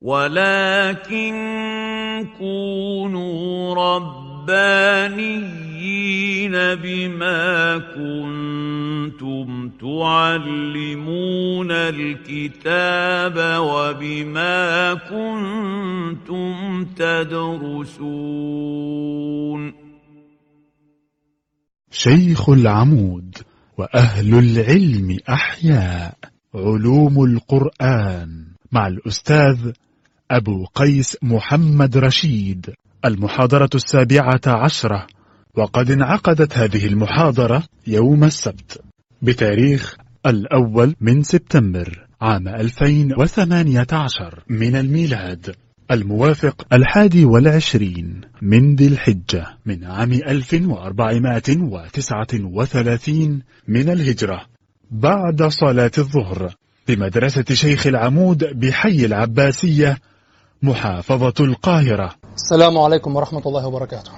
ولكن كونوا ربانيين بما كنتم تعلمون الكتاب وبما كنتم تدرسون شيخ العمود وأهل العلم أحياء علوم القرآن مع الأستاذ أبو قيس محمد رشيد المحاضرة السابعة عشرة. وقد انعقدت هذه المحاضرة يوم السبت بتاريخ الأول من سبتمبر عام 2018 من الميلاد الموافق الحادي والعشرين من ذي الحجة من عام 1439 من الهجرة. بعد صلاة الظهر بمدرسة شيخ العمود بحي العباسية محافظة القاهرة. السلام عليكم ورحمة الله وبركاته.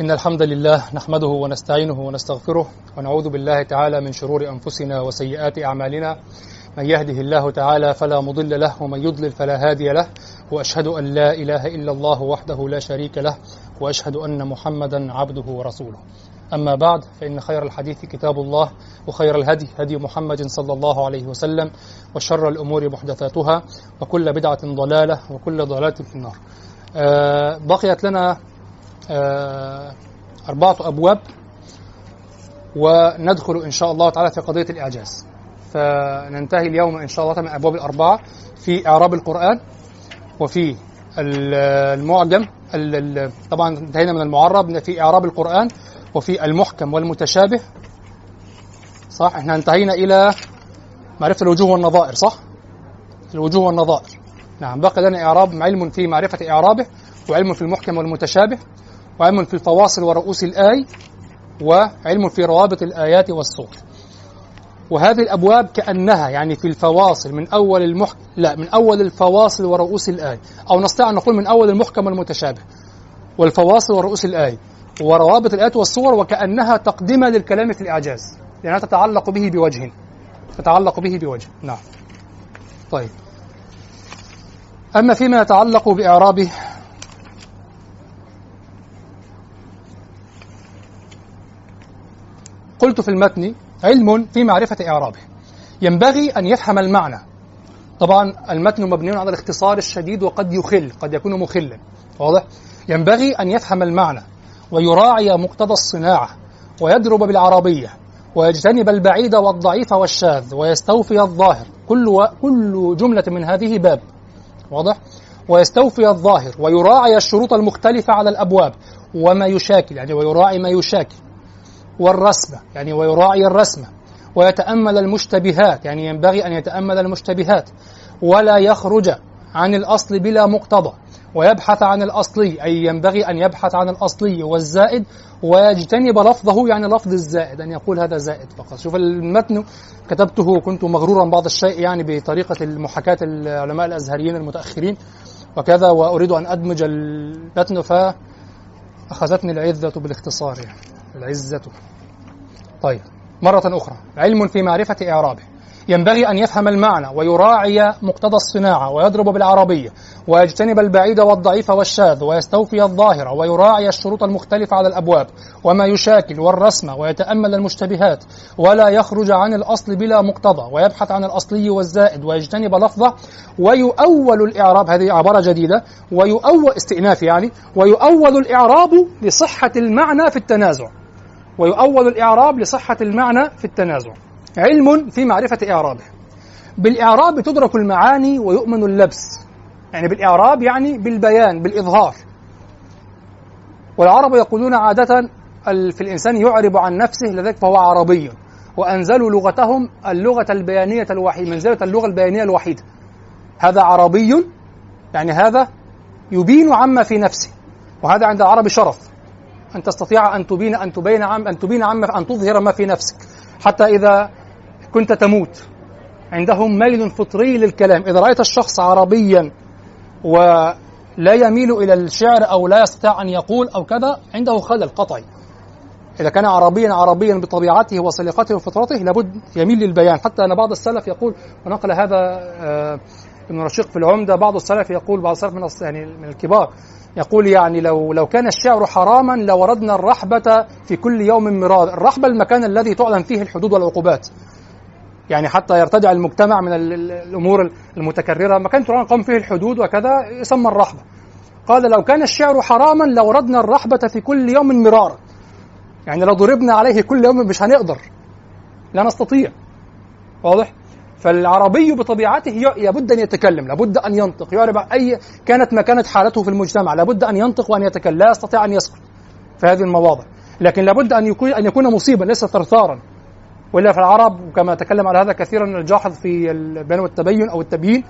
إن الحمد لله نحمده ونستعينه ونستغفره ونعوذ بالله تعالى من شرور أنفسنا وسيئات أعمالنا. من يهده الله تعالى فلا مضل له ومن يضلل فلا هادي له. وأشهد أن لا إله إلا الله وحده لا شريك له وأشهد أن محمدا عبده ورسوله. أما بعد فإن خير الحديث كتاب الله وخير الهدي هدي محمد صلى الله عليه وسلم وشر الأمور محدثاتها وكل بدعة ضلالة وكل ضلالة في النار. آه بقيت لنا آه أربعة أبواب وندخل إن شاء الله تعالى في قضية الإعجاز. فننتهي اليوم إن شاء الله من أبواب الأربعة في إعراب القرآن وفي المعجم طبعا انتهينا من المعرب في إعراب القرآن وفي المحكم والمتشابه صح؟ إحنا انتهينا إلى معرفة الوجوه والنظائر صح؟ الوجوه والنظائر. نعم بقي لنا إعراب علم في معرفة إعرابه وعلم في المحكم والمتشابه وعلم في الفواصل ورؤوس الآي وعلم في روابط الآيات والصور. وهذه الأبواب كأنها يعني في الفواصل من أول المحكم لا من أول الفواصل ورؤوس الآية أو نستطيع أن نقول من أول المحكم والمتشابه. والفواصل ورؤوس الآية وروابط الآيات والصور وكأنها تقدمة للكلام في الإعجاز. لأنها تتعلق به بوجه. تتعلق به بوجه. نعم. طيب. أما فيما يتعلق بإعرابه قلت في المتن علم في معرفة إعرابه. ينبغي أن يفهم المعنى. طبعا المتن مبني على الاختصار الشديد وقد يخل قد يكون مخلا. واضح؟ ينبغي أن يفهم المعنى. ويراعي مقتضى الصناعة ويضرب بالعربية ويجتنب البعيد والضعيف والشاذ ويستوفي الظاهر. كل و... كل جملة من هذه باب. واضح؟ ويستوفي الظاهر ويراعي الشروط المختلفة على الأبواب. وما يشاكل يعني ويراعي ما يشاكل. والرسمة يعني ويراعي الرسمة. ويتأمل المشتبهات يعني ينبغي أن يتأمل المشتبهات. ولا يخرج عن الأصل بلا مقتضى. ويبحث عن الأصلي أي ينبغي أن يبحث عن الأصلي والزائد ويجتنب لفظه يعني لفظ الزائد أن يقول هذا زائد فقط. شوف المتن كتبته كنت مغرورا بعض الشيء يعني بطريقة المحاكاة العلماء الأزهريين المتأخرين وكذا وأريد أن أدمج المتن فأخذتني العزة بالاختصار يعني العزة. طيب مرة أخرى علم في معرفة إعرابه. ينبغي أن يفهم المعنى ويراعي مقتضى الصناعة ويضرب بالعربية ويجتنب البعيد والضعيف والشاذ ويستوفي الظاهر ويراعي الشروط المختلفة على الأبواب وما يشاكل والرسم ويتأمل المشتبهات ولا يخرج عن الأصل بلا مقتضى ويبحث عن الأصلي والزائد ويجتنب لفظة ويؤول الإعراب هذه عبارة جديدة ويؤول استئناف يعني ويؤول الإعراب لصحة المعنى في التنازع. ويؤول الإعراب لصحة المعنى في التنازع. علم في معرفة إعرابه. بالإعراب تدرك المعاني ويؤمن اللبس. يعني بالإعراب يعني بالبيان بالإظهار. والعرب يقولون عادة في الإنسان يعرب عن نفسه لذلك فهو عربي. وأنزلوا لغتهم اللغة البيانية الوحيدة منزلة اللغة البيانية الوحيدة. هذا عربي يعني هذا يبين عما في نفسه. وهذا عند العرب شرف. أن تستطيع أن تبين أن تبين عم أن تبين عما أن تظهر ما في نفسك. حتى إذا كنت تموت. عندهم ميل فطري للكلام. إذا رأيت الشخص عربيا ولا يميل إلى الشعر أو لا يستطيع أن يقول أو كذا عنده خلل قطعي. إذا كان عربيا عربيا بطبيعته وسلقته وفطرته لابد يميل للبيان. حتى أن بعض السلف يقول ونقل هذا ابن رشيق في العمدة بعض السلف يقول بعض السلف من يعني من الكبار يقول يعني لو لو كان الشعر حراما لوردنا الرحبة في كل يوم مراد الرحبة المكان الذي تعلن فيه الحدود والعقوبات. يعني حتى يرتدع المجتمع من الأمور المتكررة. مكان تقام فيه الحدود وكذا يسمى الرحبة. قال لو كان الشعر حراما لوردنا الرحبة في كل يوم مرارا. يعني لو ضربنا عليه كل يوم مش هنقدر. لا نستطيع. واضح؟ فالعربي بطبيعته لابد أن يتكلم لابد أن ينطق. يعرب اي كانت ما كانت حالته في المجتمع لابد أن ينطق وأن يتكلم لا يستطيع أن يسكت. في هذه المواضع. لكن لابد أن يكون أن يكون مصيبا ليس ثرثارا. وإلا في العرب وكما تكلم على هذا كثيرا الجاحظ في البيان والتبين أو التبيين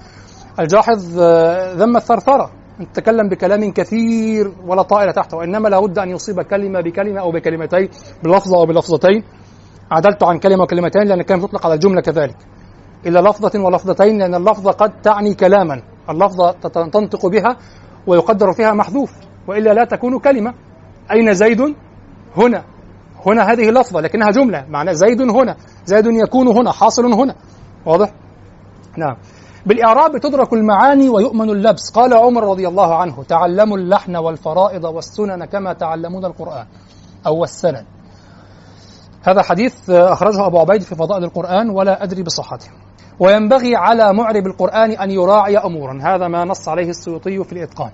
الجاحظ آه، ذم الثرثرة. تكلم بكلام كثير ولا طائل تحته وإنما لابد أن يصيب كلمة بكلمة أو بكلمتين بلفظة أو بلفظتين. عدلت عن كلمة وكلمتين لأن الكلمة تطلق على الجمله كذلك. إلى لفظة ولفظتين لأن اللفظة قد تعني كلاما. اللفظة تنطق بها ويقدر فيها محذوف وإلا لا تكون كلمة. أين زيد؟ هنا. هنا هذه لفظة لكنها جملة. معنى زيد هنا. زيد يكون هنا حاصل هنا. واضح؟ نعم. بالإعراب تدرك المعاني ويؤمن اللبس. قال عمر رضي الله عنه تعلموا اللحن والفرائض والسنن كما تعلمون القرآن. أو السنن. هذا حديث أخرجه أبو عبيد في فضائل القرآن ولا أدري بصحته. وينبغي على معرب القرآن أن يراعي أمورا. هذا ما نص عليه السيوطي في الإتقان.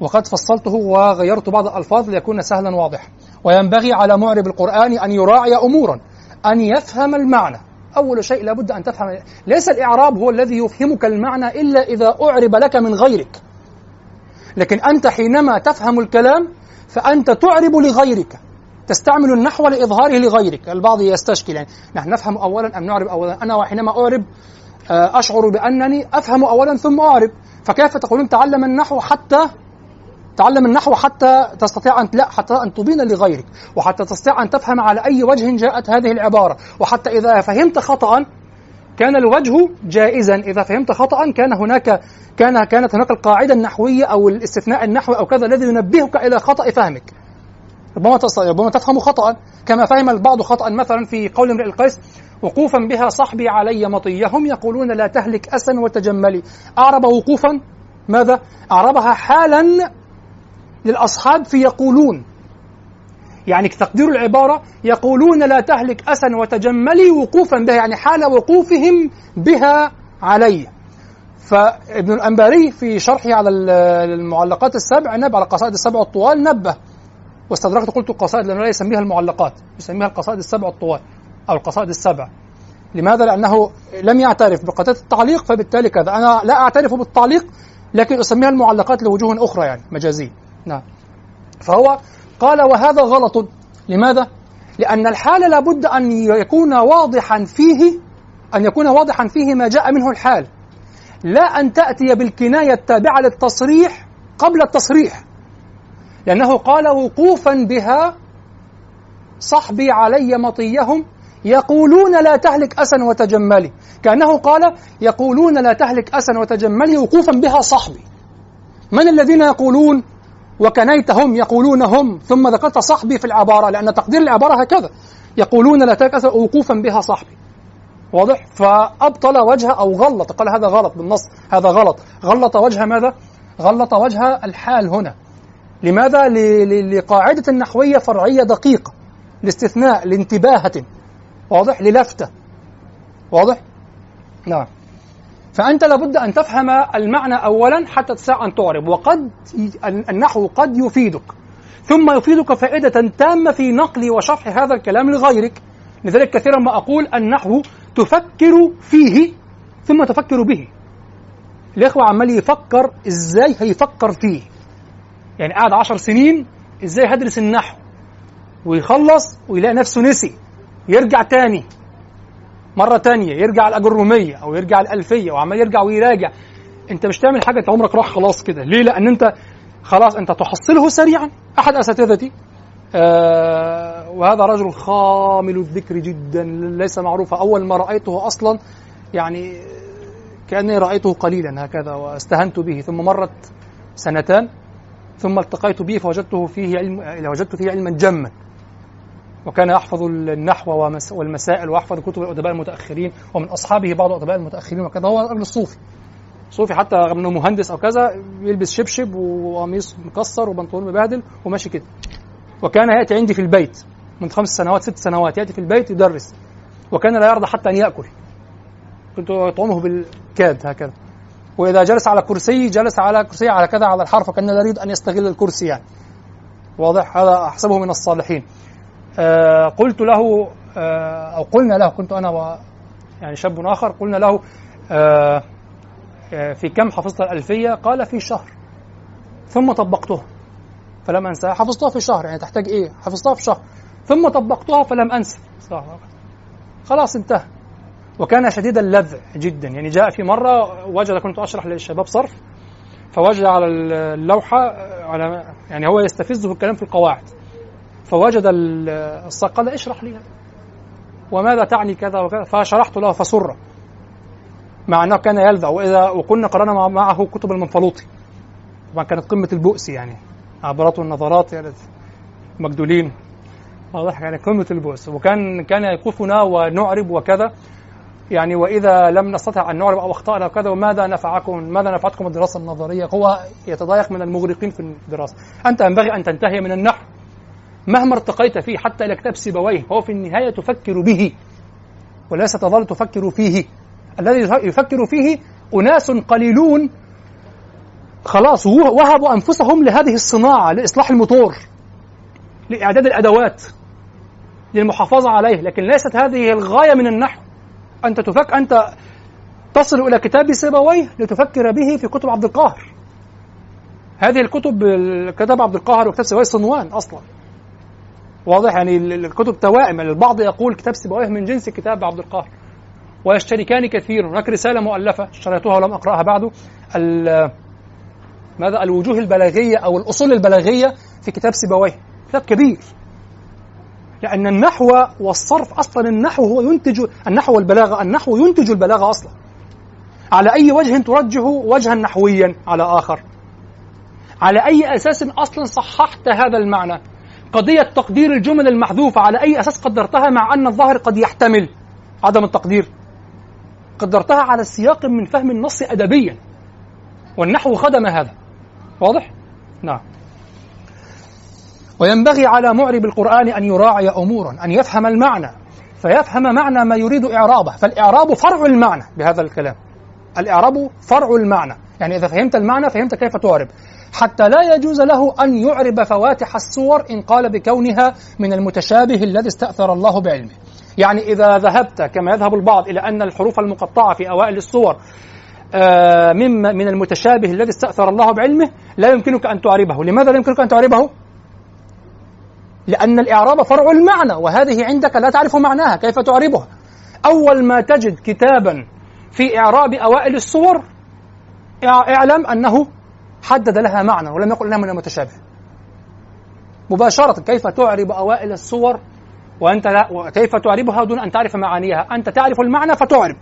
وقد فصلته وغيرت بعض الألفاظ ليكون سهلا واضحا. وينبغي على معرب القرآن أن يراعي أمورا أن يفهم المعنى. أول شيء لابد أن تفهم. ليس الإعراب هو الذي يفهمك المعنى إلا إذا أعرب لك من غيرك. لكن أنت حينما تفهم الكلام فأنت تعرب لغيرك. تستعمل النحو لإظهاره لغيرك. البعض يستشكل. يعني نحن نفهم أولا أم نعرب أولا؟ أنا وحينما أعرب آه، أشعر بأنني أفهم أولا ثم أعرب. فكيف تقولون تعلم النحو حتى تعلم النحو حتى تستطيع أن لا حتى أن تبين لغيرك وحتى تستطيع أن تفهم على أي وجه جاءت هذه العبارة. وحتى إذا فهمت خطأ كان الوجه جائزا. إذا فهمت خطأ كان هناك كان كانت هناك القاعدة النحوية أو الاستثناء النحوي أو كذا الذي ينبهك إلى خطأ فهمك. ربما ربما تفهم خطأ. كما فهم البعض خطأ مثلا في قول امرئ القيس وقوفا بها صحبي علي مطية هم يقولون لا تهلك أسا وتجملي. أعرب وقوفا؟ ماذا؟ أعربها حالا للأصحاب في يقولون. يعني تقدير العبارة يقولون لا تهلك أسا وتجملي وقوفا بها يعني حال وقوفهم بها علي. فابن الأنباري في شرحه على المعلقات السبع نبه على القصائد السبع الطوال نبه. واستدركت قلت القصائد لأنه لا يسميها المعلقات يسميها القصائد السبع الطوال أو القصائد السبع. لماذا؟ لأنه لم يعترف بقضية التعليق فبالتالي كذا. أنا لا أعترف بالتعليق لكن أسميها المعلقات لوجوه أخرى يعني مجازية نعم. فهو قال وهذا غلط. لماذا؟ لأن الحال لابد أن يكون واضحا فيه أن يكون واضحا فيه ما جاء منه الحال. لا أن تأتي بالكناية التابعة للتصريح قبل التصريح. لأنه قال وقوفا بها صحبي علي مطيهم يقولون لا تهلك أسا وتجملي. كأنه قال يقولون لا تهلك أسا وتجملي وقوفا بها صحبي. من الذين يقولون؟ وكنيتهم يقولون هم ثم ذكرت صحبي في العبارة لأن تقدير العبارة هكذا. يقولون لا تكثر وقوفا بها صحبي. واضح؟ فأبطل وجه أو غلط. قال هذا غلط بالنص هذا غلط. غلط وجه ماذا؟ غلط وجه الحال هنا. لماذا؟ لقاعدة النحوية فرعية دقيقة لاستثناء لانتباهة. واضح؟ للفتة. واضح؟ نعم. فأنت لابد أن تفهم المعنى أولا حتى تستطيع أن تعرب وقد النحو قد يفيدك. ثم يفيدك فائدة تامة في نقل وشرح هذا الكلام لغيرك. لذلك كثيرا ما أقول النحو تفكر فيه ثم تفكر به. الإخوة عمال يفكر إزاي هيفكر فيه. يعني قاعد عشر سنين إزاي هدرس النحو؟ ويخلص ويلاقي نفسه نسي يرجع تاني. مرة تانية يرجع الأجرومية أو يرجع الألفية وعمال يرجع ويراجع. أنت مش تعمل حاجة أنت عمرك راح خلاص كده. ليه؟ لأن أنت خلاص أنت تحصله سريعا. أحد أساتذتي. آه وهذا رجل خامل الذكر جدا ليس معروفا أول ما رأيته أصلا يعني كأني رأيته قليلا هكذا واستهنت به. ثم مرت سنتان ثم التقيت به فوجدته فيه علم وجدت فيه علما جما وكان يحفظ النحو والمسائل ويحفظ كتب الأدباء المتأخرين ومن أصحابه بعض الأدباء المتأخرين وكذا. هو رجل الصوفي. صوفي حتى رغم إنه مهندس أو كذا يلبس شبشب وقميص مكسر وبنطلون مبهدل وماشي كده. وكان يأتي عندي في البيت. من خمس سنوات ست سنوات يأتي في البيت يدرس. وكان لا يرضى حتى أن يأكل. كنت اطعمه بالكاد هكذا. وإذا جلس على كرسي جلس على كرسي على كذا على الحرف وكان لا يريد أن يستغل الكرسي يعني. واضح؟ هذا أحسبه من الصالحين. قلت له آه أو قلنا له كنت أنا و يعني شاب آخر قلنا له آه آه في كم حفظت الألفية؟ قال في شهر. ثم طبقتها. فلم انساها حفظتها في شهر يعني تحتاج إيه؟ حفظتها في شهر. ثم طبقتها فلم أنسى. خلاص انتهى. وكان شديد اللذع جدا. يعني جاء في مرة وجد كنت أشرح للشباب صرف فوجد على اللوحة على يعني هو يستفزه الكلام في القواعد. فوجد الصق قال اشرح لي. وماذا تعني كذا وكذا؟ فشرحت له فسر. مع أنه كان يلذع. وإذا وكنا قرأنا معه كتب المنفلوطي. طبعا كانت قمة البؤس يعني. عبارات والنظرات يعني مجدولين واضح يعني قمة البؤس. وكان كان يكفنا ونعرب وكذا. يعني وإذا لم نستطع أن نعرب أو أخطأنا وكذا وماذا نفعكم؟ ماذا نفعتكم الدراسة النظرية؟ هو يتضايق من المغرقين في الدراسة. أنت ينبغي أن تنتهي من النحو. مهما ارتقيت فيه حتى إلى كتاب سيبويه هو في النهاية تفكر به وليس تظل تفكر فيه. الذي يفكر فيه أناس قليلون. خلاص وهبوا أنفسهم لهذه الصناعة لإصلاح الموتور لإعداد الأدوات للمحافظة عليه. لكن ليست هذه الغاية من النحو. أنت تفك أنت تصل إلى كتاب سيبويه لتفكر به في كتب عبد القاهر. هذه الكتب كتاب عبد القاهر وكتاب سيبويه صنوان أصلا. واضح يعني الكتب توائم. البعض يقول كتاب سيبويه من جنس كتاب عبد القاهر. ويشتركان كثير. هناك رسالة مؤلفة اشتريتها ولم أقرأها بعد. ماذا؟ الوجوه البلاغية أو الأصول البلاغية في كتاب سيبويه كتاب كبير. لأن النحو والصرف أصلا النحو هو ينتج النحو والبلاغة. النحو ينتج البلاغة أصلا. على أي وجه ترجح وجها نحويا على آخر. على أي أساس أصلا صححت هذا المعنى. قضية تقدير الجمل المحذوفة على أي أساس قدرتها مع أن الظاهر قد يحتمل عدم التقدير. قدرتها على سياق من فهم النص أدبيا. والنحو خدم هذا. واضح؟ نعم. وينبغي على معرب القرآن أن يراعي أمورا أن يفهم المعنى. فيفهم معنى ما يريد إعرابه. فالإعراب فرع المعنى بهذا الكلام. الإعراب فرع المعنى. يعني إذا فهمت المعنى فهمت كيف تعرب. حتى لا يجوز له أن يعرب فواتح الصور إن قال بكونها من المتشابه الذي استأثر الله بعلمه. يعني إذا ذهبت كما يذهب البعض إلى أن الحروف المقطعة في أوائل الصور آه، مما من المتشابه الذي استأثر الله بعلمه لا يمكنك أن تعربه. لماذا لا يمكنك أن تعربه؟ لأن الإعراب فرع المعنى وهذه عندك لا تعرف معناها كيف تعربها؟ أول ما تجد كتابا في إعراب أوائل الصور اعلم أنه حدد لها معنى ولم يقل لها من المتشابه. مباشرة كيف تعرب أوائل الصور وأنت لا كيف تعربها دون أن تعرف معانيها؟ أنت تعرف المعنى فتعرب.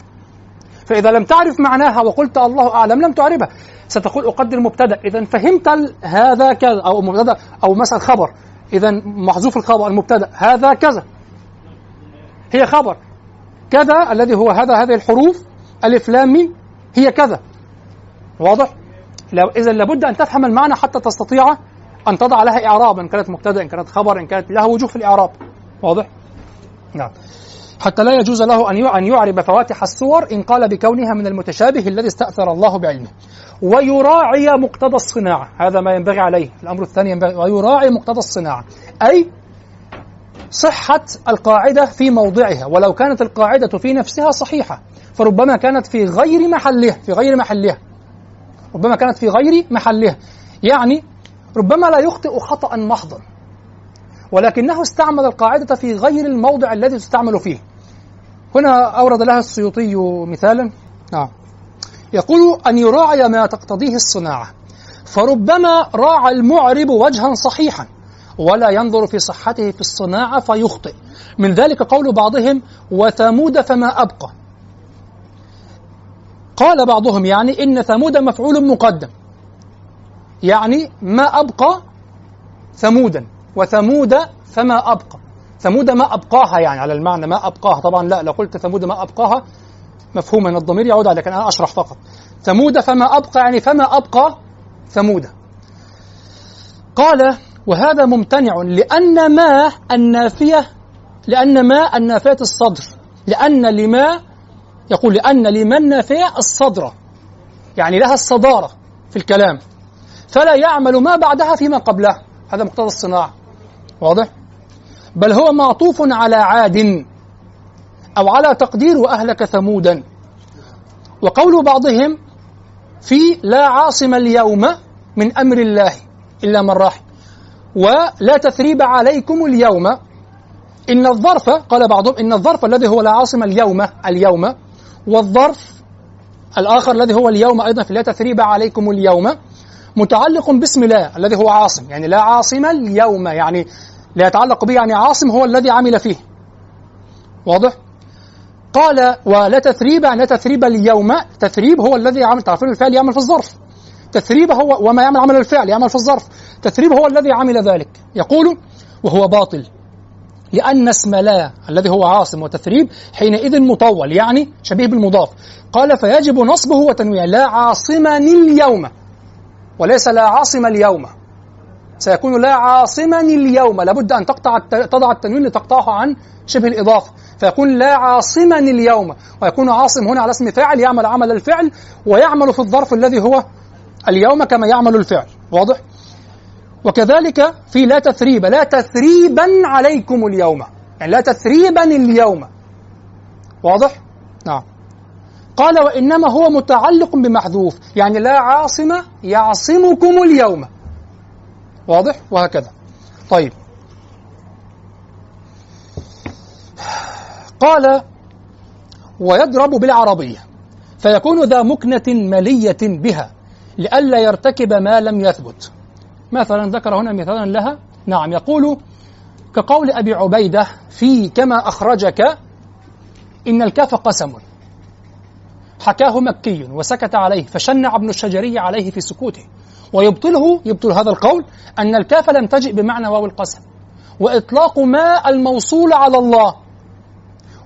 فإذا لم تعرف معناها وقلت الله أعلم لم تعربها. ستقول أقدر مبتدأ. إذا فهمت هذا كذا أو مبتدأ أو مثلا خبر. إذا محذوف الخبر المبتدأ. هذا كذا. هي خبر. كذا الذي هو هذا هذه الحروف ألف لام هي كذا. واضح؟ إذا لابد أن تفهم المعنى حتى تستطيع أن تضع لها إعراب إن كانت مبتدأ إن كانت خبر إن كانت لها وجوه في الإعراب. واضح؟ نعم. حتى لا يجوز له أن أن يعرب فواتح الصور إن قال بكونها من المتشابه الذي استأثر الله بعلمه. ويراعي مقتضى الصناعة. هذا ما ينبغي عليه. الأمر الثاني ينبغي ويراعي مقتضى الصناعة. أي صحة القاعدة في موضعها. ولو كانت القاعدة في نفسها صحيحة. فربما كانت في غير محلها في غير محلها. ربما كانت في غير محلها. يعني ربما لا يخطئ خطأ محضا ولكنه استعمل القاعدة في غير الموضع الذي تستعمل فيه. هنا أورد لها السيوطي مثالا. نعم. يقول أن يراعي ما تقتضيه الصناعة. فربما راعى المعرب وجها صحيحا ولا ينظر في صحته في الصناعة فيخطئ. من ذلك قول بعضهم وثمود فما أبقى. قال بعضهم يعني إن ثمود مفعول مقدم. يعني ما أبقى ثمودا وثمود فما أبقى. ثمود ما أبقاها يعني على المعنى ما أبقاها. طبعا لا لو قلت ثمود ما أبقاها مفهوم الضمير يعود على لكن أنا أشرح فقط. ثمود فما أبقى يعني فما أبقى ثمود. قال وهذا ممتنع لأن ما النافية لأن ما النافية الصدر لأن لما يقول لأن لما النافية الصدر يعني لها الصدارة في الكلام. فلا يعمل ما بعدها فيما قبله. هذا مقتضى الصناعة. واضح؟ بل هو معطوف على عاد أو على تقدير وأهلك ثمودا. وقول بعضهم في لا عاصم اليوم من أمر الله إلا من رحم ولا تثريب عليكم اليوم. إن الظرف قال بعضهم إن الظرف الذي هو لا عاصم اليوم اليوم والظرف الآخر الذي هو اليوم أيضا في لا تثريب عليكم اليوم متعلق باسم لا الذي هو عاصم يعني لا عاصم اليوم يعني لا يتعلق به يعني عاصم هو الذي عمل فيه. واضح؟ قال ولا تثريب لا تثريب اليوم تثريب هو الذي يعمل تعرفون الفعل يعمل في الظرف. تثريب هو وما يعمل عمل الفعل يعمل في الظرف. تثريب هو الذي عمل ذلك. يقول وهو باطل. لأن اسم لا الذي هو عاصم وتثريب حينئذ مطول يعني شبيه بالمضاف. قال فيجب نصبه وتنويعه لا عاصمني اليوم وليس لا عاصم اليوم. سيكون لا عاصمني اليوم. لابد أن تقطع تضع التنوين لتقطعه عن شبه الإضافة فيكون لا عاصمني اليوم ويكون عاصم هنا على اسم فاعل يعمل عمل الفعل ويعمل في الظرف الذي هو اليوم كما يعمل الفعل. واضح؟ وكذلك في لا تثريب لا تثريبا عليكم اليوم. يعني لا تثريبا اليوم. واضح؟ نعم. قال وإنما هو متعلق بمحذوف. يعني لا عاصم يعصمكم اليوم. واضح؟ وهكذا. طيب. قال ويضرب بالعربية. فيكون ذا مكنة ملية بها لئلا يرتكب ما لم يثبت. مثلا ذكر هنا مثالا لها. نعم يقول كقول أبي عبيدة في كما أخرجك إن الكاف قسم. حكاه مكي وسكت عليه فشنع ابن الشجري عليه في سكوته. ويبطله يبطل هذا القول أن الكاف لم تجئ بمعنى واو القسم. وإطلاق ما الموصول على الله.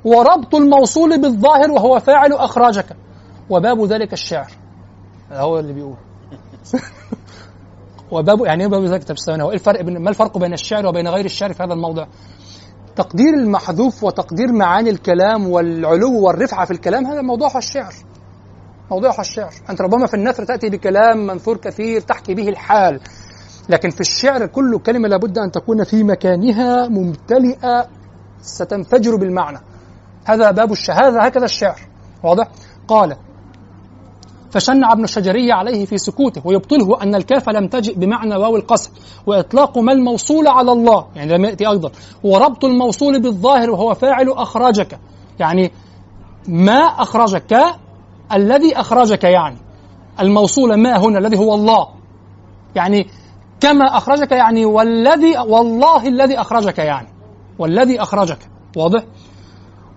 وربط الموصول بالظاهر وهو فاعل أخرجك وباب ذلك الشعر. هو اللي بيقول. وباب يعني إيه باب ذلك تفسيرون هو إيه الفرق بين ما الفرق بين الشعر وبين غير الشعر في هذا الموضع؟ تقدير المحذوف وتقدير معاني الكلام والعلو والرفعة في الكلام هذا موضوعها الشعر. موضوعها الشعر. أنت ربما في النثر تأتي بكلام منثور كثير تحكي به الحال. لكن في الشعر كل كلمة لابد أن تكون في مكانها ممتلئة ستنفجر بالمعنى. هذا باب الشهاده هكذا الشعر. واضح؟ قال فشنع ابن الشجري عليه في سكوته ويبطله أن الكاف لم تجئ بمعنى واو القسم وإطلاق ما الموصول على الله يعني لم يأتي أيضا وربط الموصول بالظاهر وهو فاعل أخرجك يعني ما أخرجك الذي أخرجك يعني الموصول ما هنا الذي هو الله يعني كما أخرجك يعني والذي والله الذي أخرجك يعني والذي أخرجك واضح؟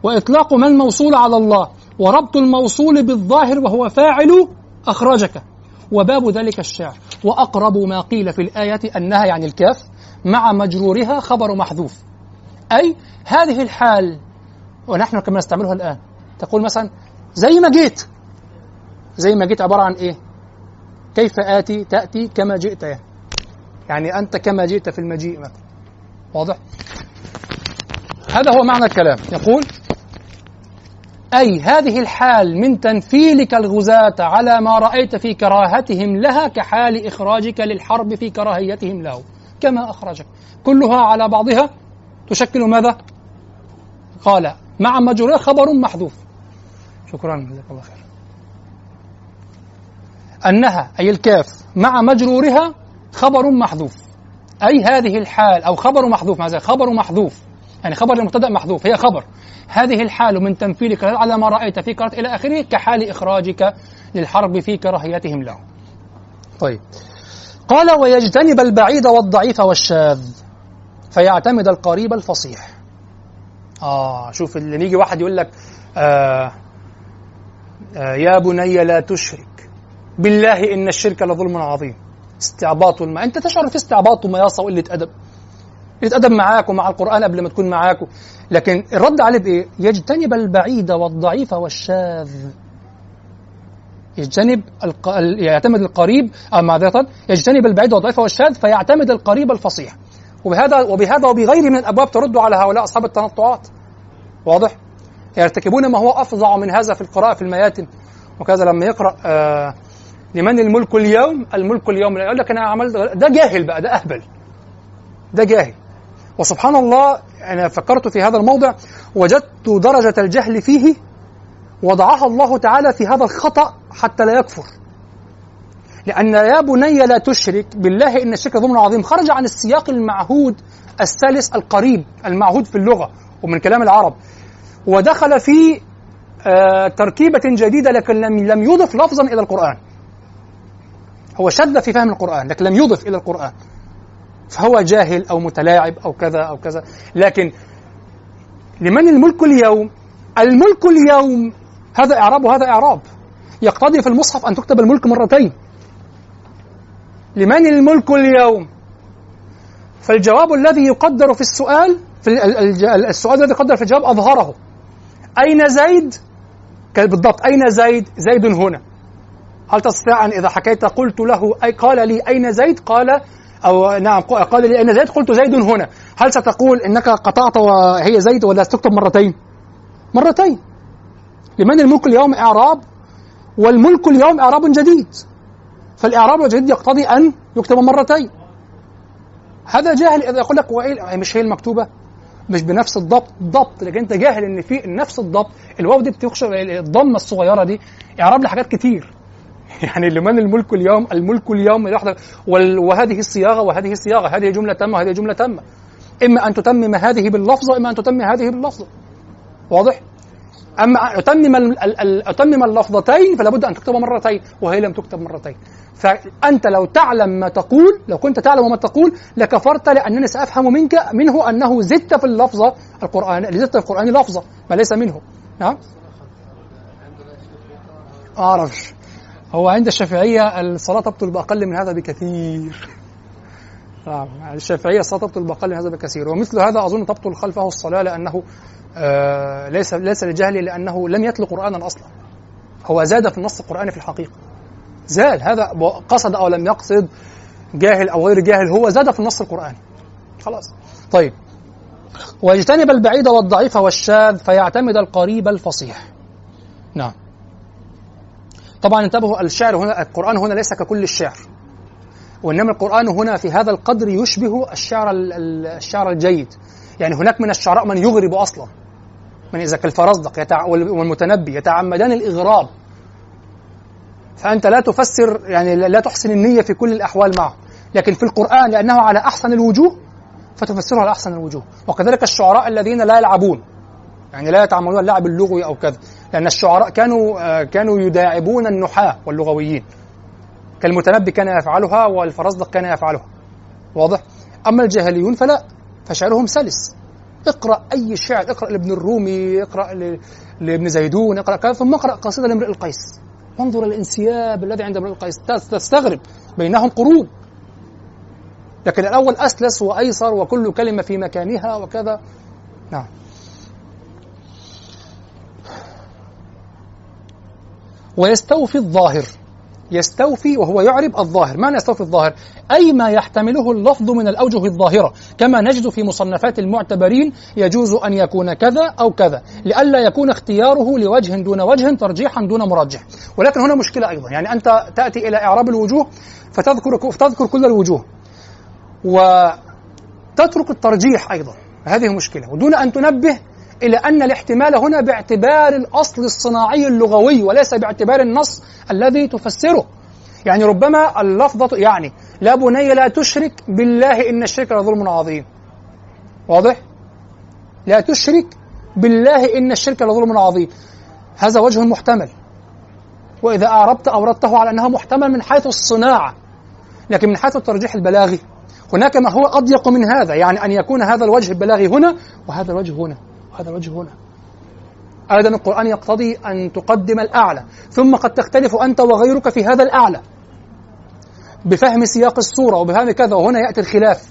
وإطلاق ما الموصول على الله وربط الموصول بالظاهر وهو فاعل أخرجك. وباب ذلك الشعر. وأقرب ما قيل في الآية أنها يعني الكاف مع مجرورها خبر محذوف. أي هذه الحال ونحن كما نستعملها الآن. تقول مثلا زي ما جيت. زي ما جيت عبارة عن إيه؟ كيف آتي تأتي كما جئت. يعني, يعني أنت كما جئت في المجيء مثلا. واضح؟ هذا هو معنى الكلام. يقول أي هذه الحال من تنفيلك الغزاة على ما رأيت في كراهتهم لها كحال إخراجك للحرب في كراهيتهم له. كما أخرجك. كلها على بعضها تشكل ماذا؟ قال مع مجرور خبر محذوف. شكرا جزاك الله خير أنها أي الكاف مع مجرورها خبر محذوف. أي هذه الحال أو خبر محذوف مع خبر محذوف. يعني خبر المبتدأ محذوف هي خبر. هذه الحال من تنفيذك على ما رأيت في كرة إلى آخره كحال إخراجك للحرب في كراهيتهم له. طيب. قال ويجتنب البعيد والضعيف والشاذ فيعتمد القريب الفصيح. آه شوف اللي يجي واحد يقول لك آه آه يا بني لا تشرك بالله إن الشرك لظلم عظيم. استعباط الماء. أنت تشعر في استعباط ومياصة وقلة أدب. يتأدب معاك ومع القرآن قبل ما تكون معاك. لكن الرد عليه بإيه؟ يجتنب البعيد والضعيف والشاذ. يجتنب الق... يعتمد القريب أو معذرة يجتنب البعيد والضعيف والشاذ فيعتمد القريب الفصيح. وبهذا وبهذا وبغيره من الأبواب ترد على هؤلاء أصحاب التنطعات. واضح؟ يرتكبون ما هو أفظع من هذا في القراءة في المياتم. وكذا لما يقرأ آه لمن الملك اليوم؟ الملك اليوم. يقول لك أنا عملت ده جاهل بقى ده أهبل. ده جاهل. وسبحان الله أنا فكرت في هذا الموضع وجدت درجة الجهل فيه وضعها الله تعالى في هذا الخطأ حتى لا يكفر. لأن يا بني لا تشرك بالله إن الشرك ظلم عظيم. خرج عن السياق المعهود السلس القريب المعهود في اللغة ومن كلام العرب. ودخل في آه تركيبة جديدة لكن لم لم يضف لفظا إلى القرآن. هو شد في فهم القرآن لكن لم يضف إلى القرآن. فهو جاهل أو متلاعب أو كذا أو كذا. لكن لمن الملك اليوم؟ الملك اليوم هذا إعراب وهذا إعراب. يقتضي في المصحف أن تكتب الملك مرتين. لمن الملك اليوم؟ فالجواب الذي يقدر في السؤال في السؤال الذي يقدر في الجواب أظهره. أين زيد؟ بالضبط. أين زيد؟ زيد هنا. هل تستطيع أن إذا حكيت قلت له أي قال لي أين زيد؟ قال أو نعم قال لي أين زيد قلت زيد هنا. هل ستقول إنك قطعت وهي زيد ولا ستكتب مرتين؟ مرتين. لمن الملك اليوم إعراب والملك اليوم إعراب جديد. فالإعراب الجديد يقتضي أن يكتب مرتين. هذا جاهل إذا يقول لك وإيه مش هي المكتوبة؟ مش بنفس الضبط ضبط. لكن أنت جاهل إن في نفس الضبط الواو دي بتخشى الضمة الصغيرة دي. إعراب لحاجات كتير. يعني لمن الملك اليوم؟ الملك اليوم لوحده وهذه الصياغة وهذه الصياغة هذه جملة تامة وهذه جملة تامة. إما أن تتمم هذه باللفظه اما أن تتمم هذه باللفظه واضح؟ أما اتمم اتمم اللفظتين فلا بد أن تكتب مرتين وهي لم تكتب مرتين. فأنت لو تعلم ما تقول لو كنت تعلم ما تقول لكفرت لأنني سأفهم منك منه أنه زدت في اللفظة القرآن زدت في القرآن لفظة ما ليس منه. نعم؟ أعرفش. هو عند الشافعية الصلاة تبطل بأقل من هذا بكثير. نعم الشافعية الصلاة تبطل بأقل من هذا بكثير. ومثل هذا أظن تبطل خلفه الصلاة لأنه آه ليس ليس لجهل لأنه لم يتل قرآنا أصلا. هو زاد في النص القرآني في الحقيقة. زاد هذا قصد أو لم يقصد جاهل أو غير جاهل هو زاد في النص القرآني. خلاص. طيب. ويجتنب البعيد والضعيف والشاذ فيعتمد القريب الفصيح. نعم. طبعا انتبهوا الشعر هنا القرآن هنا ليس ككل الشعر وإنما القرآن هنا في هذا القدر يشبه الشعر الشعر الجيد. يعني هناك من الشعراء من يغرب أصلا من إذا كالفرزدق والمتنبي يتعمدان الإغراب. فأنت لا تفسر يعني لا تحسن النية في كل الأحوال معه. لكن في القرآن لأنه على أحسن الوجوه فتفسره على أحسن الوجوه. وكذلك الشعراء الذين لا يلعبون يعني لا يتعاملون اللعب اللغوي أو كذا. لأن الشعراء كانوا آه، كانوا يداعبون النحاة واللغويين. كالمتنبي كان يفعلها والفرزدق كان يفعلها. واضح؟ أما الجاهليون فلا فشعرهم سلس. اقرأ أي شعر اقرأ لابن الرومي اقرأ لابن زيدون اقرأ كذا ثم اقرأ قصيدة لامرئ القيس. وانظر الانسياب الذي عند امرئ القيس. تستغرب. بينهم قرون. لكن الأول أسلس وأيسر وكل كلمة في مكانها وكذا. نعم. ويستوفي الظاهر. يستوفي وهو يعرب الظاهر. معنى يستوفي الظاهر؟ أي ما يحتمله اللفظ من الأوجه الظاهرة. كما نجد في مصنفات المعتبرين يجوز أن يكون كذا أو كذا لئلا يكون اختياره لوجه دون وجه ترجيحا دون مرجح ولكن هنا مشكلة أيضا. يعني أنت تأتي إلى إعراب الوجوه فتذكر تذكر كل الوجوه. وتترك الترجيح أيضا. هذه مشكلة. ودون أن تنبه إلى أن الاحتمال هنا باعتبار الأصل الصناعي اللغوي وليس باعتبار النص الذي تفسره. يعني ربما اللفظة يعني لا بني لا تشرك بالله إن الشرك لظلم عظيم. واضح؟ لا تشرك بالله إن الشرك لظلم عظيم. هذا وجه محتمل. وإذا أعربت أوردته على أنه محتمل من حيث الصناعة لكن من حيث الترجيح البلاغي. هناك ما هو أضيق من هذا يعني أن يكون هذا الوجه البلاغي هنا وهذا الوجه هنا. وهذا الوجه هنا. أيضا القرآن يقتضي أن تقدم الأعلى ثم قد تختلف أنت وغيرك في هذا الأعلى. بفهم سياق الصورة وبفهم كذا وهنا يأتي الخلاف.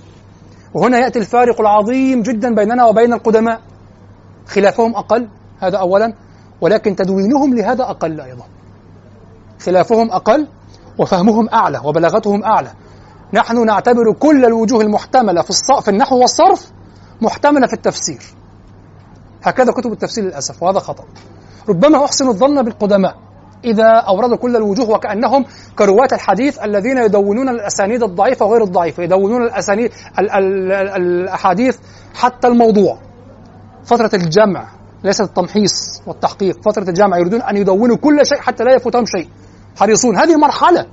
وهنا يأتي الفارق العظيم جدا بيننا وبين القدماء. خلافهم أقل هذا أولا ولكن تدوينهم لهذا أقل أيضا. خلافهم أقل وفهمهم أعلى وبلاغتهم أعلى. نحن نعتبر كل الوجوه المحتملة في النحو والصرف محتملة في التفسير. هكذا كتب التفسير للأسف وهذا خطأ. ربما أحسن الظن بالقدماء إذا أوردوا كل الوجوه وكأنهم كرواة الحديث الذين يدونون الأسانيد الضعيفة وغير الضعيفة يدونون الأسانيد ال ال الأحاديث حتى الموضوع. فترة الجمع ليست التمحيص والتحقيق فترة الجمع يريدون أن يدونوا كل شيء حتى لا يفوتهم شيء. حريصون. هذه مرحلة.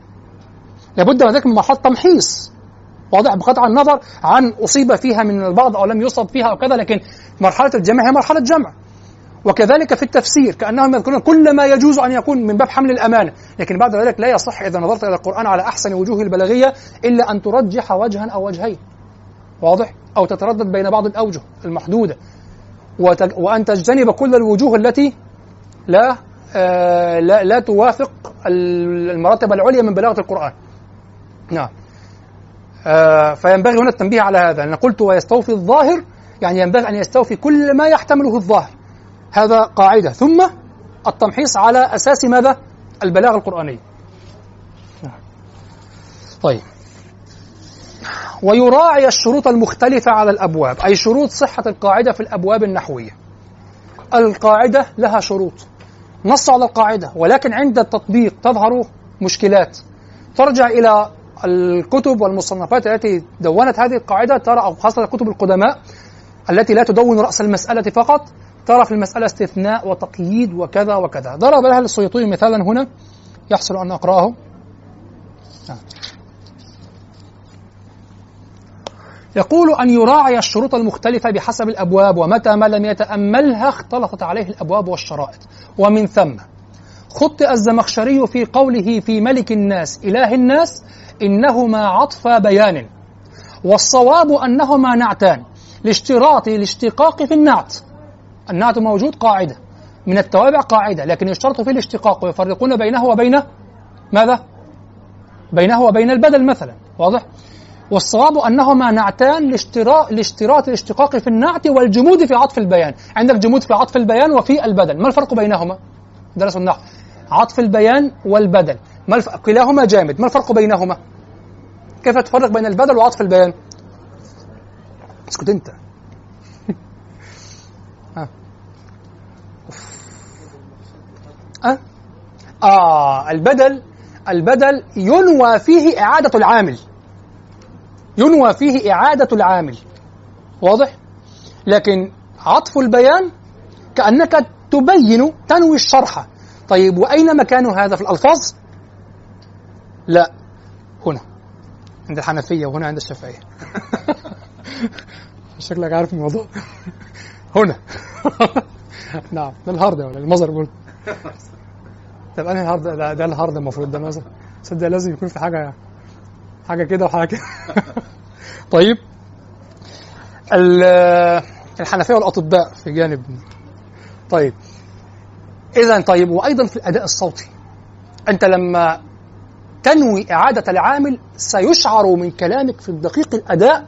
لابد من ذلك من مرحلة تمحيص واضح بقطع النظر عن أصيب فيها من البعض أو لم يصب فيها أو كذا لكن مرحلة الجمع هي مرحلة جمع. وكذلك في التفسير كأنهم يذكرون كل ما يجوز أن يكون من باب حمل الأمانة. لكن بعد ذلك لا يصح إذا نظرت إلى القرآن على أحسن وجوه البلاغية إلا أن ترجح وجها أو وجهين. واضح؟ أو تتردد بين بعض الأوجه المحدودة. وأن تجتنب كل الوجوه التي لا آه لا, لا توافق المراتب العليا من بلاغة القرآن. نعم. فينبغي هنا التنبيه على هذا أنا قلت ويستوفي الظاهر يعني ينبغي أن يستوفي كل ما يحتمله الظاهر. هذا قاعدة. ثم التمحيص على أساس ماذا؟ البلاغة القرآنية. طيب. ويراعي الشروط المختلفة على الأبواب أي شروط صحة القاعدة في الأبواب النحوية. القاعدة لها شروط. نص على القاعدة ولكن عند التطبيق تظهر مشكلات. ترجع إلى الكتب والمصنفات التي دونت هذه القاعدة ترى أو خاصة كتب القدماء التي لا تدون رأس المسألة فقط ترى في المسألة استثناء وتقييد وكذا وكذا. ضرب لها السيوطي مثالا هنا يحصل أن أقرأه. يقول أن يراعي الشروط المختلفة بحسب الأبواب ومتى ما لم يتأملها اختلطت عليه الأبواب والشرائط. ومن ثم خطئ الزمخشري في قوله في ملك الناس إله الناس إنهما عطف بيان. والصواب أنهما نعتان. لاشتراط الاشتقاق في النعت. النعت موجود قاعدة. من التوابع قاعدة لكن يشترط فيه الاشتقاق. ويفرقون بينه وبين ماذا؟ بينه وبين البدل مثلا. واضح؟ والصواب أنهما نعتان لاشتراط لاشتراط الاشتقاق في النعت والجمود في عطف البيان. عندك جمود في عطف البيان وفي البدل. ما الفرق بينهما؟ درس النحو. عطف البيان والبدل. ما الف... كلاهما جامد. ما الفرق بينهما؟ كيف تفرق بين البدل وعطف البيان؟ اسكت انت ها أه؟ آه البدل البدل ينوى فيه إعادة العامل ينوى فيه إعادة العامل واضح؟ لكن عطف البيان كأنك تبين تنوي الشرح طيب وأين مكان هذا في الألفاظ؟ لا عند الحنفية وهنا عند الشافعية. شكلك عارف الموضوع. هنا. نعم ده الهارد ولا المظهر بقول طب أنا الهارد؟ ده, ده الهارد المفروض ده المظهر. صدق لازم يكون في حاجة حاجة كده وحاجة كده. طيب. الحنفية والأطباء في جانب. طيب. اذا طيب وأيضا في الأداء الصوتي. أنت لما تنوي إعادة العامل سيشعر من كلامك في الدقيق الأداء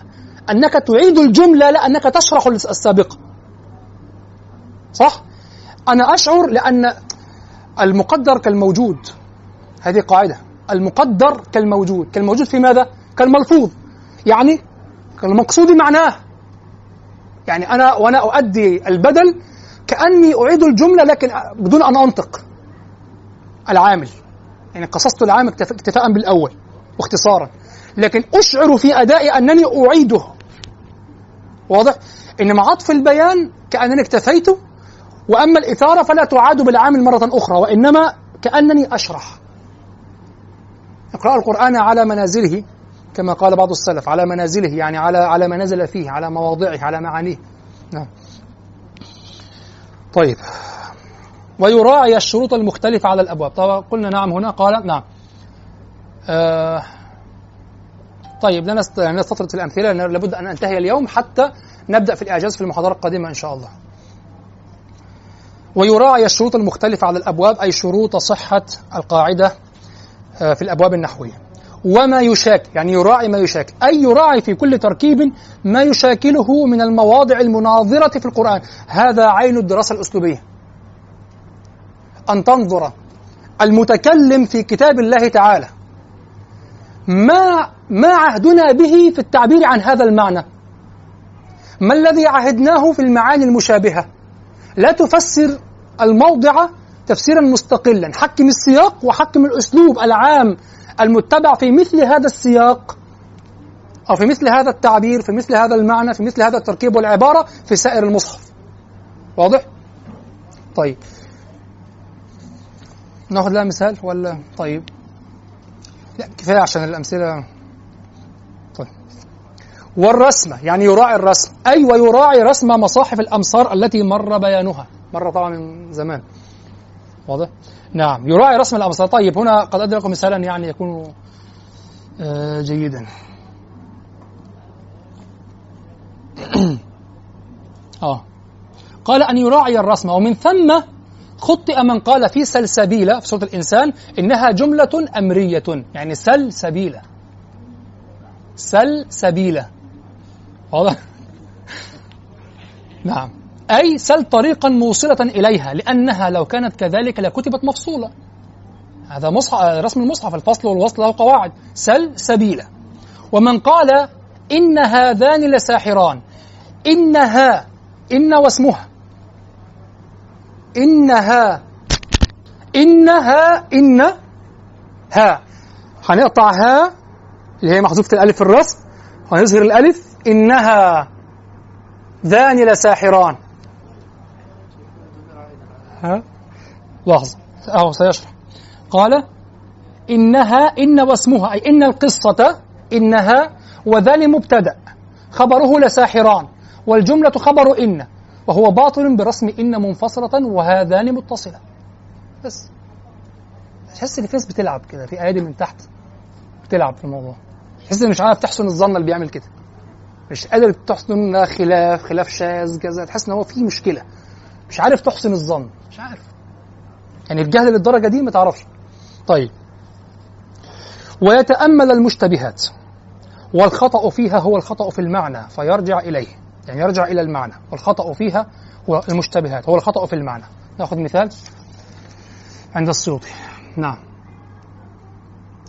أنك تعيد الجملة لا انك تشرح السابقه صح؟ أنا أشعر لأن المقدر كالموجود. هذه قاعدة. المقدر كالموجود. كالموجود في ماذا؟ كالملفوظ. يعني كالمقصود معناه. يعني أنا وأنا أؤدي البدل كأني أعيد الجملة لكن بدون أن أنطق العامل. يعني قصصت العامل اكتفاء بالأول واختصارا. لكن أشعر في أدائي أنني أعيده. واضح؟ انما عطف البيان كأنني اكتفيت وأما الإثارة فلا تعاد بالعامل مرة أخرى وإنما كأنني أشرح. اقرأ القرآن على منازله كما قال بعض السلف على منازله يعني على على ما نزل فيه على مواضعه على معانيه. نعم. طيب. ويراعي الشروط المختلفة على الأبواب. طبعا قلنا نعم هنا قال نعم. آه طيب لا نستطرد في الأمثلة لابد أن ننتهي اليوم حتى نبدأ في الإعجاز في المحاضرة القادمة إن شاء الله. ويراعي الشروط المختلفة على الأبواب أي شروط صحة القاعدة آه، في الأبواب النحوية. وما يشاكل يعني يراعي ما يشاكل أي يراعي في كل تركيب ما يشاكله من المواضع المناظرة في القرآن. هذا عين الدراسة الأسلوبية. أن تنظر المتكلم في كتاب الله تعالى. ما ما عهدنا به في التعبير عن هذا المعنى؟ ما الذي عهدناه في المعاني المشابهة؟ لا تفسر الموضع تفسيرا مستقلا. حكم السياق وحكم الأسلوب العام المتبع في مثل هذا السياق أو في مثل هذا التعبير في مثل هذا المعنى في مثل هذا التركيب والعبارة في سائر المصحف. واضح؟ طيب. ناخذ لها مثال ولا؟ طيب. لا كفاية عشان الأمثلة. طيب. والرسمة يعني يراعي الرسم. أيوة ويراعي رسم مصاحف الأمصار التي مر بيانها. مر طبعا من زمان. واضح؟ نعم يراعي رسم الأمصار. طيب هنا قد أدرك مثالا يعني يكون آه جيدا. آه. قال أن يراعي الرسم ومن ثم خطئ من قال في سلسبيلة في سورة الإنسان إنها جملة أمرية يعني سلسبيلة. سلسبيلة. واضح؟ نعم. أي سل طريقا موصلة إليها لأنها لو كانت كذلك لكتبت مفصولة. هذا مصحف رسم المصحف الفصل والوصل له قواعد. سل سبيلة ومن قال إن هذان لساحران. إنها إن واسمها. إنها إنها إن ها. هنقطع ها اللي هي محذوفة الألف في الرسم. هنظهر الألف إنها. ذان لساحران ها؟ لحظة. أهو سيشرح. قال إنها إن واسمها أي إن القصة إنها وذان مبتدأ. خبره لساحران. والجملة خبر إن. وهو باطل برسم إن منفصلة وهذان متصلة. بس. تحس إن في ناس بتلعب كده في أيادي من تحت بتلعب في الموضوع. تحس إن مش عارف تحسن الظن اللي بيعمل كده. مش قادر تحسن خلاف خلاف شاذ كذا. تحس إن هو في مشكلة. مش عارف تحسن الظن. مش عارف. يعني الجهل للدرجة دي ما تعرفش. طيب. ويتأمل المشتبهات. والخطأ فيها هو الخطأ في المعنى فيرجع إليه. يعني يرجع إلى المعنى. والخطأ فيها هو المشتبهات هو الخطأ في المعنى. نأخذ مثال عند السيوطي. نعم.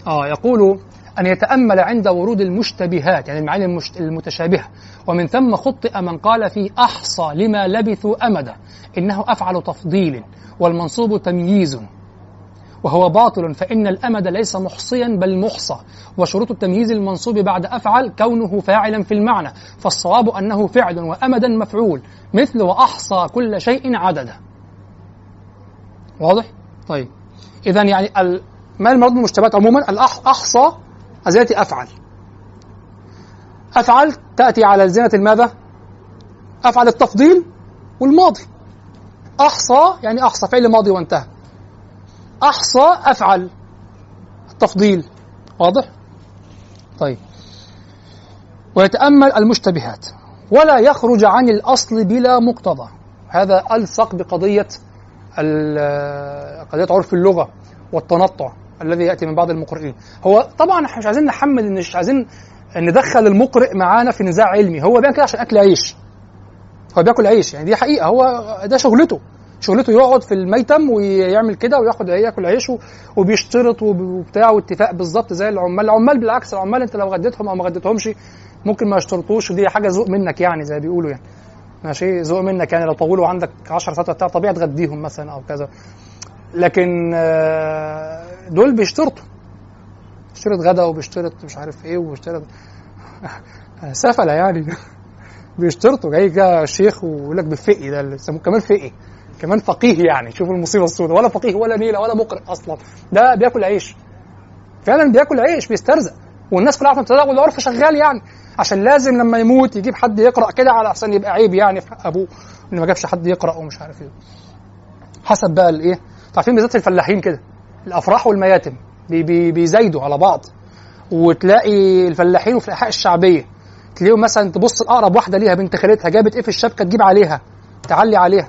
آه يقول أن يتأمل عند ورود المشتبهات يعني المعاني المتشابهة. ومن ثم خطئ من قال فيه أحصى لما لبثوا أمدا إنه أفعل تفضيل والمنصوب تمييز. وهو باطل فإن الأمد ليس محصيا بل محصى. وشروط التمييز المنصوب بعد أفعل كونه فاعلا في المعنى فالصواب أنه فعل وأمدا مفعول مثل وأحصى كل شيء عددا واضح؟ طيب. إذا يعني ما المراد بالمشتبهات عموما؟ الأحصى أزالة أفعل. أفعل تأتي على الزنة الماذا؟ أفعل التفضيل والماضي. أحصى يعني أحصى فعل ماضي وانتهى. أحصى أفعل. التفضيل. واضح؟ طيب. ويتأمل المشتبهات. ولا يخرج عن الأصل بلا مقتضى. هذا ألصق بقضية قضية عرف اللغة والتنطع الذي يأتي من بعض المقرئين. هو طبعا إحنا مش عايزين نحمل مش عايزين ندخل المقرئ معانا في نزاع علمي. هو بيعمل كده عشان أكل عيش. هو بياكل عيش. يعني دي حقيقة. هو ده شغلته. شغلته يقعد في الميتم ويعمل كده وياخد ياكل عيشه وبيشترط وبتاع واتفاق بالظبط زي العمال. العمال بالعكس العمال انت لو غديتهم أو ما غديتهمش ممكن ما يشترطوش. ودي حاجة ذوق منك يعني زي بيقولوا يعني. ماشي؟ ذوق منك يعني. لو طولوا عندك 10 ساعات بتاع طبيعي تغديهم مثلا أو كذا. لكن آه، دول بيشترطوا. بيشترط غدا وبيشترط مش عارف إيه وبيشترط سفلة يعني. بيشترطوا. جاي كده شيخ ويقول لك بفقي ده اللي كمان فقي. كمان فقيه يعني شوف المصيبة السوداء ولا فقيه ولا نيلة ولا مقرئ أصلا. ده بياكل عيش. فعلا بياكل عيش بيسترزق. والناس كلها عارفة تلاقوا العرف شغال يعني. عشان لازم لما يموت يجيب حد يقرأ كده على احسن يبقى عيب يعني في أبوه ان ما جابش حد يقرا ومش عارف إيه. حسب بقى الايه عارفين بالذات الفلاحين كده؟ الأفراح والمياتم بي بي بيزايدوا على بعض. وتلاقي الفلاحين وفي الأحياء الشعبية تلاقيهم مثلا تبص الاقرب واحدة ليها بنت خالتها جابت إيه في الشبكة تجيب عليها تعلي عليها.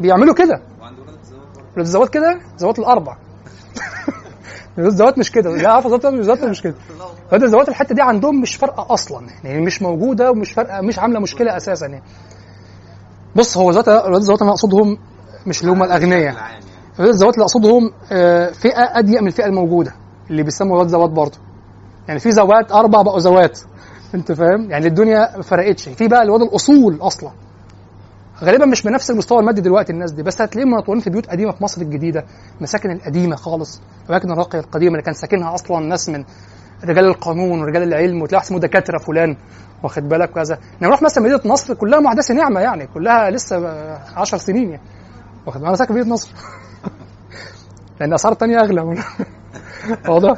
بيعملوا كده. ولاد الزواج كده؟ زواج الأربع. الزوات مش كده. لا عارف الزوات الزوات مش كده. فده الزوات الحتة دي عندهم مش فارقة أصلا. يعني مش موجودة ومش فارقة مش عاملة مشكلة أساسا يعني. بص هو الزوات الزوات أنا أقصدهم مش اللي هم الأغنياء. الزوات اللي أقصدهم آه، فئة أضيق من الفئة الموجودة اللي بيسموا ولاد زوات برضه. يعني في زوات أربع بقوا زوات. أنت فاهم؟ يعني الدنيا ما فرقتش. في بقى الواد الأصول أصلا. غالبا مش بنفس المستوى المادي دلوقتي الناس دي بس هتلاقيهم منطورين في بيوت قديمة في مصر الجديدة مساكن القديمة خالص الاماكن الراقية القديمة اللي كان ساكنها أصلا ناس من رجال القانون ورجال العلم وتلاقي اسمه دكاترة فلان واخد بالك وكذا نروح مثلا مدينة نصر كلها محدثة نعمه يعني كلها لسه 10 سنين يعني. واخد أنا ساكن في مدينة نصر. لأن أسعار تانية أغلى. واضح؟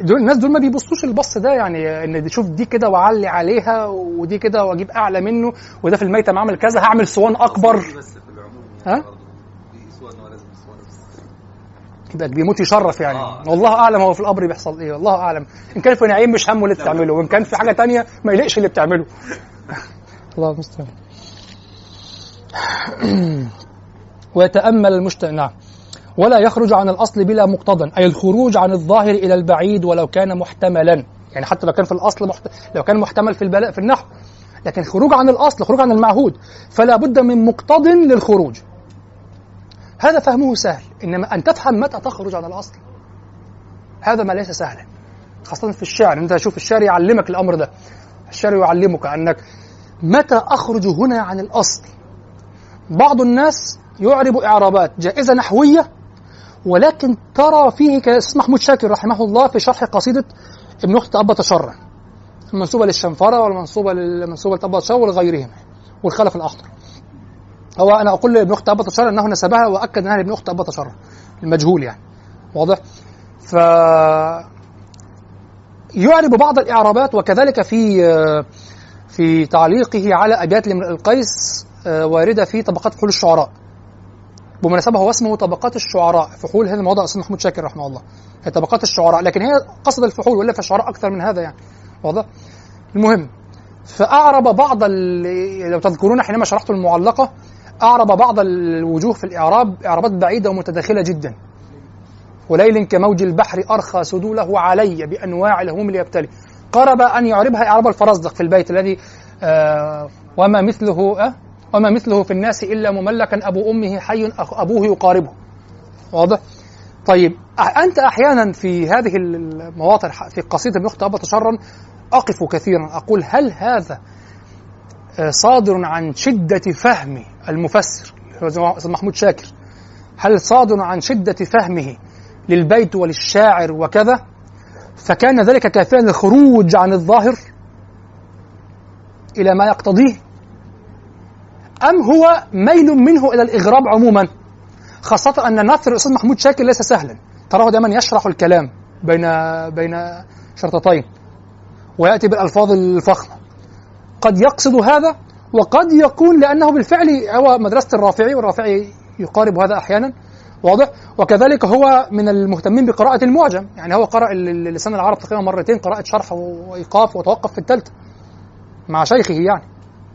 دول الناس دول ما بيبصوش البص ده يعني إن دي شوف دي كده وأعلي عليها ودي كده وأجيب أعلى منه وده في الميتم عمل كذا هعمل صوان أكبر. بس في العموم ها؟ يعني بس. يبقى بيموت يشرف يعني. آه. والله أعلم هو في القبر بيحصل إيه والله أعلم. إن كان في نعيم مش همه اللي بتعمله وإن كان في حاجة تانية ما يليقش اللي بتعمله. الله المستعان ويتأمل المجتمع نعم. ولا يخرج عن الأصل بلا مقتضى أي الخروج عن الظاهر إلى البعيد ولو كان محتملا. يعني حتى لو كان في الأصل محت... لو كان محتمل في البلاء في النحو. لكن خروج عن الأصل خروج عن المعهود فلا بد من مقتض للخروج. هذا فهمه سهل. إنما أن تفهم متى تخرج عن الأصل. هذا ما ليس سهلا. خاصة في الشعر. أنت شوف الشعر يعلمك الأمر ده. الشعر يعلمك أنك متى أخرج هنا عن الأصل. بعض الناس يعرب إعرابات جائزة نحوية ولكن ترى فيه كاستاذ محمود شاكر رحمه الله في شرح قصيدة ابن أخت أبا تشرع. المنسوبة للشنفرة والمنسوبة للمنسوبة لأبا تشرع ولغيرهم والخلف الأخضر. هو أنا أقول لابن أخت أبا تشرع أنه نسبها وأكد أنها لابن أخت أبا تشرع المجهول يعني. واضح؟ ف يعرب بعض الإعرابات وكذلك في في تعليقه على أبيات لامرئ القيس آه، واردة في طبقات فحول الشعراء. بمناسبة هو اسمه طبقات الشعراء فحول هذا موضع الاستاذ محمود شاكر رحمه الله. هي طبقات الشعراء لكن هي قصد الفحول ولا في الشعراء أكثر من هذا يعني؟ واضح؟ المهم فأعرب بعض لو تذكرون حينما شرحت المعلقة أعرب بعض الوجوه في الإعراب إعرابات بعيدة ومتداخلة جدا. وليل كموج البحر أرخى سدوله علي بأنواع الهموم ليبتلي. قرب أن يعربها إعراب الفرزدق في البيت الذي آه وما مثله آه وما مثله في الناس إلا مملكا أبو أمه حي أبوه يقاربه. واضح؟ طيب أنت أحيانا في هذه المواطن في قصيدة ابن أخت أبا تشرن أقف كثيرا. أقول هل هذا آه، صادر عن شدة فهم المفسر محمود شاكر؟ هل صادر عن شدة فهمه للبيت وللشاعر وكذا؟ فكان ذلك كافيا للخروج عن الظاهر إلى ما يقتضيه أم هو ميل منه إلى الإغراب عموما؟ خاصة أن نثر الأستاذ محمود شاكر ليس سهلا. تراه دائما يشرح الكلام بين بين شرطتين ويأتي بالألفاظ الفخمة. قد يقصد هذا وقد يكون لأنه بالفعل هو مدرسة الرافعي والرافعي يقارب هذا أحيانا. واضح؟ وكذلك هو من المهتمين بقراءة المعجم. يعني هو قرأ لسان العرب تقريبا مرتين قراءة شرح وإيقاف وتوقف في الثالثة مع شيخه يعني.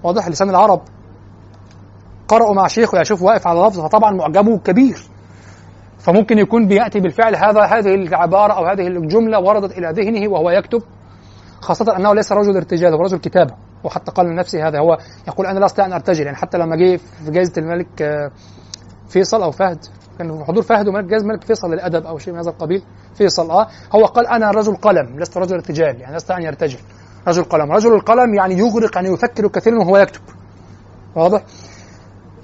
واضح؟ لسان العرب. قرأوا مع شيخه يشوف واقف على لفظ فطبعا معجمه كبير. فممكن يكون بيأتي بالفعل هذا هذه العبارة أو هذه الجملة وردت إلى ذهنه وهو يكتب خاصة أنه ليس رجل ارتجال هو رجل كتابة وحتى قال لنفسه هذا هو يقول أنا لا أستطيع أن أرتجل يعني حتى لما جه في جائزة الملك آه، فيصل أو فهد كان حضور فهد وملك جائزة الملك فيصل للأدب أو شيء من هذا القبيل فيصل أه هو قال أنا رجل قلم لست رجل ارتجال يعني لا أستطيع أن يرتجل رجل قلم. رجل القلم يعني يغرق يعني يفكر كثيرا وهو يكتب. واضح؟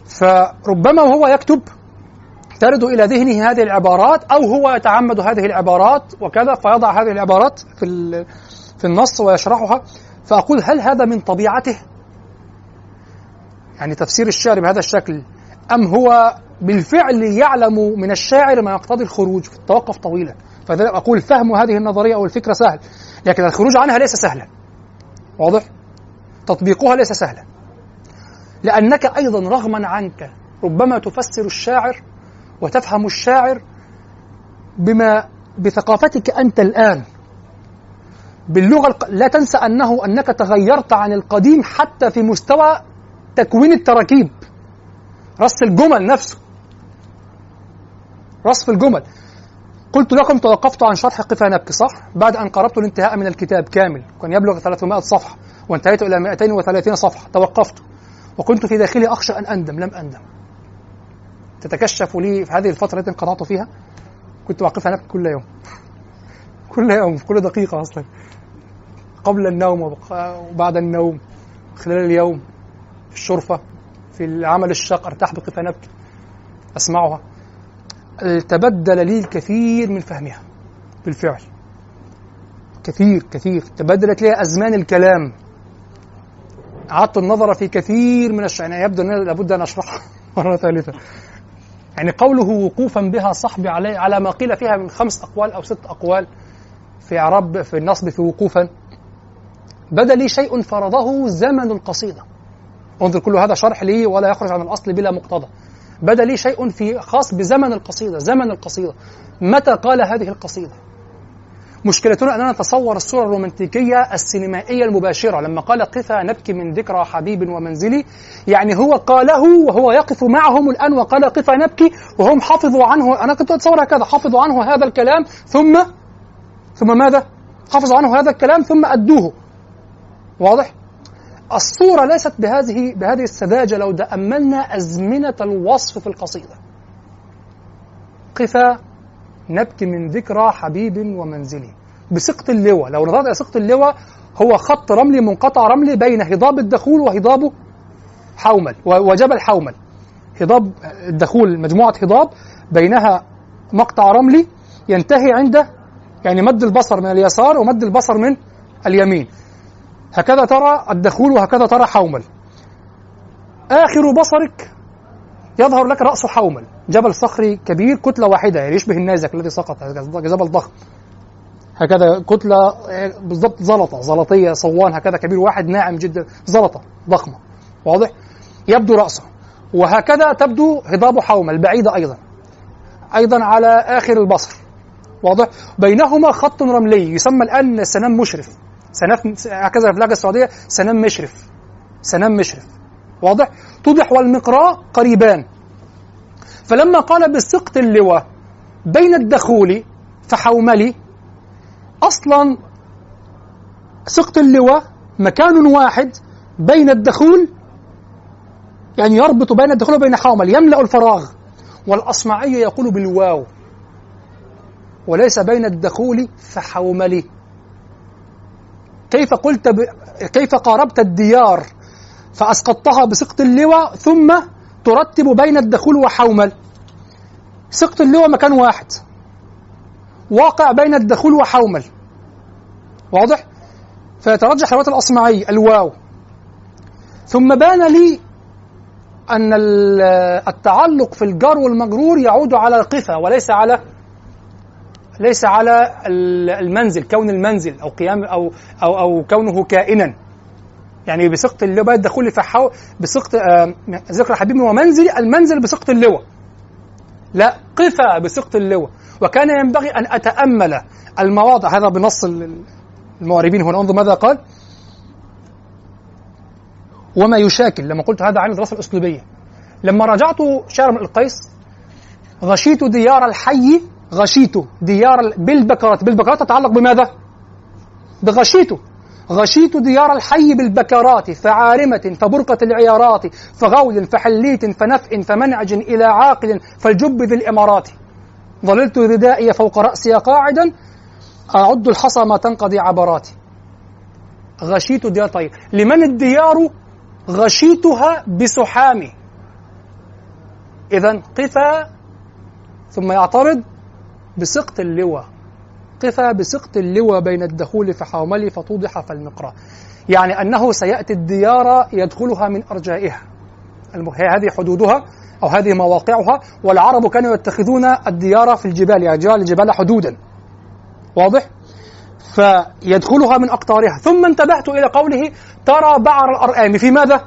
فربما وهو يكتب ترد إلى ذهنه هذه العبارات أو هو يتعمد هذه العبارات وكذا فيضع هذه العبارات في في النص ويشرحها. فأقول هل هذا من طبيعته؟ يعني تفسير الشعر بهذا الشكل أم هو بالفعل يعلم من الشاعر ما يقتضي الخروج؟ في التوقف طويلا. فلذلك أقول فهم هذه النظرية أو الفكرة سهل لكن الخروج عنها ليس سهلا. واضح؟ تطبيقها ليس سهلا. لأنك أيضا رغما عنك. ربما تفسر الشاعر وتفهم الشاعر بما بثقافتك أنت الآن. باللغة. لا تنسى أنه أنك تغيرت عن القديم حتى في مستوى تكوين التراكيب. رص الجمل نفسه. رصف الجمل. قلت لكم توقفت عن شرح قفا نبكي صح؟ بعد أن قربت الانتهاء من الكتاب كامل. كان يبلغ 300 صفحة وانتهيت إلى 230 صفحة. توقفت. وكنت في داخلي أخشى أن أندم لم أندم. تتكشف لي في هذه الفترة التي انقطعت فيها كنت واقفها نبكي كل يوم. كل يوم كل دقيقة أصلا. قبل النوم وبعد النوم خلال اليوم في الشرفة في العمل الشاق ارتاح بقفا نبكي أسمعها. تبدل لي الكثير من فهمها بالفعل. كثير كثير. تبدلت لي أزمان الكلام. أعدت النظر في كثير من الشيء يعني يبدو أن لابد أن أشرحها مرة ثالثة. يعني قوله وقوفا بها صحبي علي على ما قيل فيها من خمس أقوال أو ست أقوال في إعراب في النصب في وقوفا. بدا لي شيء فرضه زمن القصيدة انظر كل هذا شرح لي ولا يخرج عن الأصل بلا مقتضى. بدا لي شيء في خاص بزمن القصيدة زمن القصيدة. متى قال هذه القصيدة؟ مشكلتنا أننا نتصور الصورة الرومانتيكية السينمائية المباشرة. لما قال قفا نبكي من ذكرى حبيب ومنزلي يعني هو قاله وهو يقف معهم الآن وقال قفا نبكي وهم حفظوا عنه. أنا كنت أتصور هكذا حفظوا عنه هذا الكلام ثم ثم ماذا؟ حفظوا عنه هذا الكلام ثم أدوه. واضح؟ الصورة ليست بهذه بهذه السذاجة لو تأملنا أزمنة الوصف في القصيدة. قفا نبكي من ذكرى حبيب ومنزلي. بسقط اللواء. لو نظرت إلى سقط اللواء هو خط رملي منقطع رملي بين هضاب الدخول وهضاب حومل وجبل حومل. هضاب الدخول مجموعة هضاب بينها مقطع رملي ينتهي عند يعني مد البصر من اليسار ومد البصر من اليمين. هكذا ترى الدخول وهكذا ترى حومل. آخر بصرك يظهر لك رأس حومل. جبل صخري كبير كتلة واحدة يعني يشبه النازك الذي سقط جبل ضخم. هكذا كتلة بالضبط زلطة زلطية صوان هكذا كبير واحد ناعم جدا زلطة ضخمة واضح؟ يبدو رأسه وهكذا تبدو هضاب حومل بعيدة أيضا أيضا على آخر البصر واضح؟ بينهما خط رملي يسمى الآن سنام مشرف سنف هكذا في اللهجة السعودية سنام مشرف سنام مشرف واضح؟ توضح والمقراء قريبان. فلما قال بسقط اللواء بين الدخول فحوملي أصلا سقط اللواء مكان واحد بين الدخول يعني يربط بين الدخول وبين حومل يملا الفراغ والأصمعي يقول بالواو وليس بين الدخول فحوملي كيف قلت ب... كيف قاربت الديار؟ فأسقطتها بسقط اللواء ثم ترتب بين الدخول وحومل. سقط اللواء مكان واحد. واقع بين الدخول وحومل. واضح؟ فيترجح رواية الأصمعي الواو. ثم بان لي أن التعلق في الجار والمجرور يعود على القفا وليس على ليس على المنزل كون المنزل أو قيام أو أو أو كونه كائنا. يعني بسقط اللواء الدخول في حو بسقط آه ذكر حبيبي ومنزلي المنزل بسقط اللواء. لا قفا بسقط اللواء. وكان ينبغي أن أتأمل المواضع. هذا بنص المعربين هنا. انظر ماذا قال. وما يشاكل. لما قلت هذا عن الدراسة الأسلوبية. لما رجعت شعر القيس غشيت ديار الحي غشيت ديار بالبكرات بالبكرات تتعلق بماذا؟ بغشيت غشيت ديار الحي بالبكرات فعارمة فبرقة العيارات فغول فحليت فنفء فمنعج إلى عاقل فالجب ذي الإمارات. ظللت ردائي فوق رأسي قاعدا أعد الحصى ما تنقضي عبراتي. غشيت ديار طيب لمن الديار غشيتها بسحامي؟ إذا قفا ثم يعترض بسقط اللواء. قفا بسقط اللواء بين الدخول في حوملي فتوضح فالمقرى يعني أنه سيأتي الديار يدخلها من أرجائها. هذه حدودها أو هذه مواقعها والعرب كانوا يتخذون الديار في الجبال يعني جبال الجبال حدودا. واضح؟ فيدخلها من أقطارها. ثم انتبهت إلى قوله ترى بعر الأرآم في ماذا؟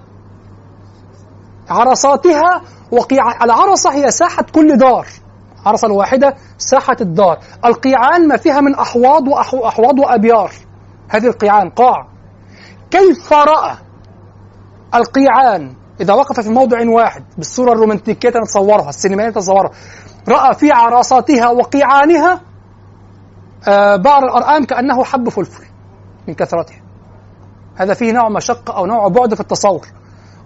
عرصاتها وقيع العرصة هي ساحة كل دار. عرصة الواحدة ساحة الدار. القيعان ما فيها من أحواض وأحواض وأبيار. هذه القيعان قاع. كيف رأى القيعان؟ إذا وقف في موضع واحد بالصورة الرومانتيكية نتصورها السينمائية نتصورها. رأى في عرصاتها وقيعانها آه بعر الأرآم كأنه حب فلفل من كثرته هذا فيه نوع مشقة أو نوع بعد في التصور.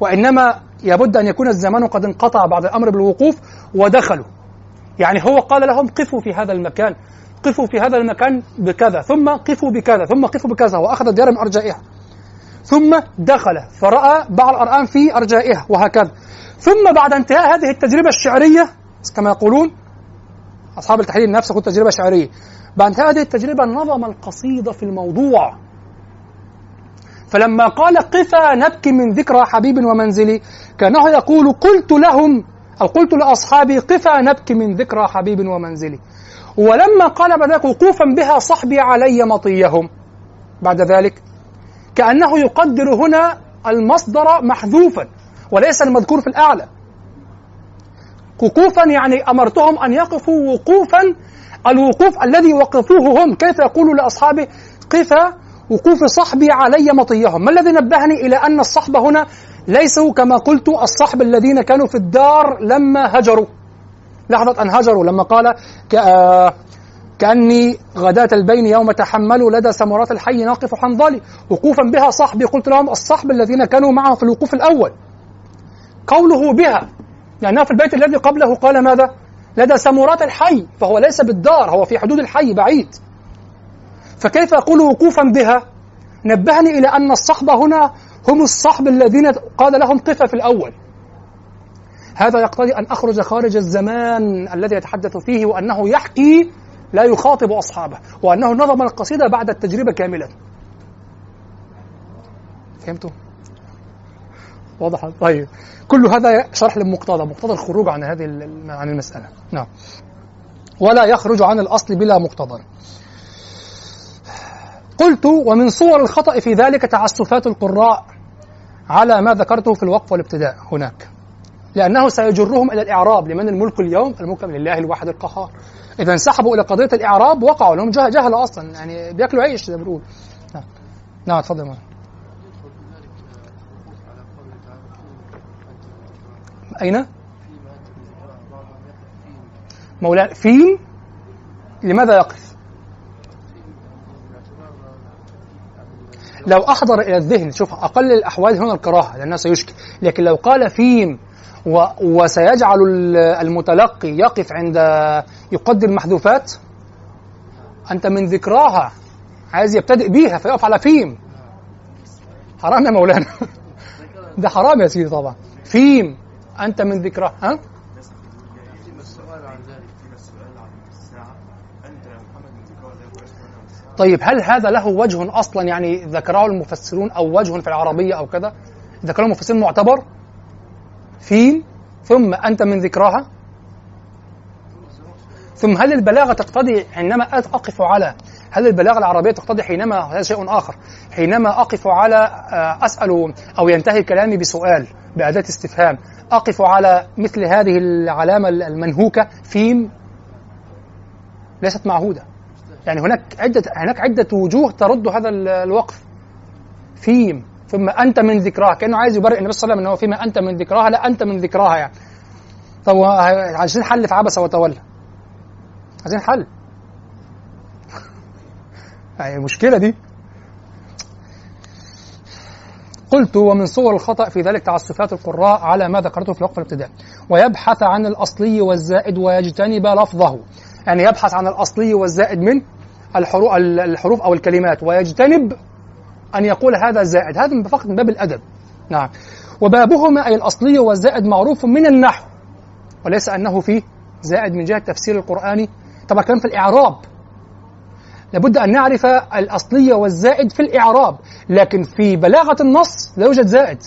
وإنما يبد أن يكون الزمان قد انقطع بعد الأمر بالوقوف ودخلوا. يعني هو قال لهم قفوا في هذا المكان قفوا في هذا المكان بكذا ثم قفوا بكذا ثم قفوا بكذا وأخذ الديار من أرجائها. ثم دخل فرأى بعض الأرآم في أرجائها وهكذا. ثم بعد انتهاء هذه التجربة الشعرية كما يقولون أصحاب التحليل النفس تكون تجربة شعرية. بعد انتهاء هذه التجربة نظم القصيدة في الموضوع. فلما قال قفا نبكي من ذكرى حبيب ومنزلي كأنه يقول قلت لهم قلت لأصحابي قفا نبكي من ذكرى حبيب ومنزلي. ولما قال بعد ذلك وقوفا بها صحبي علي مطيهم. بعد ذلك كأنه يقدر هنا المصدر محذوفا وليس المذكور في الأعلى. وقوفا يعني أمرتهم أن يقفوا وقوفا الوقوف الذي وقفوه هم كيف يقول لأصحابه قفا وقوف صحبي علي مطيهم. ما الذي نبهني إلى أن الصحب هنا ليسوا كما قلت الصحب الذين كانوا في الدار لما هجروا. لحظة أن هجروا لما قال كأني غداة البين يوم تحملوا لدى سمرات الحي ناقف حنظلي. وقوفا بها صحبي. قلت لهم الصحب الذين كانوا معه في الوقوف الأول. قوله بها يعني في البيت الذي قبله قال ماذا؟ لدى سمرات الحي فهو ليس بالدار هو في حدود الحي بعيد. فكيف يقول وقوفا بها؟ نبهني إلى أن الصحب هنا هم الصحب الذين قال لهم قفا في الأول. هذا يقتضي أن أخرج خارج الزمان الذي يتحدث فيه وأنه يحكي لا يخاطب أصحابه وأنه نظم القصيدة بعد التجربة كاملة. فهمتوا؟ واضح. طيب. كل هذا شرح للمقتضى. مقتضى الخروج عن هذه عن المسألة. نعم. ولا يخرج عن الأصل بلا مقتضى. قلت ومن صور الخطأ في ذلك تعسفات القراء على ما ذكرته في الوقف والابتداء هناك. لأنه سيجرهم إلى الإعراب لمن الملك اليوم الملك لله الواحد القهار. إذا انسحبوا إلى قضية الإعراب وقعوا لهم جهل أصلا يعني بياكلوا عيش زي ما بنقول نعم. نعم تفضل أين؟ مولانا فين لماذا يقف؟ لو أحضر إلى الذهن شوف أقل الأحوال هنا الكراهة لأنه سيشكي لكن لو قال فيم و وسيجعل المتلقي يقف عند يقدر محذوفات أنت من ذكراها عايز يبتدئ بيها فيقف على فيم. حرام يا مولانا. ده حرام يا سيدي طبعا. فيم أنت من ذكراها ها؟ طيب هل هذا له وجه أصلا يعني ذكره المفسرون أو وجه في العربية أو كذا؟ ذكره المفسرون معتبر؟ فيم ثم أنت من ذكراها؟ ثم هل البلاغة تقتضي حينما أقف على هل البلاغة العربية تقتضي حينما هذا شيء آخر حينما أقف على آه، أسأل أو ينتهي كلامي بسؤال بأداة استفهام أقف على مثل هذه العلامة المنهوكة فيم ليست معهودة يعني هناك عدة هناك عدة وجوه ترد هذا الوقف. فيم. ثم أنت من ذكراها. كأنه عايز يبرئ النبي صلى الله عليه وسلم أنه فيما أنت من ذكراها. لا أنت من ذكراها يعني. طب عايزين حل في عبس وتولى. عايزين حل. يعني المشكلة دي. قلت ومن صور الخطأ في ذلك تعسفات القراء على ما ذكرته في الوقف الابتداء. ويبحث عن الأصلي والزائد ويجتنب لفظه. يعني يبحث عن الأصلي والزائد من الحروف أو الكلمات ويجتنب أن يقول هذا زائد. هذا فقط من باب الأدب. نعم. وبابهما أي الأصلي والزائد معروف من النحو. وليس أنه فيه زائد من جهة تفسير القرآن. طبعا كان في الإعراب. لابد أن نعرف الأصلي والزائد في الإعراب. لكن في بلاغة النص لا يوجد زائد.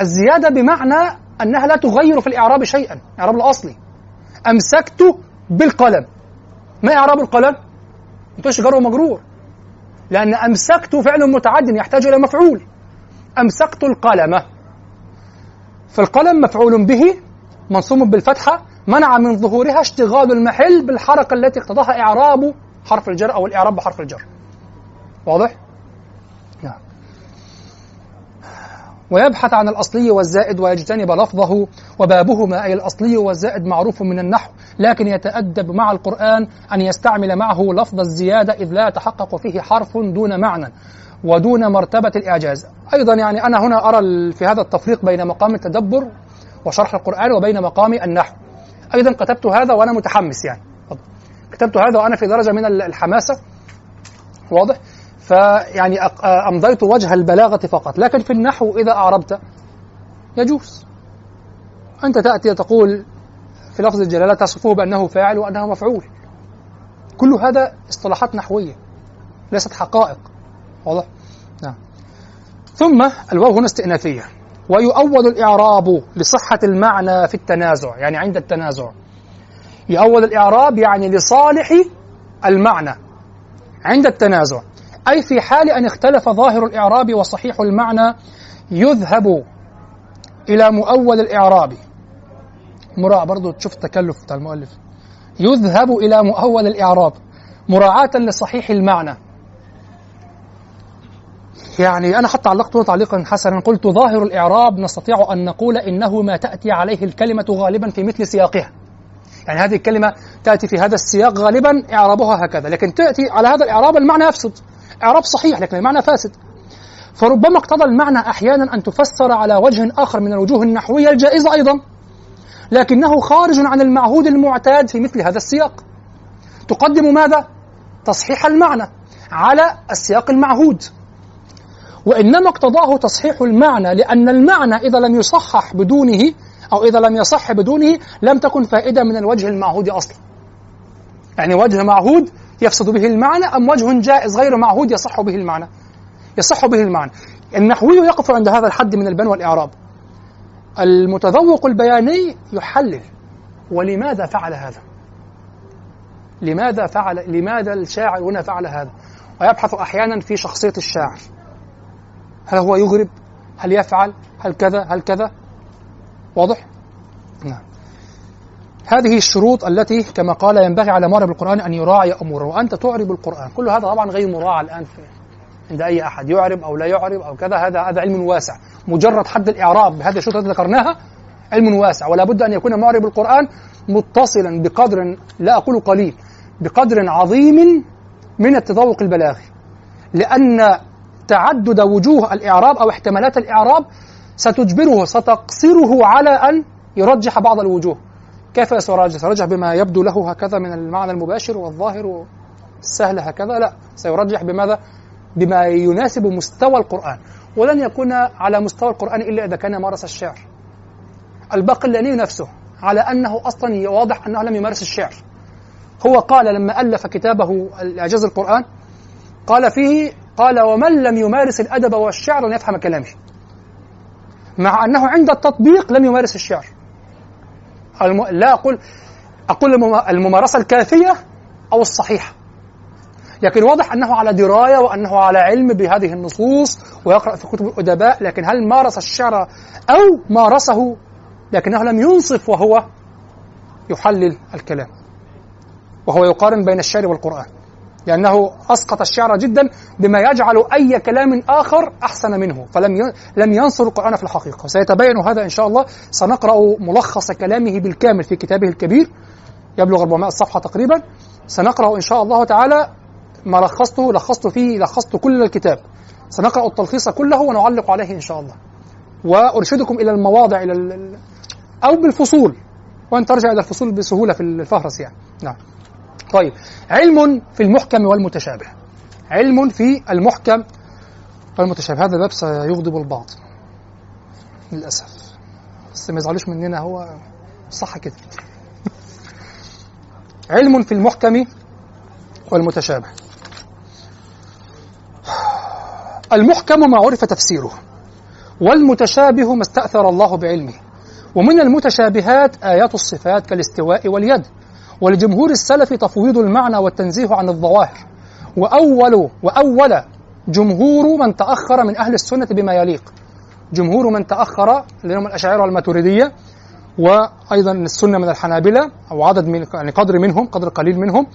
الزيادة بمعنى أنها لا تغير في الإعراب شيئا. الاعراب الأصلي. أمسكت بالقلم. ما إعراب القلم؟ ما جر ومجرور لأن أمسكت فعل متعد يحتاج إلى مفعول أمسكت القلم فالقلم مفعول به منصوب بالفتحة منع من ظهورها اشتغال المحل بالحركة التي اقتضاها إعراب حرف الجر أو الإعراب بحرف الجر واضح؟ نعم ويبحث عن الأصلي والزائد ويجتنب لفظه وبابهما أي الأصلي والزائد معروف من النحو لكن يتأدب مع القرآن أن يستعمل معه لفظ الزيادة إذ لا يتحقق فيه حرف دون معنى ودون مرتبة الإعجاز. أيضا يعني أنا هنا أرى في هذا التفريق بين مقام التدبر وشرح القرآن وبين مقام النحو. أيضا كتبت هذا وأنا متحمس يعني. كتبت هذا وأنا في درجة من الحماسة. واضح؟ فيعني أمضيت وجه البلاغة فقط. لكن في النحو إذا أعربت يجوز. أنت تأتي تقول في لفظ الجلالة تصفه بأنه فاعل وأنه مفعول. كل هذا اصطلاحات نحوية ليست حقائق. واضح؟ نعم. ثم الواو هنا استئنافية. ويؤول الإعراب لصحة المعنى في التنازع يعني عند التنازع. يؤول الإعراب يعني لصالح المعنى عند التنازع. أي في حال أن اختلف ظاهر الإعراب وصحيح المعنى يذهب إلى مؤول الإعراب. مراعاة برضو تشوف التكلف بتاع المؤلف. يذهب إلى مؤول الإعراب. مراعاة لصحيح المعنى. يعني أنا حتى علقت تعليقا حسنا. قلت ظاهر الإعراب نستطيع أن نقول إنه ما تأتي عليه الكلمة غالبا في مثل سياقها. يعني هذه الكلمة تأتي في هذا السياق غالبا إعرابها هكذا. لكن تأتي على هذا الإعراب المعنى يفسد. إعراب صحيح لكن المعنى فاسد. فربما اقتضى المعنى أحيانا أن تفسر على وجه آخر من الوجوه النحوية الجائزة أيضا لكنه خارج عن المعهود المعتاد في مثل هذا السياق. تقدم ماذا؟ تصحيح المعنى على السياق المعهود. وإنما اقتضاه تصحيح المعنى لأن المعنى إذا لم يصحح بدونه أو إذا لم يصح بدونه لم تكن فائدة من الوجه المعهود أصلا. يعني وجه معهود يفسد به المعنى أم وجه جائز غير معهود يصح به المعنى؟ يصح به المعنى. النحوي يقف عند هذا الحد من البن والإعراب. المتذوق البياني يحلل. ولماذا فعل هذا؟ لماذا فعل لماذا الشاعر هنا فعل هذا؟ ويبحث أحيانا في شخصية الشاعر. هل هو يغرب؟ هل يفعل؟ هل كذا؟ هل كذا؟ واضح؟ نعم. هذه الشروط التي كما قال ينبغي على معرب القرآن أن يراعي أموره وأنت تعرب القرآن. كل هذا طبعا غير مراعى الآن في عند أي أحد يعرب أو لا يعرب أو كذا هذا هذا علم واسع. مجرد حد الإعراب بهذه الشروط التي ذكرناها علم واسع. ولا بد أن يكون معرب القرآن متصلا بقدر لا أقول قليل بقدر عظيم من التذوق البلاغي. لأن تعدد وجوه الإعراب أو احتمالات الإعراب ستجبره ستقصره على أن يرجح بعض الوجوه. كيف سيرجح؟ سيرجح بما يبدو له هكذا من المعنى المباشر والظاهر السهل هكذا؟ لا سيرجح بماذا؟ بما يناسب مستوى القرآن. ولن يكون على مستوى القرآن إلا إذا كان مارس الشعر. الباقلاني نفسه على أنه أصلا واضح أنه لم يمارس الشعر. هو قال لما ألف كتابه إعجاز القرآن قال فيه قال ومن لم يمارس الأدب والشعر لن يفهم كلامي مع أنه عند التطبيق لم يمارس الشعر. الم... لا أقول أقول الممارسة الكافية أو الصحيحة. لكن واضح أنه على دراية وأنه على علم بهذه النصوص ويقرأ في كتب الأدباء لكن هل مارس الشعر أو مارسه؟ لكنه لم ينصف وهو يحلل الكلام. وهو يقارن بين الشعر والقرآن. لأنه أسقط الشعر جدا بما يجعل أي كلام آخر أحسن منه فلم لم ينصر القرآن في الحقيقة. سيتبين هذا إن شاء الله. سنقرأ ملخص كلامه بالكامل في كتابه الكبير. يبلغ 400 صفحة تقريبا. سنقرأ إن شاء الله تعالى ما لخصته لخصت فيه لخصت كل الكتاب. سنقرأ التلخيص كله ونعلق عليه إن شاء الله. وأرشدكم إلى المواضع إلى أو بالفصول. وأن ترجع إلى الفصول بسهولة في الفهرس يعني. نعم. طيب علم في المحكم والمتشابه. علم في المحكم والمتشابه. هذا الباب سيغضب البعض للأسف. بس ما يزعلوش مننا هو صح كده. علم في المحكم والمتشابه. المحكم ما عرف تفسيره والمتشابه ما استأثر الله بعلمه. ومن المتشابهات آيات الصفات كالاستواء واليد. ولجمهور السلف تفويض المعنى والتنزيه عن الظواهر. وأول وأول جمهور من تأخر من أهل السنة بما يليق. جمهور من تأخر اللي هم الأشاعرة والماتريدية وأيضا السنة من الحنابلة أو عدد من يعني قدر منهم قدر قليل منهم.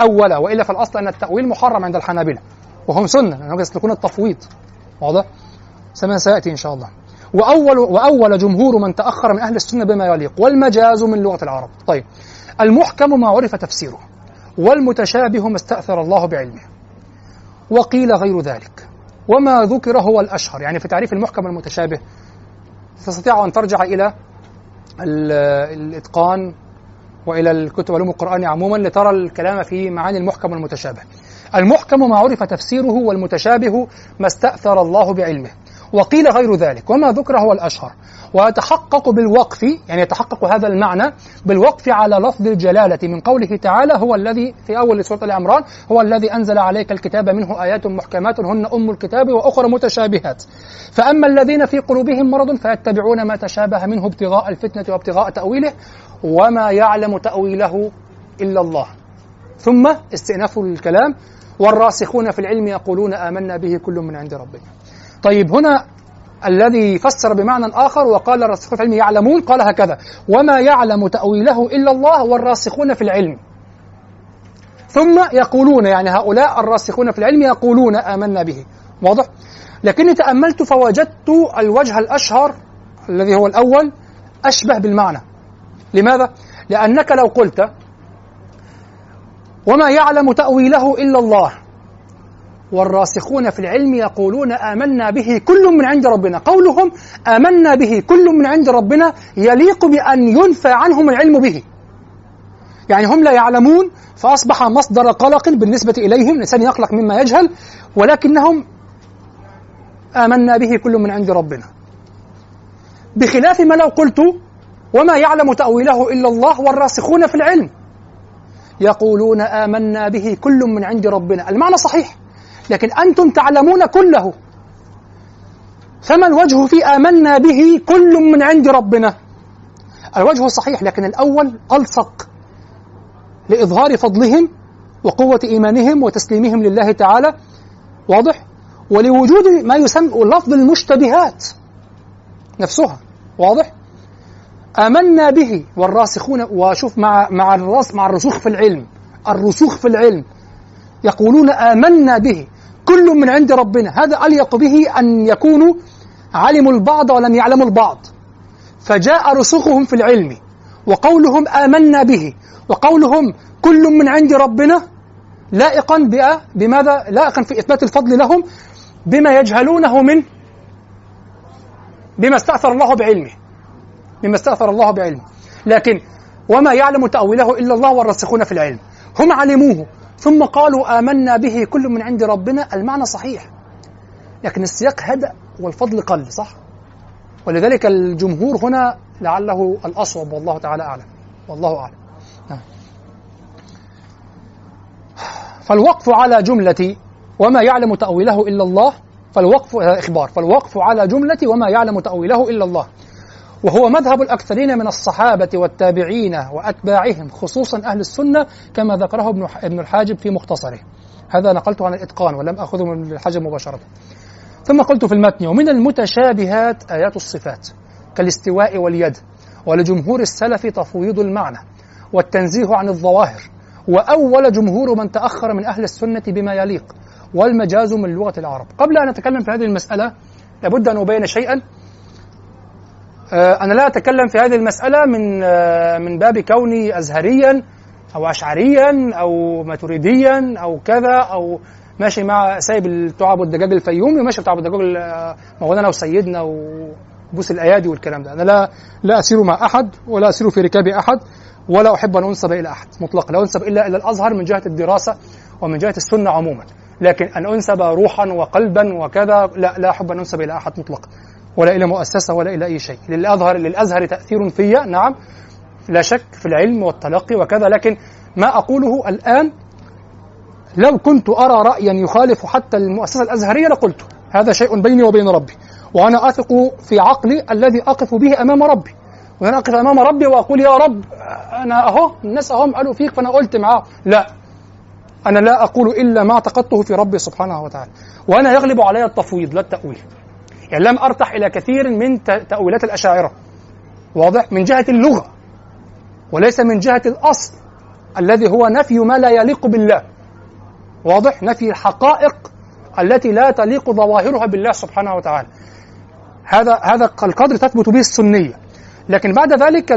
أول وإلا في الأصل أن التأويل محرم عند الحنابلة وهم سنة لأنهم يسلكون التفويض. واضح؟ سما سيأتي إن شاء الله. وأول وأول جمهور من تأخر من أهل السنة بما يليق. والمجاز من لغة العرب. طيب. المحكم ما عرف تفسيره والمتشابه ما استأثر الله بعلمه. وقيل غير ذلك. وما ذكر هو الأشهر. يعني في تعريف المحكم المتشابه تستطيع أن ترجع إلى الإتقان وإلى الكتب علوم القرآن عموما لترى الكلام في معاني المحكم والمتشابه المحكم ما عرف تفسيره والمتشابه ما استأثر الله بعلمه. وقيل غير ذلك. وما ذكر هو الأشهر. ويتحقق بالوقف يعني يتحقق هذا المعنى بالوقف على لفظ الجلالة من قوله تعالى هو الذي في أول سورة العمران هو الذي أنزل عليك الكتاب منه آيات محكمات هن أم الكتاب وأخرى متشابهات. فأما الذين في قلوبهم مرض فيتبعون ما تشابه منه ابتغاء الفتنة وابتغاء تأويله وما يعلم تأويله إلا الله. ثم استئناف الكلام والراسخون في العلم يقولون آمنا به كل من عند ربنا. طيب هنا الذي فسر بمعنى آخر وقال الراسخون في العلم يعلمون قال هكذا وما يعلم تأويله إلا الله والراسخون في العلم ثم يقولون يعني هؤلاء الراسخون في العلم يقولون آمنا به واضح؟ لكني تأملت فوجدت الوجه الأشهر الذي هو الأول أشبه بالمعنى لماذا؟ لأنك لو قلت وما يعلم تأويله إلا الله والراسخون في العلم يقولون آمنا به كل من عند ربنا. قولهم آمنا به كل من عند ربنا يليق بأن ينفى عنهم العلم به. يعني هم لا يعلمون فأصبح مصدر قلق بالنسبة إليهم. الإنسان يقلق مما يجهل ولكنهم آمنا به كل من عند ربنا. بخلاف ما لو قلت وما يعلم تأويله إلا الله والراسخون في العلم يقولون آمنا به كل من عند ربنا. المعنى صحيح. لكن أنتم تعلمون كله. فما الوجه في آمنا به كل من عند ربنا؟ الوجه صحيح لكن الأول ألصق لإظهار فضلهم وقوة إيمانهم وتسليمهم لله تعالى. واضح؟ ولوجود ما يسمى لفظ المشتبهات نفسها. واضح؟ آمنا به والراسخون وشوف مع مع الراس مع الرسوخ في العلم. الرسوخ في العلم. يقولون آمنا به. كل من عند ربنا. هذا أليق به أن يكونوا علموا البعض ولم يعلموا البعض. فجاء رسوخهم في العلم وقولهم آمنا به وقولهم كل من عند ربنا لائقا بماذا؟ لائقا في إثبات الفضل لهم بما يجهلونه من بما استأثر الله بعلمه. بما استأثر الله بعلمه. لكن وما يعلم تأويله إلا الله والراسخون في العلم. هم علموه. ثم قالوا آمنا به كل من عند ربنا. المعنى صحيح لكن السياق هدأ والفضل قل صح؟ ولذلك الجمهور هنا لعله الأصوب والله تعالى أعلم والله أعلم. نعم. فالوقف على جملة وما يعلم تأويله إلا الله فالوقف إخبار فالوقف على جملة وما يعلم تأويله إلا الله. وهو مذهب الأكثرين من الصحابة والتابعين وأتباعهم خصوصا أهل السنة كما ذكره ابن الحاجب في مختصره. هذا نقلته عن الإتقان ولم أخذه من الحاجب مباشرة. ثم قلت في المتن ومن المتشابهات آيات الصفات كالاستواء واليد ولجمهور السلف تفويض المعنى والتنزيه عن الظواهر وأول جمهور من تأخر من أهل السنة بما يليق والمجاز من لغة العرب. قبل أن أتكلم في هذه المسألة لابد أن أبين شيئا. أنا لا أتكلم في هذه المسألة من آه، من باب كوني أزهريا أو أشعريا أو ماتريديا أو كذا أو ماشي مع سايب التعب والدجاج الفيومي وماشي بتعب الدجاج آه، مولانا وسيدنا وبوس الأيادي والكلام ده. أنا لا لا أسير مع أحد ولا أسير في ركاب أحد ولا أحب أن أنسب إلى أحد مطلقا. لا أنسب إلا إلى الأزهر من جهة الدراسة ومن جهة السنة عموما. لكن أن أنسب روحا وقلبا وكذا لا لا أحب أن أنسب إلى أحد مطلقا. ولا إلى مؤسسة ولا إلى أي شيء. للأزهر للأزهر تأثير في نعم لا شك في العلم والتلقي وكذا لكن ما أقوله الآن لو كنت أرى رأيا يخالف حتى المؤسسة الأزهرية لقلته هذا شيء بيني وبين ربي وأنا أثق في عقلي الذي أقف به أمام ربي وأنا أقف أمام ربي وأقول يا رب أنا أهو الناس أهم قالوا فيك فأنا قلت معاه لا أنا لا أقول إلا ما اعتقدته في ربي سبحانه وتعالى وأنا يغلب علي التفويض لا التأويل. يعني لم أرتح إلى كثير من تأويلات الأشاعرة. واضح؟ من جهة اللغة. وليس من جهة الأصل الذي هو نفي ما لا يليق بالله. واضح؟ نفي الحقائق التي لا تليق ظواهرها بالله سبحانه وتعالى. هذا هذا القدر تثبت به السنية. لكن بعد ذلك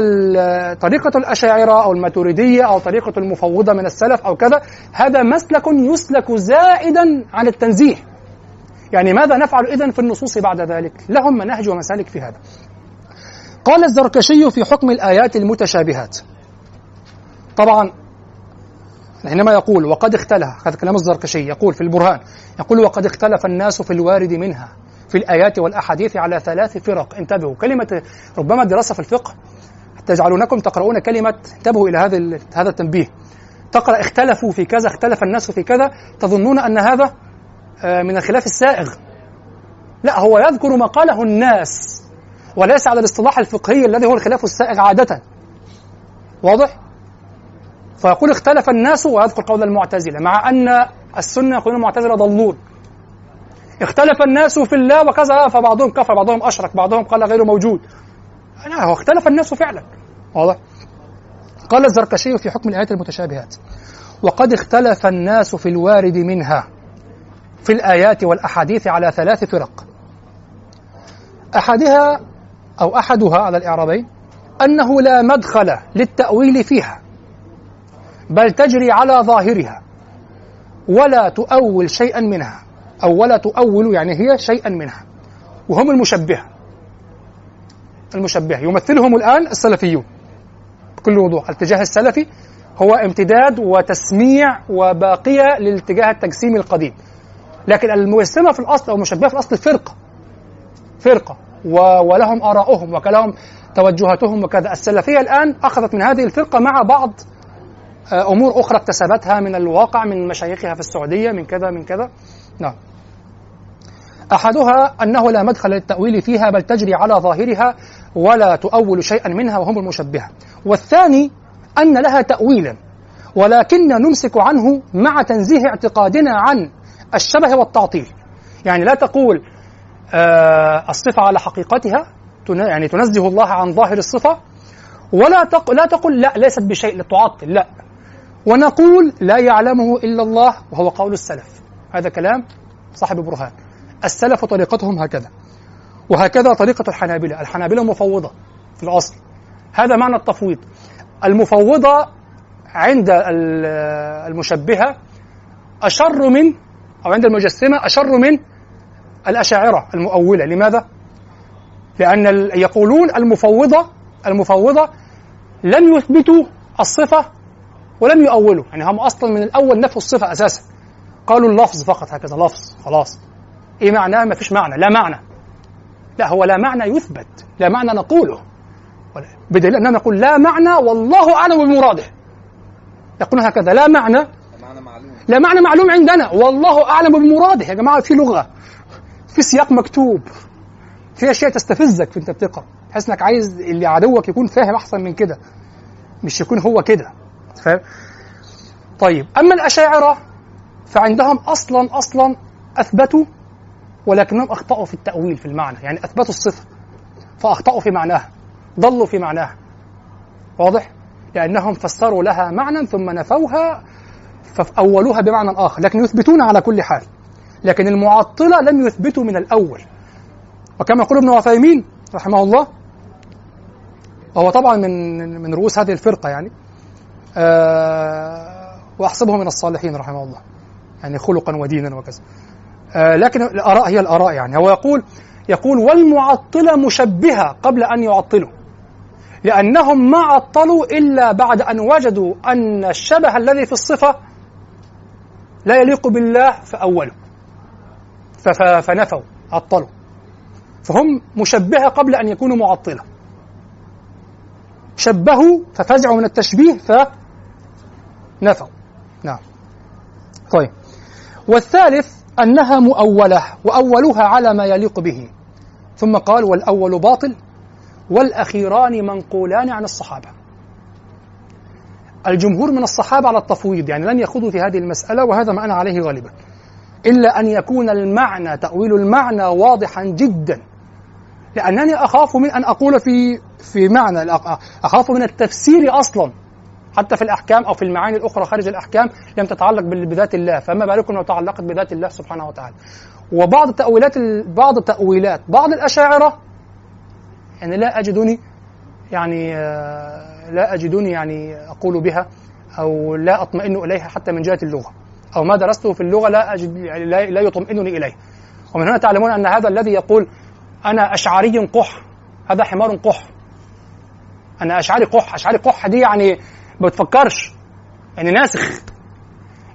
طريقة الأشاعرة أو الماتريدية أو طريقة المفوضة من السلف أو كذا هذا مسلك يسلك زائدا عن التنزيه. يعني ماذا نفعل إذن في النصوص بعد ذلك؟ لهم مناهج ومسالك في هذا. قال الزركشي في حكم الآيات المتشابهات. طبعا حينما يقول وقد اختلف هذا كلام الزركشي يقول في البرهان يقول وقد اختلف الناس في الوارد منها في الآيات والأحاديث على ثلاث فرق. انتبهوا كلمة ربما الدراسة في الفقه تجعلونكم تقرؤون كلمة انتبهوا إلى هذا هذا التنبيه. تقرأ اختلفوا في كذا اختلف الناس في كذا تظنون أن هذا من الخلاف السائغ. لا هو يذكر ما قاله الناس وليس على الاصطلاح الفقهي الذي هو الخلاف السائغ عادة. واضح؟ فيقول اختلف الناس ويذكر قول المعتزلة مع أن السنة يقولون المعتزلة ضلون اختلف الناس في الله وكذا فبعضهم كفر بعضهم أشرك بعضهم قال غير موجود. لا هو اختلف الناس فعلا. واضح؟ قال الزركشي في حكم الآيات المتشابهات وقد اختلف الناس في الوارد منها. في الآيات والأحاديث على ثلاث فرق. أحدها أو أحدها على الإعرابين أنه لا مدخل للتأويل فيها بل تجري على ظاهرها ولا تؤول شيئا منها أو ولا تؤول يعني هي شيئا منها وهم المشبهة. المشبهة. يمثلهم الآن السلفيون. بكل وضوح. الاتجاه السلفي هو امتداد وتسميع وباقية للاتجاه التجسيمي القديم. لكن المجسمة في الأصل أو المشبهة في الأصل فرقة. فرقة. ولهم آراؤهم وكلهم توجهاتهم وكذا. السلفية الآن أخذت من هذه الفرقة مع بعض آه، أمور أخرى اكتسبتها من الواقع من مشايخها في السعودية من كذا من كذا. نعم. أحدها أنه لا مدخل للتأويل فيها بل تجري على ظاهرها ولا تؤول شيئا منها وهم المشبهة. والثاني أن لها تأويلا ولكن نمسك عنه مع تنزيه اعتقادنا عن الشبه والتعطيل. يعني لا تقول آه الصفة على حقيقتها يعني تنزه الله عن ظاهر الصفة ولا تق... لا تقل لا ليست بشيء لتعطل لا. ونقول لا يعلمه إلا الله وهو قول السلف. هذا كلام صاحب برهان. السلف طريقتهم هكذا. وهكذا طريقة الحنابلة. الحنابلة مفوضة في الأصل. هذا معنى التفويض. المفوضة عند ال- المشبهة أشر من أو عند المجسمة أشر من الأشاعرة المؤولة. لماذا؟ لأن يقولون المفوضة المفوضة لم يثبتوا الصفة ولم يؤولوا. يعني هم أصلا من الأول نفوا الصفة أساسا. قالوا اللفظ فقط هكذا لفظ خلاص. إيه معناه؟ ما فيش معنى لا معنى. لا هو لا معنى يثبت لا معنى نقوله. بدليل أننا نقول لا معنى والله أعلم بمراده. يقولون هكذا لا معنى لا معنى معلوم عندنا. والله أعلم بمراده يا جماعة في لغة في سياق مكتوب في أشياء تستفزك وأنت بتقرأ. تحس إنك عايز اللي عدوك يكون فاهم أحسن من كده مش يكون هو كده. فاهم؟ طيب أما الأشاعرة فعندهم أصلا أصلا أثبتوا ولكنهم أخطأوا في التأويل في المعنى. يعني أثبتوا الصفة فأخطأوا في معناها ضلوا في معناها. واضح؟ لأنهم فسروا لها معنى ثم نفوها فأولوها بمعنى آخر لكن يثبتون على كل حال. لكن المعطلة لم يثبتوا من الأول. وكما يقول ابن عثيمين رحمه الله وهو طبعا من من رؤوس هذه الفرقة يعني آه وأحسبه من الصالحين رحمه الله. يعني خلقا ودينا وكذا. آه لكن الآراء هي الآراء يعني. هو يقول يقول والمعطلة مشبهة قبل أن يعطلوا لأنهم ما عطلوا إلا بعد أن وجدوا أن الشبه الذي في الصفة لا يليق بالله فأولوا فنفوا عطلوا. فهم مشبهة قبل أن يكونوا معطلة. شبهوا ففزعوا من التشبيه فنفوا. نعم. طيب. والثالث أنها مؤولة وأولوها على ما يليق به. ثم قال والأول باطل والأخيران منقولان عن الصحابة. الجمهور من الصحابة على التفويض يعني لم يخوضوا في هذه المسألة وهذا ما أنا عليه غالبا. إلا أن يكون المعنى تأويل المعنى واضحا جدا. لأنني أخاف من أن أقول في في معنى أخاف من التفسير أصلا. حتى في الأحكام أو في المعاني الأخرى خارج الأحكام لم تتعلق بذات الله. فما بالكم لو تعلقت بذات الله سبحانه وتعالى؟ وبعض تأويلات بعض تأويلات بعض الأشاعرة يعني لا أجدني يعني آه، لا أجدني يعني أقول بها أو لا أطمئن إليها حتى من جهة اللغة. أو ما درسته في اللغة لا أجد يعني لا, يطمئنني إليه. ومن هنا تعلمون أن هذا الذي يقول أنا أشعري قح هذا حمار قح. أنا أشعري قح أشعري قح دي يعني ما بتفكرش. يعني ناسخ.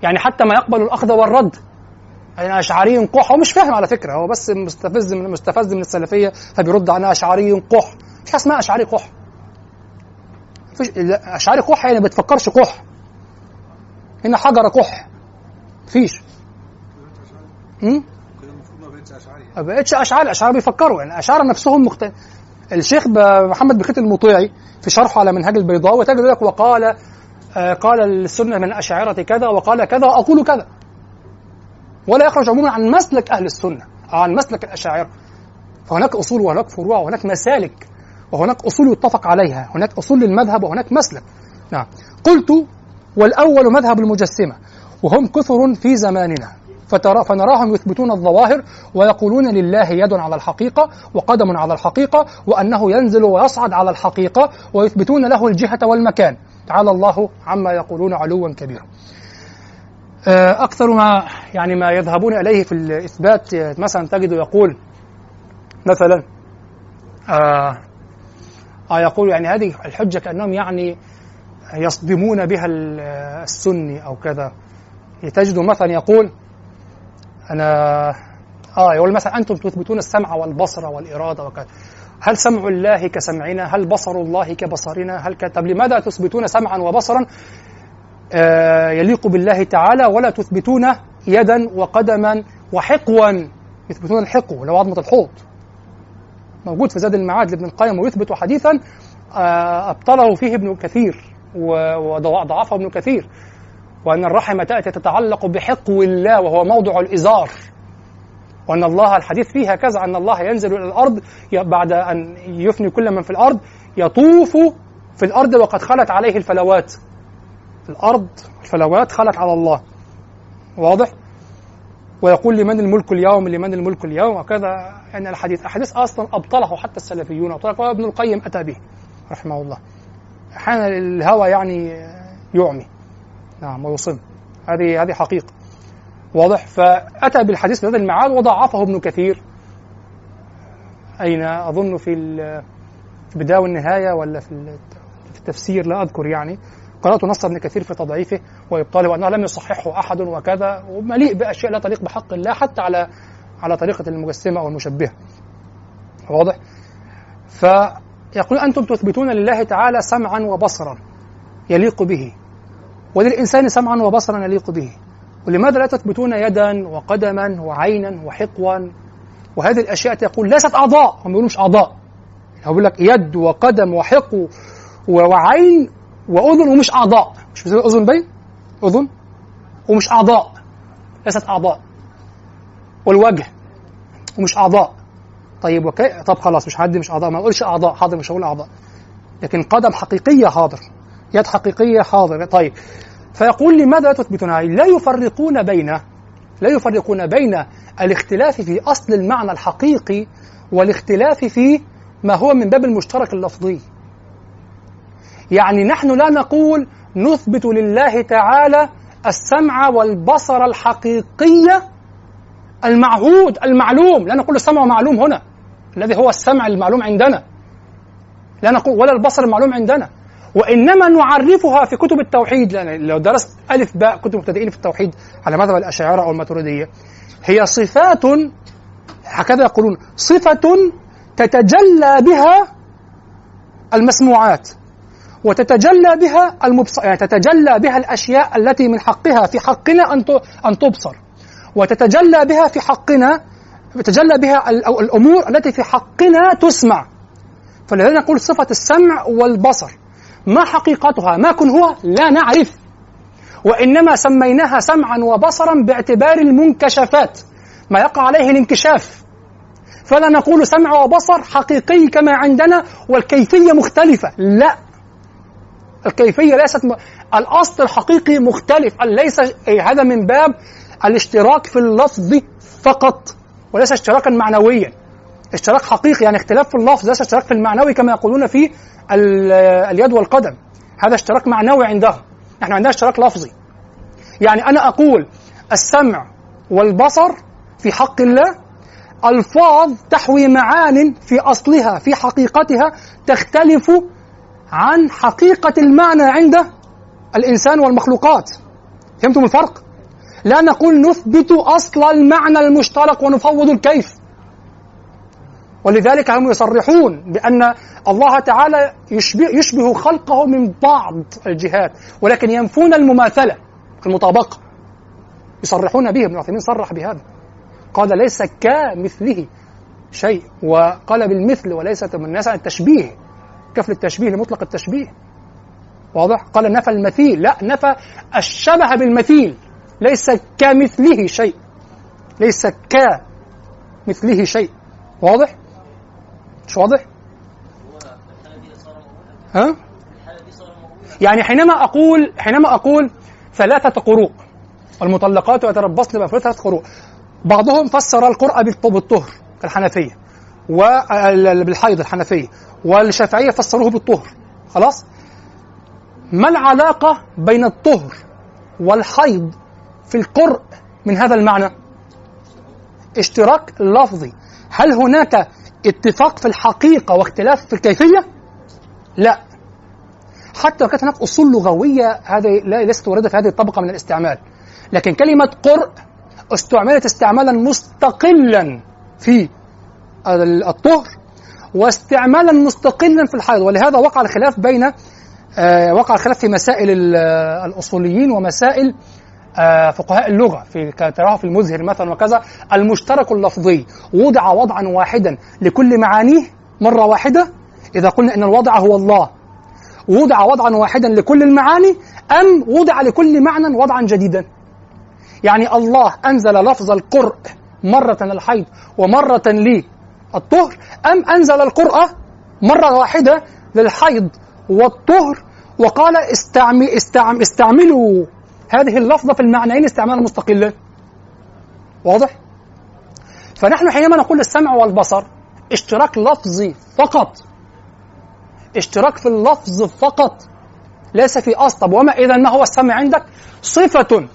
يعني حتى ما يقبل الأخذ والرد. أنا أشعري قح. هو مش فاهم على فكرة هو بس مستفز من مستفز من السلفية فبيرد أنا أشعري قح. مش اسمها أشعري قح. فيش لا، أشعري قح يعني ما بتفكرش قح هنا حجر قح مفيش. امم ما بقتش أشعري أشعار اشعار بيفكروا. يعني أشعار نفسهم مخت... الشيخ محمد بخيت المطيعي في شرحه على منهج البيضاء تجد لك وقال آه قال السنة من الاشاعره كذا وقال كذا وأقول كذا. ولا يخرج عموما عن مسلك أهل السنة أو عن مسلك الاشاعره فهناك أصول وهناك فروع وهناك مسالك. وهناك أصول يتفق عليها هناك أصول للمذهب وهناك مسلك. نعم. قلت والأول مذهب المجسمة وهم كثر في زماننا فترى فنراهم يثبتون الظواهر ويقولون لله يد على الحقيقة وقدم على الحقيقة وأنه ينزل ويصعد على الحقيقة ويثبتون له الجهة والمكان. تعالى الله عما يقولون علوا كبيرا آه، أكثر ما يعني ما يذهبون إليه في الإثبات آه، مثلا تجد يقول مثلا آه آه يقول يعني هذه الحجة كأنهم يعني يصدمون بها ال- السني أو كذا. تجد مثلا يقول أنا آه يقول مثلا أنتم تثبتون السمع والبصر والإرادة وكذا. هل سمع الله كسمعنا؟ هل بصر الله كبصرنا؟ هل ك... طب لماذا تثبتون سمعا وبصرا؟ آه يليق بالله تعالى ولا تثبتون يدا وقدما وحقوا. يثبتون الحقو اللي هو عظمة الحوض موجود في زاد المعاد لابن القيم ويثبت حديثا آه أبطله فيه ابن كثير وضعفه ابن كثير وأن الرحم تأتي تتعلق بحقو الله وهو موضع الإزار وأن الله الحديث فيه هكذا أن الله ينزل إلى الأرض بعد أن يفني كل من في الأرض يطوف في الأرض وقد خلت عليه الفلوات الأرض الفلوات خلت على الله واضح؟ ويقول لمن الملك اليوم لمن الملك اليوم وكذا. يعني الحديث أحاديث أصلا أبطله حتى السلفيون. أبطله ابن القيم أتى به رحمه الله. أحيانا الهوى يعني يعمي. نعم ويصم. هذه هذه حقيقة. واضح. فأتى بالحديث بهذا المعاد وضعفه ابن كثير. أين أظن في في البداية والنهاية ولا في التفسير لا أذكر يعني. قرأت نص ابن كثير في تضعيفه وإبطاله وأنه لم يصححه أحد وكذا ومليء بأشياء لا تليق بحق الله حتى على على طريقة المجسمة أو المشبهة. واضح؟ فيقول أنتم تثبتون لله تعالى سمعا وبصرا يليق به وللإنسان سمعا وبصرا يليق به ولماذا لا تثبتون يدا وقدما وعينا وحقوا؟ وهذه الأشياء تقول ليست أعضاء هم بيقولوا مش أعضاء. هو بيقول لك يد وقدم وحق وعين وأذن ومش أعضاء. مش بتقول أذن باين أذن ومش أعضاء. ليست أعضاء. والوجه ومش أعضاء. طيب وكي طب خلاص مش هدي مش أعضاء. ما أقولش أعضاء. حاضر مش هقول أعضاء. لكن قدم حقيقية حاضر. يد حقيقية حاضر. طيب. فيقول لماذا لا تثبتونها لا يفرقون بين لا يفرقون بين الاختلاف في أصل المعنى الحقيقي والاختلاف في ما هو من باب المشترك اللفظي. يعني نحن لا نقول نثبت لله تعالى السمع والبصر الحقيقية المعهود المعلوم. لا نقول السمع معلوم هنا الذي هو السمع المعلوم عندنا. لا نقول ولا البصر المعلوم عندنا. وإنما نعرفها في كتب التوحيد. لأن لو درست ألف باء كتب مبتدئين في التوحيد على مذهب الأشاعرة أو الماتريدية هي صفات هكذا يقولون صفة تتجلى بها المسموعات. وتتجلى بها المبصر يعني تتجلى بها الأشياء التي من حقها في حقنا ت- أن تبصر. وتتجلى بها في حقنا تتجلى بها ال- أو الأمور التي في حقنا تسمع. فلذلك نقول صفة السمع والبصر. ما حقيقتها؟ ما كنهها لا نعرف. وإنما سميناها سمعا وبصرا باعتبار المنكشفات. ما يقع عليه الانكشاف. فلا نقول سمع وبصر حقيقي كما عندنا والكيفية مختلفة. لا. الكيفية ليست م... الأصل الحقيقي مختلف. ليس هذا من باب الاشتراك في اللفظ فقط وليس اشتراكا معنويا. اشتراك حقيقي يعني اختلاف في اللفظ ليس اشتراك في المعنوي كما يقولون في ال- اليد والقدم. هذا اشتراك معنوي عندهم نحن عندنا اشتراك لفظي. يعني أنا أقول السمع والبصر في حق الله ألفاظ تحوي معان في أصلها في حقيقتها تختلف عن حقيقة المعنى عند الإنسان والمخلوقات. فهمتم الفرق؟ لا نقول نثبت أصل المعنى المشترك ونفوض الكيف. ولذلك هم يصرحون بأن الله تعالى يشبه, يشبه خلقه من بعض الجهات ولكن ينفون المماثلة المطابقة يصرحون به ابن عثيمين صرح بهذا. قال ليس كمثله شيء. وقال بالمثل وليس من الناس التشبيه. كفل التشبيه لمطلق التشبيه. واضح؟ قال نفى المثيل. لا نفى الشبه بالمثيل. ليس كمثله شيء. ليس كمثله شيء. واضح؟ مش واضح؟ ها؟ يعني حينما أقول حينما أقول ثلاثة قروء المطلقات يتربصن بثلاثه قروء بعضهم فسر بالط- بالطهر كالحنفيه وبالحيض الحنفية والشافعية فسروه بالطهر. خلاص؟ ما العلاقة بين الطهر والحيض في القرء من هذا المعنى؟ اشتراك لفظي. هل هناك اتفاق في الحقيقة واختلاف في الكيفية؟ لا. حتى لو كانت هناك أصول لغوية هذه لا ليست واردة في هذه الطبقة من الاستعمال. لكن كلمة قرء استعملت استعمالا مستقلا في ال- الطهر واستعمالا مستقلا في الحيض ولهذا وقع الخلاف بين آه، وقع الخلاف في مسائل ال- الأصوليين ومسائل آه، فقهاء اللغة في تراه في المزهر مثلا وكذا المشترك اللفظي. وضع وضعا واحدا لكل معانيه مرة واحدة. إذا قلنا إن الوضع هو الله وضع وضعا واحدا لكل المعاني أم وضع لكل معنى وضعا جديدا. يعني الله أنزل لفظ القرء مرة للحيض ومرة للطهر أم أنزل القرء مرة واحدة للحيض والطهر وقال استعم... استعم... استعملوا. هذه اللفظة في المعنيين استعمالا مستقلا واضح؟ فنحن حينما نقول السمع والبصر اشتراك لفظي فقط. اشتراك في اللفظ فقط. ليس في أصل طب وما إذا ما هو السمع عندك؟ صفة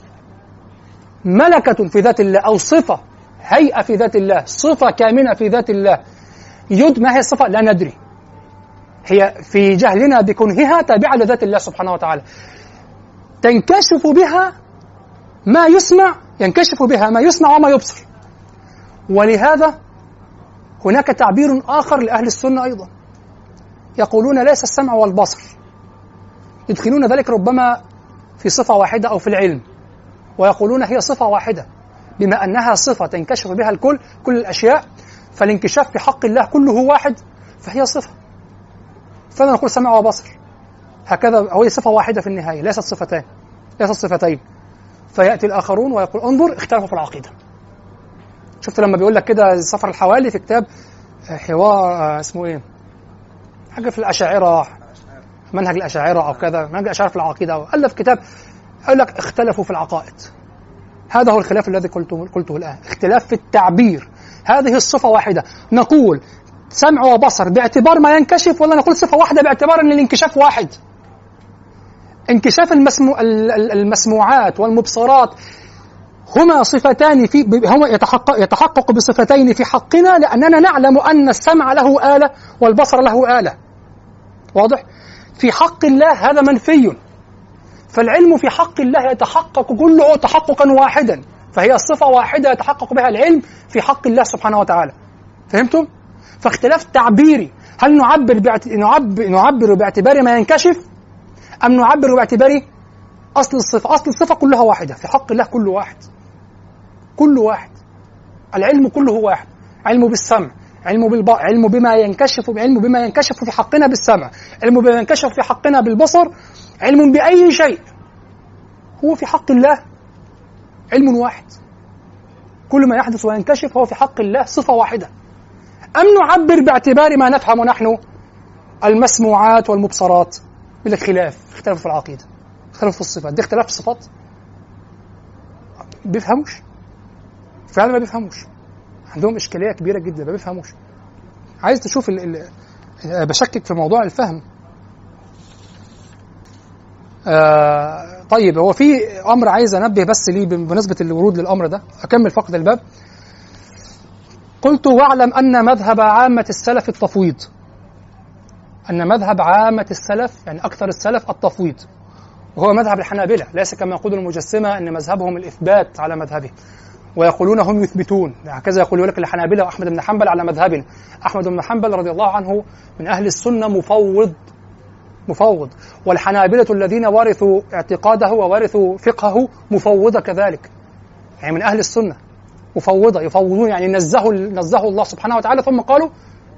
ملكة في ذات الله أو صفة هيئة في ذات الله صفة كامنة في ذات الله. يد ما هي الصفة لا ندري. هي في جهلنا بكنهها تابعة لذات الله سبحانه وتعالى. تنكشف بها ما يسمع ينكشف بها ما يسمع وما يبصر. ولهذا هناك تعبير آخر لأهل السنة أيضا. يقولون ليس السمع والبصر. يدخلون ذلك ربما في صفة واحدة أو في العلم. ويقولون هي صفة واحدة. بما أنها صفة تنكشف بها الكل كل الأشياء فالانكشاف في حق الله كله واحد فهي صفة. فلا نقول سمع وبصر هكذا أو هي صفة واحدة في النهاية ليست صفتان ليست صفتين. فيأتي الآخرون ويقول انظر اختلفوا في العقيدة. شفت لما بيقول لك كده سفر الحوالي في كتاب حوار اسمه إيه؟ حاجة في الأشاعرة منهج الأشاعرة أو كذا منهج الأشاعرة في العقيدة. أو ألف كتاب يقول لك اختلفوا في العقائد. هذا هو الخلاف الذي قلته قلته الآن. اختلاف في التعبير. هذه الصفة واحدة. نقول سمع وبصر باعتبار ما ينكشف ولا نقول صفة واحدة باعتبار أن الانكشاف واحد؟ انكشاف المسمو المسموعات والمبصرات هما صفتان في هما يتحقق يتحقق بصفتين في حقنا لأننا نعلم أن السمع له آلة والبصر له آلة. واضح؟ في حق الله هذا منفي. فالعلم في حق الله يتحقق كله تحققا واحدا. فهي صفة واحدة يتحقق بها العلم في حق الله سبحانه وتعالى. فهمتم؟ فاختلاف تعبيري هل نعبر بعت... نعبر نعبر باعتبار ما ينكشف؟ أم نعبر باعتبار أصل الصفة أصل الصفة كلها واحدة في حق الله كل واحد. كل واحد. العلم كله واحد. علم بالسمع علم بالب... علم بما ينكشف علم بما ينكشف في حقنا بالسمع علم بما ينكشف في حقنا بالبصر علم بأي شيء. هو في حق الله. علم واحد. كل ما يحدث وينكشف هو في حق الله صفة واحدة. أم نعبر باعتبار ما نفهم نحن؟ المسموعات والمبصرات. يقول خلاف. اختلفوا في العقيدة. اختلفوا في الصفات. ده اختلاف في الصفات. بيفهموش؟ فعلا ما بيفهموش. عندهم إشكالية كبيرة جدا ما بيفهموش. عايز تشوف ال ال بشكك في موضوع الفهم. آه طيب هو في أمر عايز أنبه بس ليه بمناسبه الورود للأمر ده. أكمل فقط الباب. قلت واعلم أن مذهب عامة السلف التفويض. أن مذهب عامة السلف يعني أكثر السلف التفويض. وهو مذهب الحنابلة. ليس كما يقول المجسمة أن مذهبهم الإثبات على مذهبه. ويقولون هم يثبتون. هكذا يقول لك الحنابلة وأحمد بن حنبل على مذهبنا أحمد بن حنبل رضي الله عنه من أهل السنة مفوض. مفوض. والحنابلة الذين ورثوا اعتقاده وورثوا فقهه مفوضة كذلك. يعني من أهل السنة. مفوضة. يفوضون يعني نزهوا نزهوا الله سبحانه وتعالى ثم قالوا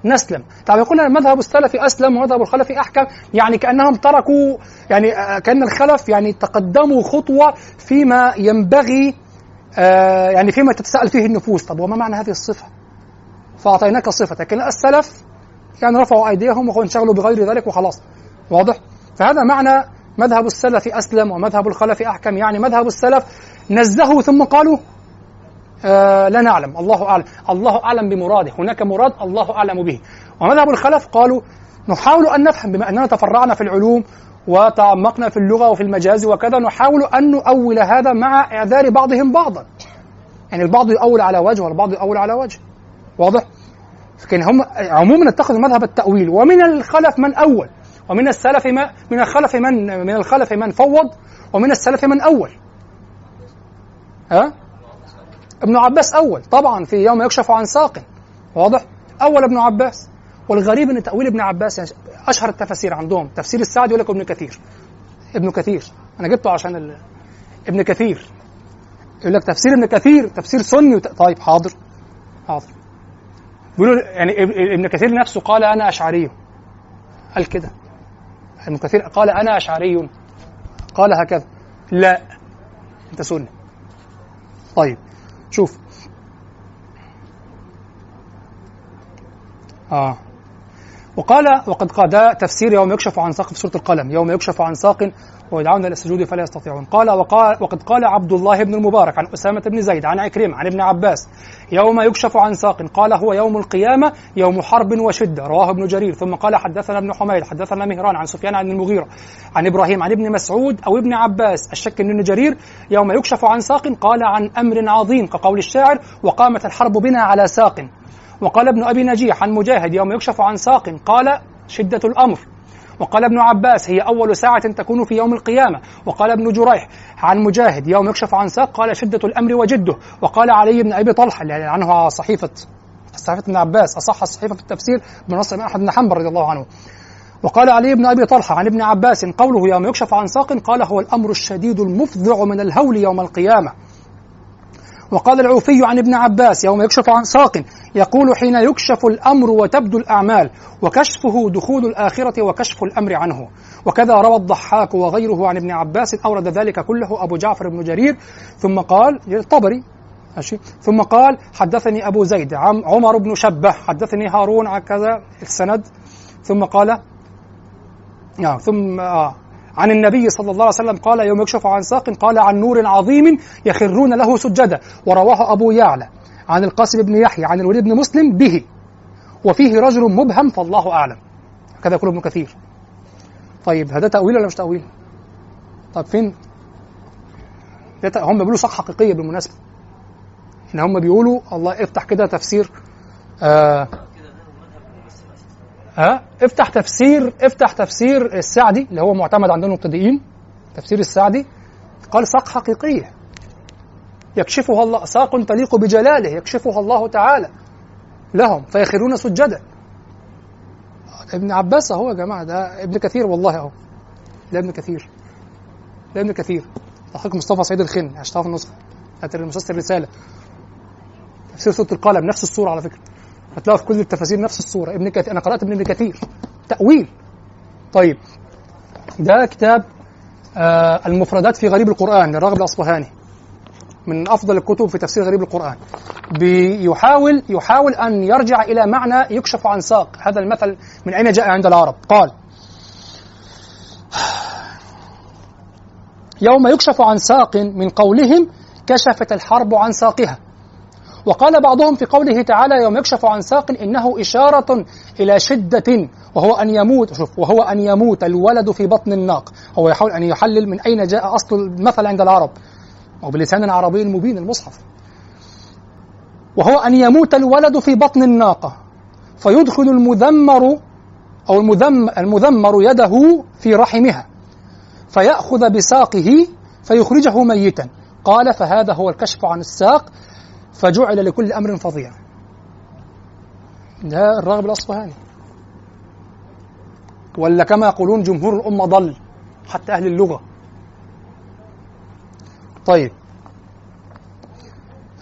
نسلم. طب يقول المذهب السلفي أسلم ومذهب الخلف أحكم. يعني كأنهم تركوا يعني آه، كأن الخلف يعني تقدموا خطوة فيما ينبغي آه يعني فيما تتساءل فيه النفوس. طب وما معنى هذه الصفة؟ فأعطيناك صفه لكن السلف يعني رفعوا أيديهم وانشغلوا بغير ذلك وخلاص. واضح؟ فهذا معنى مذهب السلف أسلم ومذهب الخلف أحكم. يعني مذهب السلف نزهوا ثم قالوا آه لا نعلم. الله أعلم. الله أعلم بمراده. هناك مراد الله أعلم به. ومذهب الخلف قالوا نحاول أن نفهم بما أننا تفرعنا في العلوم وتعمقنا في اللغة وفي المجاز وكذا نحاول أن نؤول هذا مع إعذار بعضهم بعضا. يعني البعض يؤول على وجه والبعض يؤول على وجه. واضح؟ لكن هم عموما اتخذوا مذهب التأويل. ومن الخلف من أول؟ ومن السلف ما من الخلف من من الخلف من فوض ومن السلف من أول. ها؟ ابن عباس أول طبعا في يوم يكشف عن ساق. واضح؟ أول ابن عباس. والغريب إن تأويل ابن عباس يعني أشهر التفاسير عندهم. تفسير السعدي يقول لك ابن كثير. ابن كثير. أنا جبته عشان ال... ابن كثير. يقول لك تفسير ابن كثير تفسير سني وت... طيب حاضر. حاضر. بيقولوا يعني ابن كثير نفسه قال أنا أشعري. قال كده. ابن كثير قال أنا أشعري. قال هكذا. لا. أنت سني طيب. شوف. آه. وقال وقد قال تفسير يوم يكشف عن ساق في سورة القلم يوم يكشف عن ساق ويدعون إلى السجود فلا يستطيعون. قال وقال وقد قال عبد الله بن المبارك عن أسامة بن زيد عن عكرمة عن ابن عباس يوم يكشف عن ساق قال هو يوم القيامة يوم حرب وشدة رواه ابن جرير. ثم قال حدثنا ابن حميد حدثنا مهران عن سفيان عن المغيرة عن إبراهيم عن ابن مسعود أو ابن عباس الشك إن ابن جرير يوم يكشف عن ساق قال عن أمر عظيم كقول الشاعر وقامت الحرب بنا على ساق. وقال ابن أبي نجيح عن مجاهد يوم يكشف عن ساق قال شدة الأمر. وقال ابن عباس هي أول ساعة تكون في يوم القيامة. وقال ابن جريح عن مجاهد يوم يكشف عن ساق قال شدة الأمر وجده. وقال علي بن أبي طلحة اللي عنه صحيفة صحيفة ابن عباس أصح الصحيفة في التفسير من نصر أحمد بن حنبل رضي الله عنه. وقال علي بن أبي طلحة عن ابن عباس قوله يوم يكشف عن ساق قال هو الأمر الشديد المفضع من الهول يوم القيامة. وقال العوفي عن ابن عباس يوم يكشف عن ساق يقول حين يكشف الأمر وتبدو الأعمال وكشفه دخول الآخرة وكشف الأمر عنه. وكذا روى الضحاك وغيره عن ابن عباس أورد ذلك كله أبو جعفر بن جرير. ثم قال الطبري ماشي. ثم قال حدثني أبو زيد عمر بن شبه حدثني هارون عن كذا السند. ثم قال آه ثم آه عن النبي صلى الله عليه وسلم قال يوم يكشف عن ساق قال عن نور عظيم يخرون له سجدا ورواه أبو يعلى عن القاسم بن يحيى عن الوليد بن مسلم به. وفيه رجل مبهم فالله أعلم. كذا يقول ابن كثير. طيب هذا تأويل ولا مش تأويل؟ طب فين؟ هم بيقولوا صح حقيقية بالمناسبة. إن هم بيقولوا الله افتح كده تفسير آه ها؟ افتح تفسير افتح تفسير السعدي اللي هو معتمد عندنا المبتدئين. تفسير السعدي قال ساق حقيقيه يكشفها الله ساق تليق بجلاله يكشفها الله تعالى لهم فيخرون سجدا. ابن عباس اهو يا جماعة ده ابن كثير والله اهو. ده ابن كثير. ده ابن كثير. تحقيق مصطفى سعيد الخن عشان تعرف النسخة. بتاعت المسلسل الرسالة. تفسير سورة القلم نفس الصورة على فكرة. هتلاقوا في كل التفاسير نفس الصورة. ابن كثير أنا قرأت ابن ابن كثير. تأويل. طيب. ده كتاب آه المفردات في غريب القرآن للراغب الأصبهاني من أفضل الكتب في تفسير غريب القرآن. بيحاول يحاول أن يرجع إلى معنى يكشف عن ساق. هذا المثل من أين جاء عند العرب؟ قال يوم يكشف عن ساق من قولهم كشفت الحرب عن ساقها. وقال بعضهم في قوله تعالى يوم يكشف عن ساق إنه إشارة إلى شدة وهو أن يموت. شوف وهو أن يموت الولد في بطن الناق. هو يحاول أن يحلل من أين جاء أصل المثل عند العرب. وبلسان عربي مبين المصحف. وهو أن يموت الولد في بطن الناقة. فيدخل المذمر أو المذم المذمر يده في رحمها. فيأخذ بساقه فيخرجه ميتا. قال فهذا هو الكشف عن الساق. فجعل لكل أمر فظيع ده الراغب الأصفهاني ولا كما يقولون جمهور الأمة ضل حتى أهل اللغة. طيب.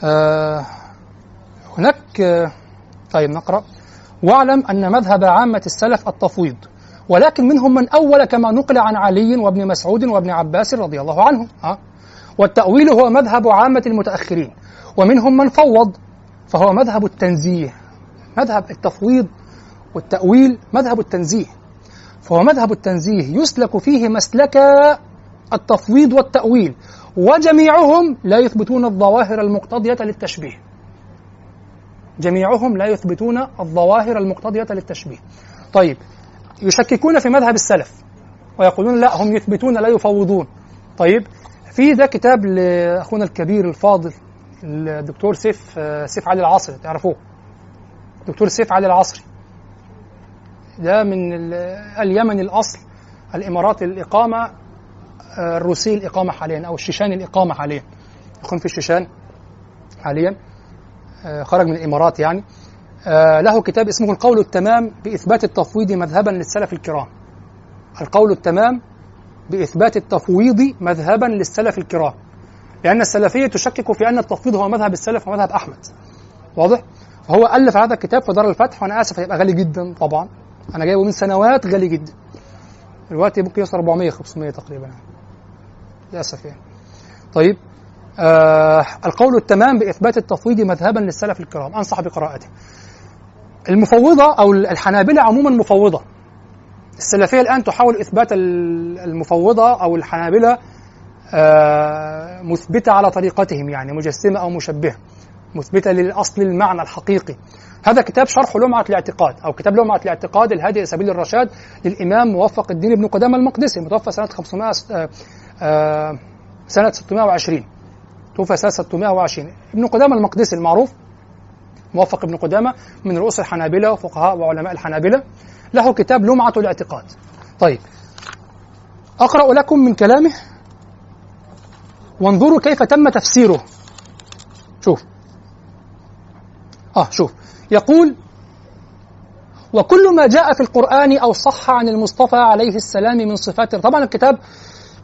آه هناك آه طيب نقرأ. واعلم أن مذهب عامة السلف التفويض ولكن منهم من أول كما نقل عن علي وابن مسعود وابن عباس رضي الله عنهم. ها والتأويل هو مذهب عامة المتأخرين. ومنهم من فوض فهو مذهب التنزيه. مذهب التفويض والتأويل مذهب التنزيه. فهو مذهب التنزيه يسلك فيه مسلك التفويض والتأويل. وجميعهم لا يثبتون الظواهر المقتضية للتشبيه. جميعهم لا يثبتون الظواهر المقتضية للتشبيه. طيب يشككون في مذهب السلف ويقولون لا هم يثبتون لا يفوضون. طيب في ده كتاب لأخونا الكبير الفاضل الدكتور سيف سيف علي العصري تعرفوه؟ دكتور سيف علي العصري. ده من اليمن الأصل الإمارات الإقامة الروسي الإقامة حاليا أو الشيشاني الإقامة حاليا. يكون في الشيشان حاليا خرج من الإمارات يعني. له كتاب اسمه القول التمام بإثبات التفويض مذهبا للسلف الكرام. القول التمام بإثبات التفويض مذهبا للسلف الكرام. لأن السلفية تشكك في أن التفويض هو مذهب السلف ومذهب أحمد. واضح؟ فهو ألف هذا الكتاب في دار الفتح وأنا آسف هيبقى غالي جدا طبعا. أنا جايبه من سنوات غالي جدا. دلوقتي ممكن يوصل 400 500 تقريبا. للأسف يعني. طيب آه القول التمام بإثبات التفويض مذهبا للسلف الكرام. أنصح بقراءته. المفوضة أو الحنابلة عموما مفوضة. السلفية الآن تحاول إثبات المفوضة أو الحنابلة آه مثبتة على طريقتهم يعني مجسمة أو مشبهة مثبتة للأصل المعنى الحقيقي. هذا كتاب شرح لمعة الاعتقاد أو كتاب لمعة الاعتقاد الهادي سبيل الرشاد للإمام موفق الدين بن قدامة المقدسي متوفى سنة 500 آه آه سنة 620 توفى سنة 620 ابن قدامة المقدسي المعروف موفق ابن قدامة من رؤوس الحنابلة وفقهاء وعلماء الحنابلة. له كتاب لمعة الاعتقاد. طيب. أقرأ لكم من كلامه. وانظروا كيف تم تفسيره. شوف. آه شوف. يقول وكل ما جاء في القرآن أو صح عن المصطفى عليه السلام من صفات طبعا الكتاب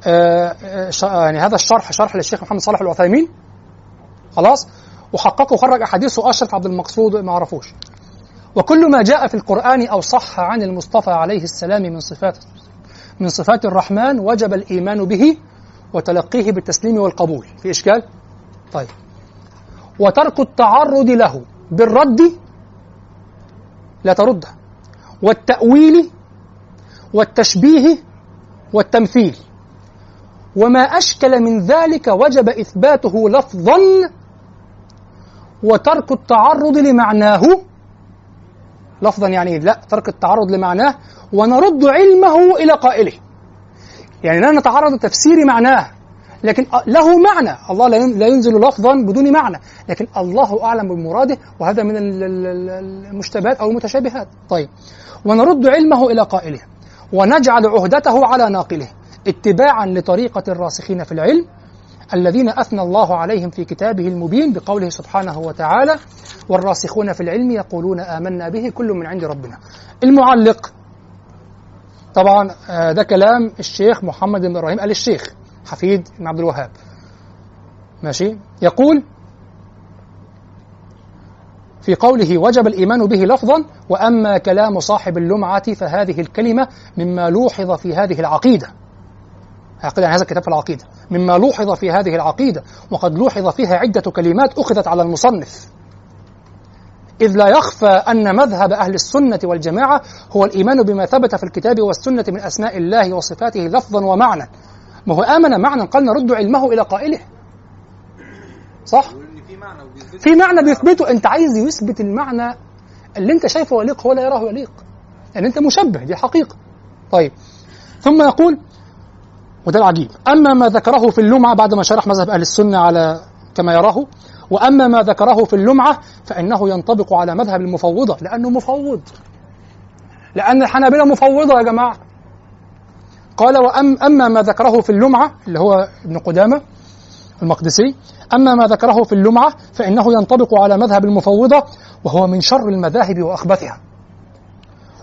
آه يعني هذا الشرح شرح للشيخ محمد صالح العثيمين خلاص؟ وحققه وخرج أحاديثه أشرف عبد المقصود ما عرفوش. وكل ما جاء في القرآن أو صح عن المصطفى عليه السلام من صفات من صفات الرحمن وجب الإيمان به وتلقيه بالتسليم والقبول. في إشكال؟ طيب. وترك التعرض له بالرد لا ترده. والتأويل والتشبيه والتمثيل. وما أشكل من ذلك وجب إثباته لفظا. وترك التعرض لمعناه لفظا يعني لا ترك التعرض لمعناه ونرد علمه إلى قائله. يعني لا نتعرض لتفسير معناه لكن له معنى. الله لا ينزل لفظا بدون معنى لكن الله أعلم بمراده وهذا من المشتبهات أو المتشابهات. طيب ونرد علمه إلى قائله ونجعل عهدته على ناقله اتباعا لطريقة الراسخين في العلم الذين أثنى الله عليهم في كتابه المبين بقوله سبحانه وتعالى والراسخون في العلم يقولون آمنا به كل من عند ربنا. المعلق. طبعا ده كلام الشيخ محمد بن إبراهيم آل الشيخ حفيد بن عبد الوهاب. ماشي؟ يقول في قوله وجب الإيمان به لفظا وأما كلام صاحب اللمعة فهذه الكلمة مما لوحظ في هذه العقيدة. عقيدة يعني هذا الكتاب في العقيدة. مما لوحظ في هذه العقيدة وقد لوحظ فيها عدة كلمات أخذت على المصنف. إذ لا يخفى أن مذهب أهل السنة والجماعة هو الإيمان بما ثبت في الكتاب والسنة من أسماء الله وصفاته لفظا ومعنى. ما هو آمن معنى قال نرد علمه إلى قائله. صح؟ في معنى بيثبته. أنت عايز يثبت المعنى اللي أنت شايفه يليق هو لا يراه يليق. يعني أنت مشبه دي حقيقة. طيب. ثم يقول وده العجيب. أما ما ذكره في اللمعة بعد ما شرح مذهب أهل السنة على كما يراه وأما ما ذكره في اللمعة فإنه ينطبق على مذهب المفوضة لأنه مفوض. لأن الحنابلة مفوضة يا جماعة. قال وأم أما ما ذكره في اللمعة اللي هو ابن قدامة المقدسي أما ما ذكره في اللمعة فإنه ينطبق على مذهب المفوضة وهو من شر المذاهب وأخبثها.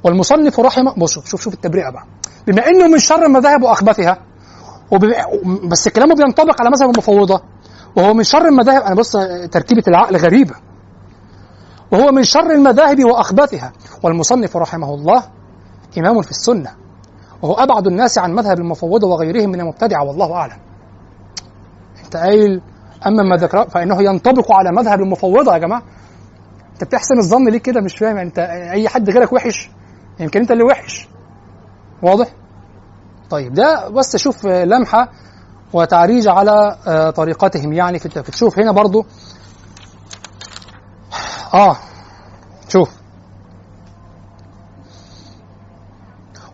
والمصنف رحمه بص شوف شوف التبرئة بقى. بما إنه من شر المذاهب وأخبثها بس كلامه بينطبق على مذهب المفوضة وهو من شر المذاهب أنا بص تركيبة العقل غريبة وهو من شر المذاهب وأخبثها والمصنف رحمه الله إمام في السنة. وهو أبعد الناس عن مذهب المفوضة وغيرهم من المبتدعة والله أعلم. أنت قايل أما ما ذكر فإنه ينطبق على مذهب المفوضة يا جماعة. أنت بتحسن الظن ليه كده؟ مش فاهم. أنت أي حد غيرك وحش؟ يمكن أنت اللي وحش. واضح؟ طيب ده بس شوف لمحة وتعريج على آه، طريقتهم. يعني في التفكير شوف هنا برضو. آه شوف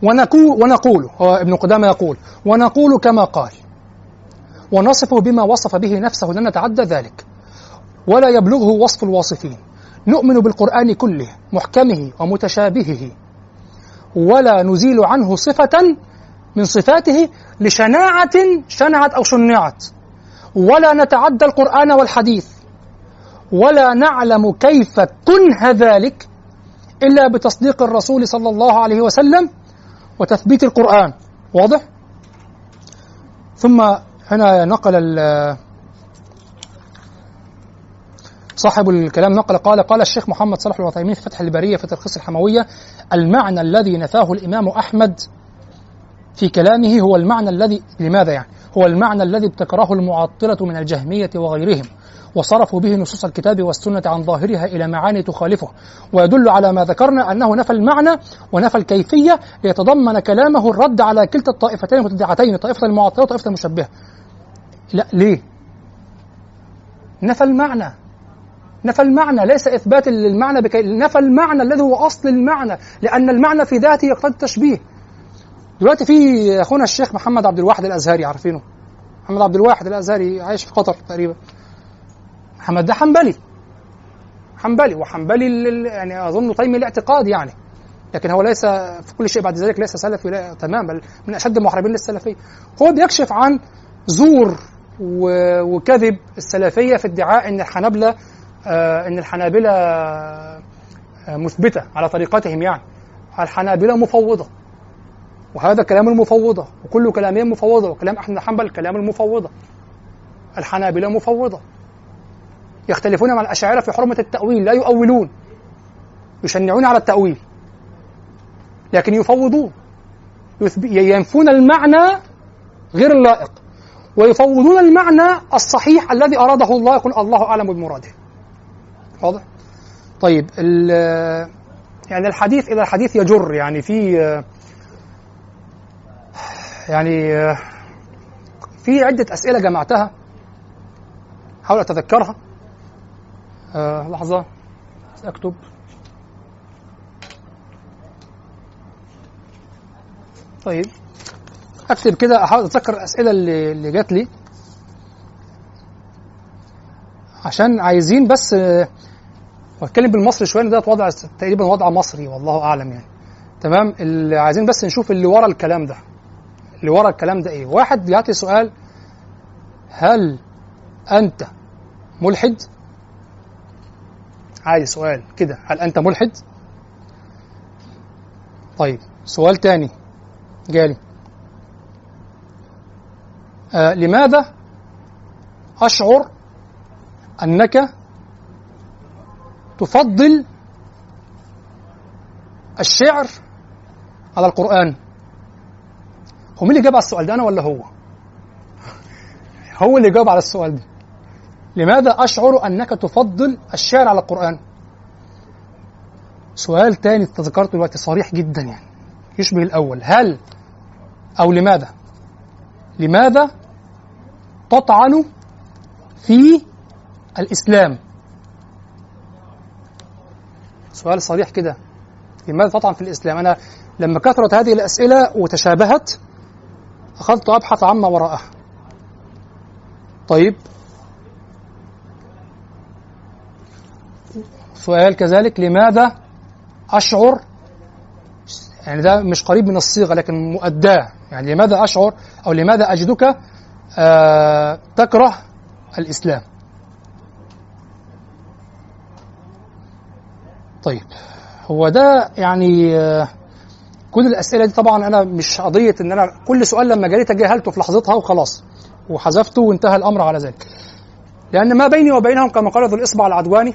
ونقول ونقول هو ابن قدامة يقول ونقول كما قال. ونصف بما وصف به نفسه لن نتعدى ذلك. ولا يبلغه وصف الواصفين. نؤمن بالقرآن كله محكمه ومتشابهه. ولا نزيل عنه صفة من صفاته لشناعة شنعت أو شنعت. ولا نتعدى القرآن والحديث. ولا نعلم كيف كنه ذلك إلا بتصديق الرسول صلى الله عليه وسلم وتثبيت القرآن. واضح؟ ثم هنا نقل صاحب الكلام نقل قال قال الشيخ محمد صالح العثيمين في فتح البرية في تلخيص الحموية المعنى الذي نفاه الإمام أحمد في كلامه هو المعنى الذي لماذا يعني؟ هو المعنى الذي ابتكره المعطلة من الجهمية وغيرهم وصرفوا به نصوص الكتاب والسنة عن ظاهرها إلى معاني تخالفه ويدل على ما ذكرنا أنه نفى المعنى ونفى الكيفية ليتضمن كلامه الرد على كلتا الطائفتين المتدعتين طائفة المعطلة وطائفة المشبهة لا ليه؟ نفى المعنى نفى المعنى ليس إثبات للمعنى بكي نفى المعنى الذي هو أصل المعنى لأن المعنى في ذاته يقتضي التشبيه دلوقتي في أخونا الشيخ محمد عبد الواحد الأزهري عارفينه؟ محمد عبد الواحد الأزهري عايش في قطر تقريبا. محمد ده حنبلي. حنبلي وحنبلي يعني اظن تيمي الاعتقاد يعني. لكن هو ليس في كل شيء بعد ذلك ليس سلفي لا تمام بل من أشد المحاربين للسلفية. هو بيكشف عن زور وكذب السلفية في ادعاء إن الحنابلة آه، إن الحنابلة آه، مثبتة على طريقتهم يعني. الحنابلة مفوضة. وهذا كلام المفوضة وكل كلامهم مفوضة وكلام أحمد حنبل كلام المفوضة. الحنابلة مفوضة. يختلفون مع الأشاعرة في حرمة التأويل لا يؤولون. يشنعون على التأويل. لكن يفوضون. ينفون المعنى غير اللائق. ويفوضون المعنى الصحيح الذي أراده الله يقول الله أعلم بمراده. واضح؟ طيب يعني الحديث إذا الحديث يجر يعني في يعني آه، في عدة أسئلة جمعتها حاول أتذكرها. آه لحظة أكتب. طيب أكتب كده أحاول أتذكر الأسئلة اللي, اللي جات لي. عشان عايزين بس آه، وأتكلم بالمصري شوية ده وضع تقريبا وضع مصري والله أعلم يعني. تمام؟ اللي عايزين بس نشوف اللي ورا الكلام ده. اللي ورا الكلام ده إيه؟ واحد بيعطي سؤال هل أنت ملحد؟ عادي سؤال كده هل أنت ملحد؟ طيب سؤال تاني جالي. آه لماذا أشعر أنك تفضل الشعر على القرآن؟ هو مين اللي جاب على السؤال ده أنا ولا هو؟ هو اللي جاوب على السؤال ده. لماذا أشعر أنك تفضل الشعر على القرآن؟ سؤال تاني تذكرته دلوقتي صريح جدا يعني يشبه الأول. هل أو لماذا؟ لماذا تطعن في الإسلام؟ سؤال صريح كده. لماذا تطعن في الإسلام؟ أنا لما كثرت هذه الأسئلة وتشابهت أخذت أبحث عما وراءها. طيب. سؤال كذلك لماذا أشعر؟ يعني ده مش قريب من الصيغة لكن مؤداة. يعني لماذا أشعر؟ أو لماذا أجدك آه تكره الإسلام؟ طيب. هو ده يعني آه كل الأسئلة دي طبعا أنا مش قضية إن أنا كل سؤال لما جالي تجاهلته في لحظتها وخلاص وحذفته وانتهى الأمر على ذلك. لأن ما بيني وبينهم كما قال ذو الإصبع العدواني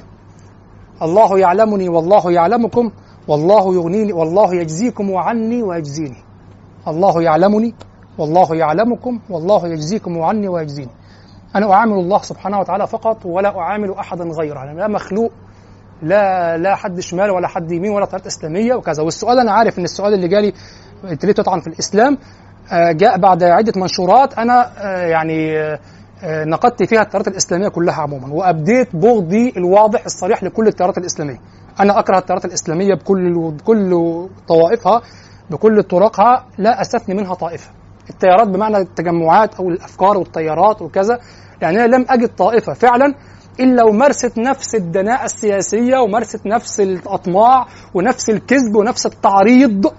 الله يعلمني والله يعلمكم والله يغنيني والله يجزيكم عني ويجزيني. الله يعلمني والله يعلمكم والله يجزيكم عني ويجزيني. أنا أعامل الله سبحانه وتعالى فقط ولا أعامل أحدا غيره. أنا لا مخلوق لا لا حد شمال ولا حد يمين ولا طريقة إسلامية وكذا. والسؤال أنا عارف إن السؤال اللي جالي ليه تطعن في الإسلام آه، جاء بعد عدة منشورات أنا آه، يعني آه، نقدت فيها التيارات الإسلامية كلها عموما وأبديت بغضي الواضح الصريح لكل التيارات الإسلامية. أنا أكره التيارات الإسلامية بكل بكل طوائفها بكل طرقها لا أستثني منها طائفة. التيارات بمعنى التجمعات أو الأفكار والتيارات وكذا يعني أنا لم أجد طائفة فعلا إلا ومارست نفس الدناءة السياسية ومارست نفس الأطماع ونفس الكذب ونفس التعريض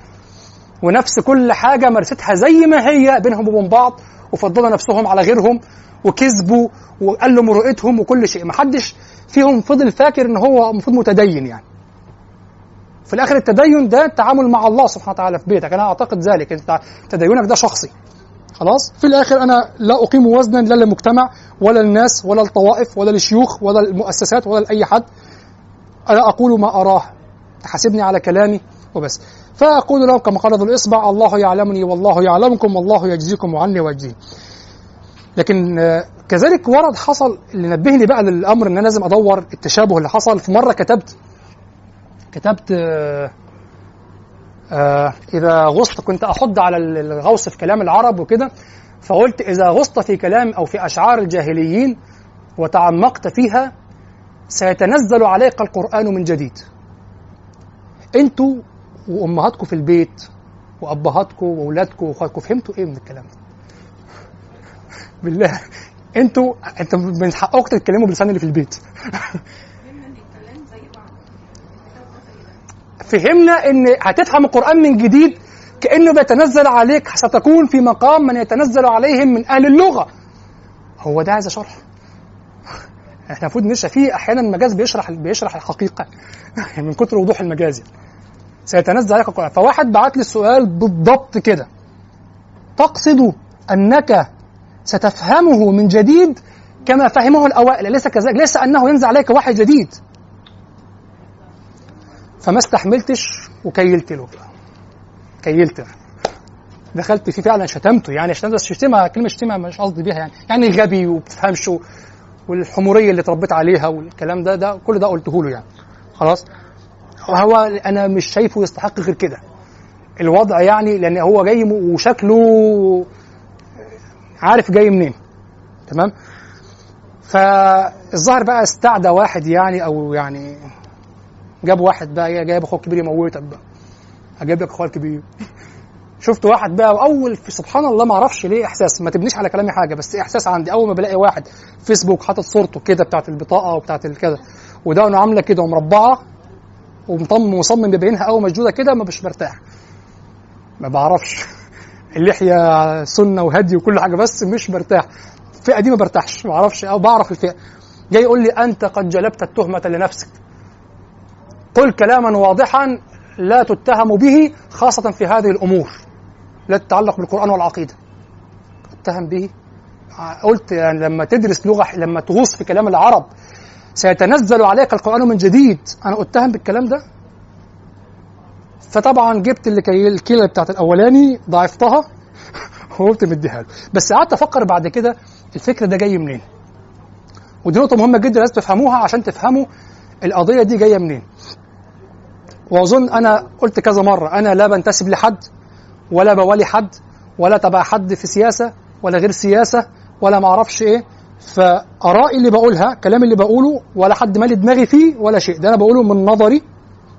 ونفس كل حاجة مارستها زي ما هي بينهم وبين بعض وفضلوا نفسهم على غيرهم وكذبوا وقلوا مرؤتهم وكل شيء. محدش فيهم فضل فاكر إن هو المفروض متدين يعني. في الآخر التدين ده التعامل مع الله سبحانه وتعالى في بيتك. أنا أعتقد ذلك. أنت تدينك ده شخصي. خلاص؟ في الآخر أنا لا أقيم وزنا لا للمجتمع ولا للناس ولا الطوائف ولا للشيوخ ولا المؤسسات ولا لأي حد. أنا أقول ما أراه. تحاسبني على كلامي وبس. فأقول لهم كما قال ذو الإصبع الله يعلمني والله يعلمكم والله يجزيكم عني ويجزيني لكن آه، كذلك ورد حصل اللي نبهني بقى للأمر إن أنا لازم أدور التشابه اللي حصل. في مرة كتبت كتبت آه، إذا غصت كنت احض على الغوص في كلام العرب وكده فقلت إذا غصت في كلام أو في أشعار الجاهليين وتعمقت فيها سيتنزل عليك القرآن من جديد. أنتوا وامهاتكم في البيت وابهاتكم واولادكم واخواتكم فهمتوا إيه من الكلام؟ ده بالله. أنتوا أنتوا من حقكم تتكلموا بلسان اللي في البيت. فهمنا إن هتفهم القرآن من جديد كأنه بيتنزل عليك ستكون في مقام من يتنزل عليهم من أهل اللغة. هو ده عايز شرح؟ إحنا المفروض نشرح فيه أحيانا المجاز بيشرح بيشرح الحقيقة. من كتر وضوح المجاز. سيتنزل عليك القرآن. فواحد بعت لي السؤال بالضبط كده. تقصد أنك ستفهمه من جديد كما فهمه الأوائل ليس كذلك ليس أنه ينزل عليك وحي جديد. فما استحملتش وكيلت له. كيلت. دخلت فيه فعلا شتمته. يعني شتمته بس شتيمه كلمة شتيمه مش قصدي بيها يعني. يعني غبي وبتفهمش والحمورية اللي اتربيت عليها والكلام ده ده كل ده قلته له يعني. خلاص؟ هو أنا مش شايفه يستحق غير كده. الوضع يعني لأن هو جاي وشكله عارف جاي منين. تمام؟ فالظاهر بقى استعدى واحد يعني أو يعني جاب واحد بقى إيه، جايب اخوه الكبير يموتك بقى. هجيب لك اخويا الكبير شفت واحد بقى وأول سبحان الله ما أعرفش ليه إحساس ما تبنيش على كلامي حاجة بس إحساس عندي. أول ما بلاقي واحد فيسبوك حاطط صورته كده بتاعت البطاقة وبتاعت الكذا ودقنه عاملة كده ومربعة ومصمم مصمم بيبينها اول مشدوده كده ما مش برتاح. ما بعرفش. اللحية سنة وهدي وكل حاجة بس مش برتاح. الفئة دي ما برتاحش ما أعرفش. أو بعرف الفئة. جاي يقول لي أنت قد جلبت التهمة لنفسك. قل كلاما واضحا لا تتهم به خاصة في هذه الأمور لا تتعلق بالقرآن والعقيدة. اتهم به؟ قلت يعني لما تدرس لغة لما تغوص في كلام العرب سيتنزل عليك القرآن من جديد. أنا أتهم بالكلام ده؟ فطبعا جبت اللي كي الكيلة بتاعت الأولاني ضاعفتها وقمت مديها له. بس قعدت أفكر بعد كده الفكر ده جاي منين؟ ودي نقطة مهمة جدا لازم تفهموها عشان تفهموا القضية دي جاية منين. واظن أنا قلت كذا مرة أنا لا بنتسب لحد ولا بولي حد ولا تبع حد في سياسة ولا غير سياسة ولا ما أعرفش إيه. فآرائي اللي بقولها كلامي اللي بقوله ولا حد مالي دماغي فيه ولا شيء. ده أنا بقوله من نظري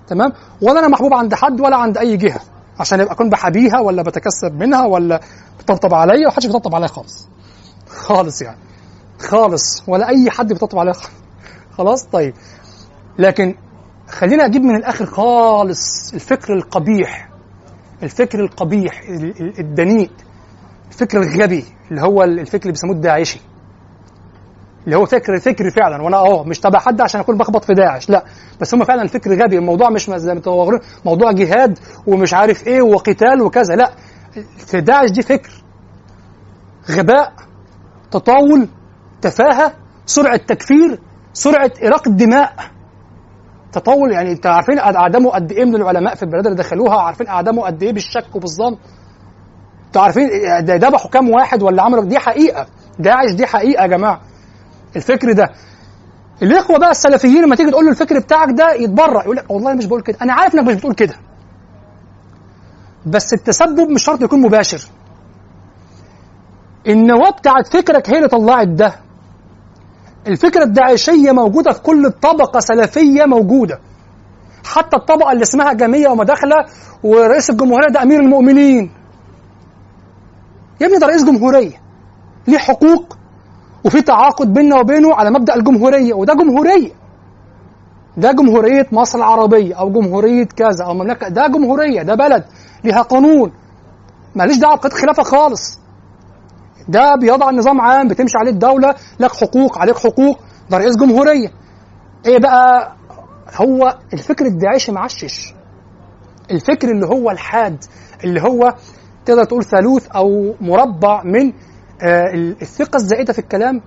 تمام؟ ولا أنا محبوب عند حد ولا عند أي جهة عشان يبقى أكون بحبيها ولا بتكسب منها ولا بتطبطب عليا ومحدش بيطبطب عليا خالص. خالص يعني. خالص. ولا أي حد بيطبطب عليا. خلاص؟ طيب. لكن خلينا أجيب من الآخر خالص الفكر القبيح الفكر القبيح ال- ال- الدنيء الفكر الغبي اللي هو الفكر اللي بيسموه الداعشي. اللي هو فكر فكري فعلا وأنا آه مش تبع حد عشان أكون بخبط في داعش لا بس هم فعلا فكر غبي الموضوع مش زي ما موضوع جهاد ومش عارف إيه وقتال وكذا لا في داعش دي فكر. غباء تطاول تفاهة سرعة تكفير سرعة اراقه دماء تطول يعني انت عارفين اعدامه قد إيه من العلماء في البلاد اللي دخلوها؟ عارفين اعدامه قد إيه بالشك وبالظن؟ أنتوا عارفين ذبحوا كام واحد ولا عملوا دي حقيقة. داعش دي حقيقة يا جماعة. الفكر ده. الاخوه بقى السلفيين لما تيجي تقول له الفكر بتاعك ده يتبرأ يقول لك والله مش بقول كده. أنا عارف إنك مش بتقول كده. بس التسبب مش شرط يكون مباشر. النواه بتاعت فكرك هي اللي طلعت ده. الفكرة الداعشية موجودة في كل طبقة سلفية موجودة. حتى الطبقة اللي اسمها جمية ومداخلة ورئيس الجمهورية ده أمير المؤمنين. يا ابني ده رئيس جمهورية. ليه حقوق؟ وفي تعاقد بيننا وبينه على مبدأ الجمهورية. وده جمهورية. ده جمهورية مصر العربية أو جمهورية كذا أو مملكة. ده جمهورية. ده بلد. ليها قانون. ماليش دعوة بقضية خلافة خالص. ده بيضع نظام عام بتمشي عليه الدولة. لك حقوق عليك حقوق. ده رئيس جمهورية. إيه بقى؟ هو الفكر الداعشي معشش الفكر اللي هو الحاد اللي هو تقدر تقول ثالوث أو مربع من آه الثقة الزائدة في الكلام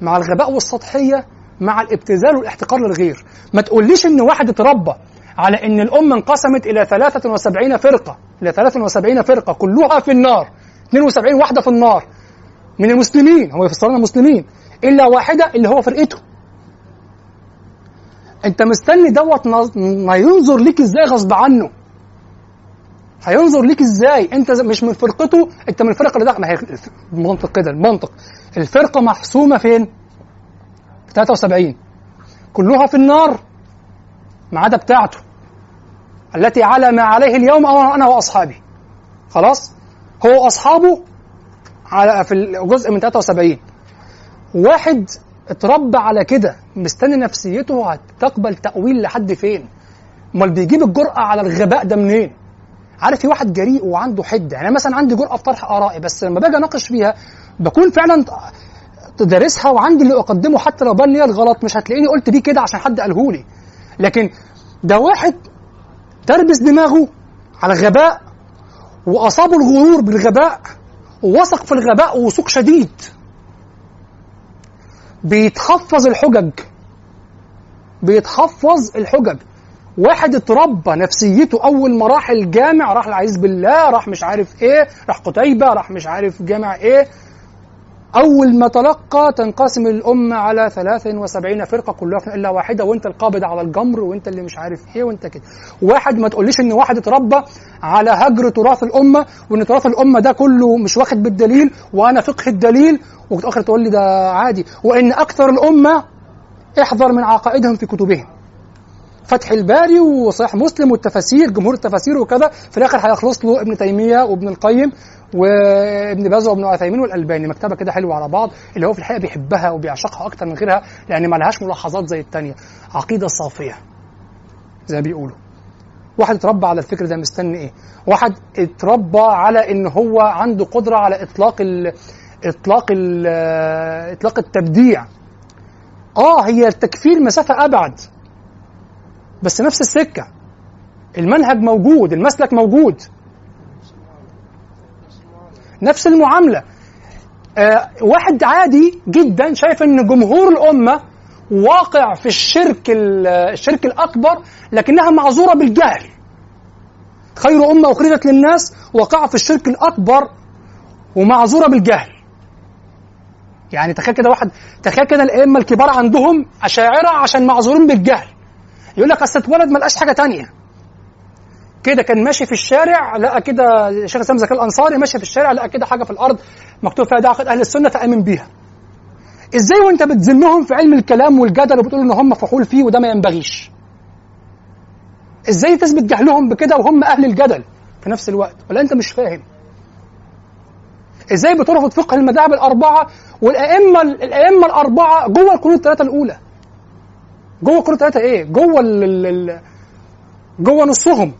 مع الغباء والسطحية مع الابتذال والاحتقار للغير. ما تقوليش إن واحد اتربى على إن الأمة انقسمت إلى 73 فرقة. إلى 73 فرقة كلها في النار. 72 واحدة في النار. من المسلمين هم يفسرون مسلمين إلا واحدة اللي هو فرقته. أنت مستني دوت ما ينظر ليك إزاي غصب عنه. هينظر ليك إزاي؟ أنت مش من فرقته أنت من الفرقه اللي داخل المنطق كده المنطق. الفرقة محسومه فين؟ 73 كلها في النار ما عدا بتاعته. التي على ما عليه اليوم أنا وأصحابي. خلاص؟ هو وأصحابه على في الجزء من 73 واحد اتربى على كده مستني نفسيته هتقبل تأويل لحد فين؟ أمال بيجيب الجرأة على الغباء ده منين؟ عارف في واحد جريء وعنده حدة. يعني مثلا عندي جرأة في طرح آرائي بس لما باجي أناقش فيها بكون فعلا دارسها وعندي اللي أقدمه حتى لو بان لي الغلط مش هتلاقيني قلت بيه كده عشان حد قاله لي. لكن ده واحد تربس دماغه على غباء وأصابه الغرور بالغباء ووثق في الغباء ووثوق شديد. بيتحفظ الحجج. بيتحفظ الحجج. واحد اتربى نفسيته أول ما راح الجامع راح العزيز بالله راح مش عارف إيه راح قتيبة راح مش عارف جامع إيه أول ما تلقى تنقسم الأمة على 73 فرقة كلها إلا واحدة وأنت القابض على الجمر وأنت اللي مش عارف إيه وأنت كده. واحد ما تقوليش إن واحد اتربى على هجر تراث الأمة وإن تراث الأمة ده كله مش واخد بالدليل وأنا فقه الدليل وفي تقول لي ده عادي. وإن أكثر الأمة احذر من عقائدهم في كتبهم. فتح الباري وصحيح مسلم والتفاسير جمهور التفاسير وكذا في الآخر هيخلص له ابن تيمية وابن القيم. وابن باز وابن عثيمين والألباني مكتبة كده حلوة على بعض اللي هو في الحقيقة بيحبها وبيعشقها أكتر من غيرها لأن ما لهاش ملاحظات زي الثانية عقيدة صافية زي ما بيقولوا. واحد اتربى على الفكر ده مستني إيه؟ واحد اتربى على إن هو عنده قدرة على إطلاق ال إطلاق ال إطلاق التبديع. آه هي التكفير مسافة أبعد بس نفس السكة. المنهج موجود المسلك موجود. نفس المعاملة. آه واحد عادي جدا شايف إن جمهور الأمة واقع في الشرك الشرك الأكبر لكنها معذورة بالجهل. خير أمة أخرجت للناس وقع في الشرك الأكبر ومعذورة بالجهل. يعني تخيل كده واحد تخيل كده الأئمة الكبار عندهم أشاعرة عشان معذورين بالجهل. يقول لك اصل اتولد ما لقاش حاجة تانية. كده كان ماشي في الشارع لقى كده شيخ الاسلام زكي الأنصاري ماشي في الشارع لقى كده حاجة في الأرض مكتوب فيها عقيده أهل السنة فآمن بيها. إزاي وأنت بتذمهم في علم الكلام والجدل وبتقول إن هم فحول فيه وده ما ينبغيش؟ إزاي تثبت جهلهم بكده وهم أهل الجدل في نفس الوقت؟ ولا أنت مش فاهم؟ إزاي بترفض فقه المذاهب الأربعة والأئمة الأئمة الأربعة جوه القرون الثلاثة الأولى؟ جوه القرون الثلاثة إيه؟ جوه ال جوه نصهم.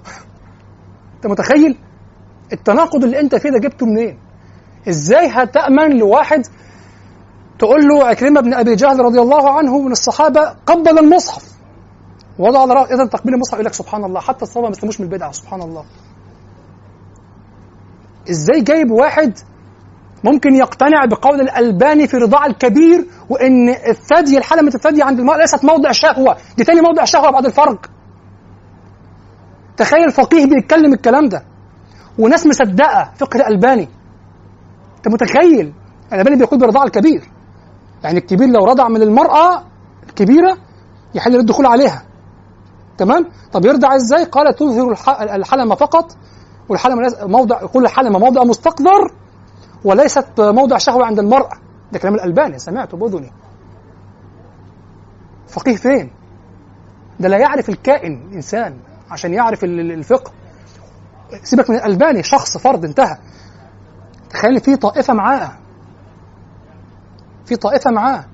أنت متخيل؟ التناقض اللي أنت فيه ده جبته منين؟ إزاي هتأمن لواحد تقول له عكرمة بن أبي جهل رضي الله عنه من الصحابة قبل المصحف؟ وضع على رأس اذا تقبيل المصحف يقول لك سبحان الله. حتى الصحابه ما يسلموش من البدعة سبحان الله. إزاي جايب واحد ممكن يقتنع بقول الألباني في رضاع الكبير وإن الثدي الحلمة الثدي عند المرأة ليست موضع شهوة؟ دي تاني موضع شهوة بعد الفرج تخيل فقيه بيتكلم الكلام ده. وناس مصدقة فقه الألباني أنت متخيل؟ الألباني بيقول برضاع الكبير. يعني الكبير لو رضع من المرأة الكبيرة يحل الدخول عليها. تمام؟ طب يرضع إزاي؟ قال تظهر الح- الحلمة فقط والحلمة ليس- موضع كل حلمة موضع مستقذر وليست موضع شهوة عند المرأة. ده كلام الألباني سمعته بأذني فقيه فين؟ ده لا يعرف الكائن إنسان. عشان يعرف ال- ال- الفقه. سيبك من الألباني شخص فرد انتهى. تخيل في طائفة معاه. في طائفة معاه.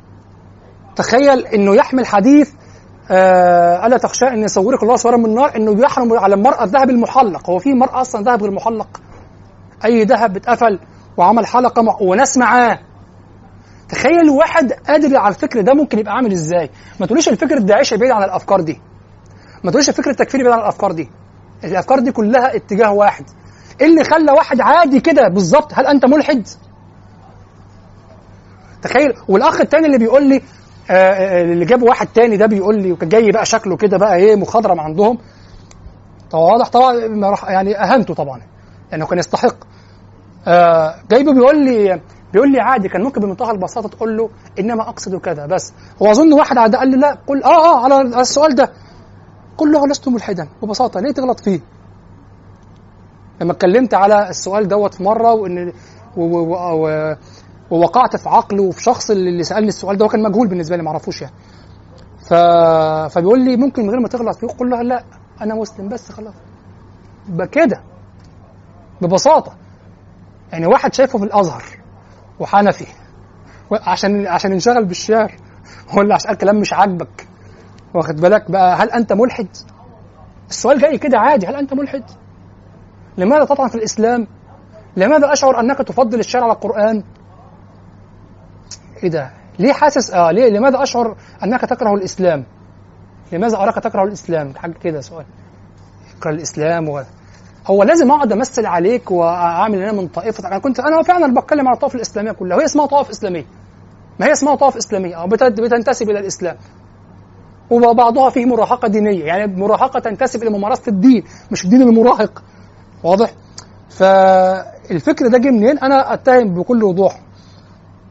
تخيل إنه يحمل حديث آه ألا تخشى أن يصورك الله صورا من النار إنه يحرم على المرأة الذهب المحلق. هو في مرأة أصلا ذهب غير محلق أي ذهب اتقفل وعمل حلقة مع وناس معاه. تخيل واحد قادر على الفكر ده ممكن يبقى عامل إزاي؟ ما تقوليش الفكر الداعشي بعيد عن الأفكار دي. ما تقوليش الفكر التكفيري بعيد عن الأفكار دي. الأفكار دي كلها اتجاه واحد. إيه اللي خلى واحد عادي كده بالظبط؟ هل أنت ملحد؟ تخيل. والأخ التاني اللي بيقول لي آه، آه، اللي جاب واحد تاني ده بيقول لي وكان جاي بقى شكله كده بقى إيه مخضرم عندهم. طبعا واضح طبعا يعني أهنته طبعا. لأنه كان يستحق. آه جايبه بيقول لي بيقول لي عادي كان ممكن بمنتهى البساطة تقول له إنما أقصد كذا بس. هو أظن واحد قال لي لا قل آه آه على السؤال ده. قل له لست ملحدا ببساطة ليه تغلط فيه؟ لما اتكلمت على السؤال دوت في مرة وإن و و و ووقعت في عقله وفي شخص اللي سألني السؤال ده هو كان مجهول بالنسبة لي ما اعرفوش يعني. ف... فبيقول لي ممكن من غير ما تغلط فيه قل له لا أنا مسلم بس خلاص. يبقى كده. ببساطة. يعني واحد شايفه في الأزهر وحنفي عشان عشان ينشغل بالشعر ولا عشان كلام مش عاجبك؟ واخد بالك بقى هل أنت ملحد؟ السؤال جاي كده عادي هل أنت ملحد؟ لماذا تطعن في الإسلام؟ لماذا أشعر أنك تفضل الشعر على القرآن؟ إيه ده؟ ليه حاسس آه ليه لماذا أشعر أنك تكره الإسلام؟ لماذا أراك تكره الإسلام؟ حاجة كده سؤال تكره الإسلام و... هو لازم أقعد أمثل عليك وأعمل أنا من طائفة أنا كنت أنا فعلا بتكلم على الطائفه الإسلامية كلها وهي اسمها طائفه إسلامية ما هي اسمها طائفه إسلامية بت- بتنتسب إلى الإسلام وبعضها فيه مراهقة دينية. يعني مراهقة تنتسب إلى ممارسة الدين مش الدين المراهق. واضح؟ فالفكر ده جه منين؟ أنا أتهم بكل وضوح.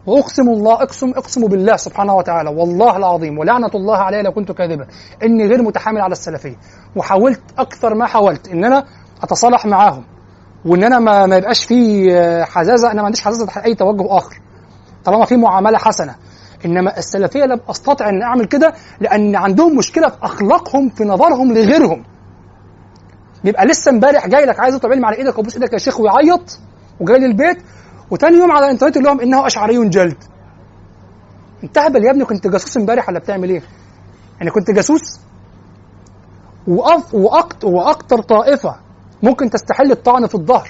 واقسم الله أقسم أقسم بالله سبحانه وتعالى والله العظيم ولعنة الله علي لو كنت كاذبا إني غير متحامل على السلفية. وحاولت أكثر ما حاولت إن أنا أتصالح معاهم وإن أنا ما, ما يبقاش في حزازة أنا ما عنديش حزازة أي توجه آخر. طالما في معاملة حسنة إنما السلفية لم أستطع ان أعمل كده لأن عندهم مشكلة في أخلاقهم في نظرهم لغيرهم. بيبقى لسه امبارح جاي لك عايز يطلب علم على إيدك ويبوس إيدك يا شيخ ويعيط وجاي لي البيت وتاني يوم على الإنترنت يقول لهم إنه أشعري جلد. انت هبل يا ابني كنت جاسوس امبارح ولا بتعمل إيه؟ يعني كنت جاسوس؟ وأكت وأكتر طائفة ممكن تستحل الطعن في الظهر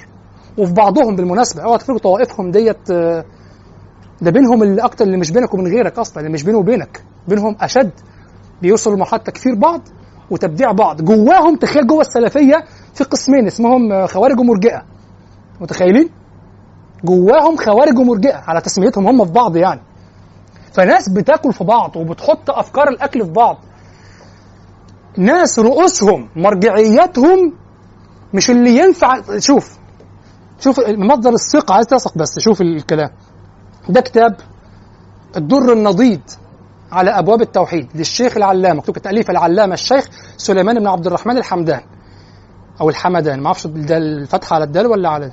وفي بعضهم بالمناسبة. اوعى تفكروا طوائفهم ديت آه، ده بينهم اللي أكتر اللي مش بينك وبين غيرك أصلا اللي مش بينه وبينك. بينهم أشد. بيوصلوا لمرحلة تكفير بعض وتبديع بعض. جواهم تخيل جوه السلفية في قسمين اسمهم خوارج ومرجئة. متخيلين؟ جواهم خوارج ومرجئة على تسميتهم هم في بعض يعني. فناس بتاكل في بعض وبتحط أفكار الأكل في بعض. ناس رؤوسهم مرجعياتهم مش اللي ينفع. شوف شوف مصدر الثقة. عايز تثق بس شوف الكلام. ده كتاب الدر النضيد على أبواب التوحيد للشيخ العلامة مكتوب تاليف العلامة الشيخ سليمان بن عبد الرحمن الحمدان أو الحمدان ما أعرفش الفتحه على الدال ولا على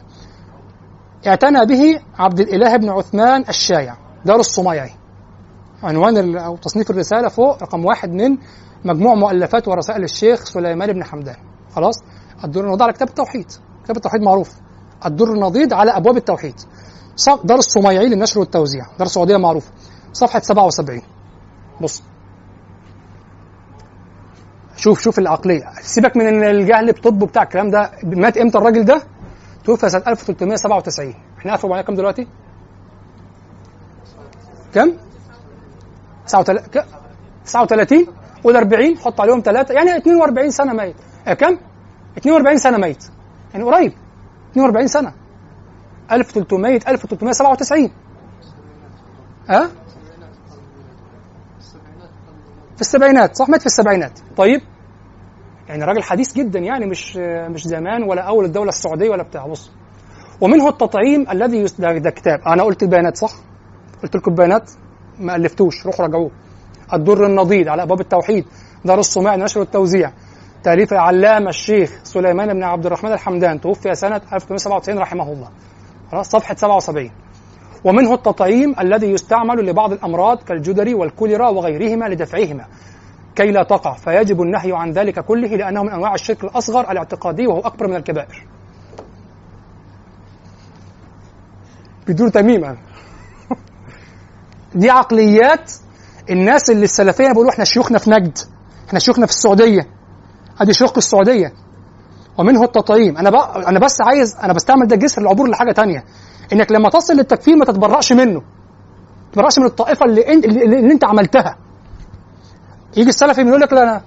اعتنى به عبد الإله بن عثمان الشايع دار الصميعي. عنوان أو تصنيف الرسالة فوق رقم واحد من مجموع مؤلفات ورسائل الشيخ سليمان بن حمدان. خلاص؟ الدور النضيد على كتاب التوحيد. كتاب التوحيد معروف. الدر النضيد على أبواب التوحيد. دار الصميعي للنشر والتوزيع. دار السعودية معروفه صفحة 77 بص. شوف شوف العقلية. سيبك من الجهل بطب بتاع الكلام ده. مات إمتى الراجل ده؟ توفي سنة 1397 إحنا 1400 كام دلوقتي؟ كام 39 ك- 39 قول 40 حط عليهم ثلاثة يعني 42 سنة ميت. آه كام 42 سنة ميت. يعني قريب. 42 سنة. 1300 1397 ها؟ في السبعينات صح؟ مات في السبعينات. طيب يعني راجل حديث جدا يعني مش مش زمان ولا أول الدولة السعودية ولا بتاع. بص ومنه التطعيم الذي يس... ده, كتاب. أنا قلت البيانات صح؟ قلت لكم البيانات؟ ما ألفتوش. روحوا راجعوه الدر النضيد على أبواب التوحيد دار الصماع النشر والتوزيع تأليف العلامة الشيخ سليمان بن عبد الرحمن الحمدان توفي سنة 1897 رحمه الله. خلاص صفحة 77 ومنه التطعيم الذي يستعمل لبعض الأمراض كالجدري والكوليرا وغيرهما لدفعهما كي لا تقع. فيجب النهي عن ذلك كله لأنه من أنواع الشرك الأصغر الاعتقادي وهو أكبر من الكبائر. بدون تميمة دي عقليات الناس اللي السلفية بيقولوا إحنا شيوخنا في نجد إحنا شيوخنا في السعودية. أدي شيوخ السعودية. ومنه التطعيم. أنا بقى أنا بس عايز أنا بستعمل ده جسر العبور لحاجة تانية. إنك لما تصل للتكفير ما تتبرأش منه. ما تتبرأش من الطائفة اللي انت اللي, اللي أنت عملتها. يجي السلفي يقول لك لا أنا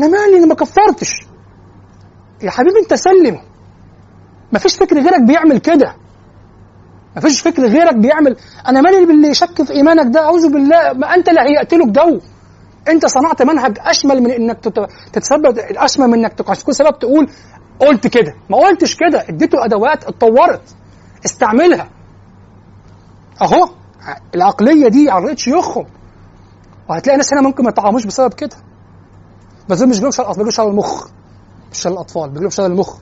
أنا مالي أنا ما كفرتش. يا حبيبي أنت سلم. ما فيش فكر غيرك بيعمل كده. ما فيش فكر غيرك بيعمل. أنا مالي باللي يشك في إيمانك ده. أعوذ بالله. ما أنت اللي هيأت له جو أنت صنعت منهج أشمل من إنك تت- تتسبب أشمل من إنك تكون سبب تقول قلت كده. ما قلتش كده. اديته أدوات اتطورت. استعملها. أهو. العقلية دي عقليه شيوخهم وهتلاقي ناس هنا ممكن ما يتعاموش بسبب كده. بس مش بيجيبوا شغل بيجيبوا شغل المخ. مش شغل الأطفال بيجيبوا شغل المخ.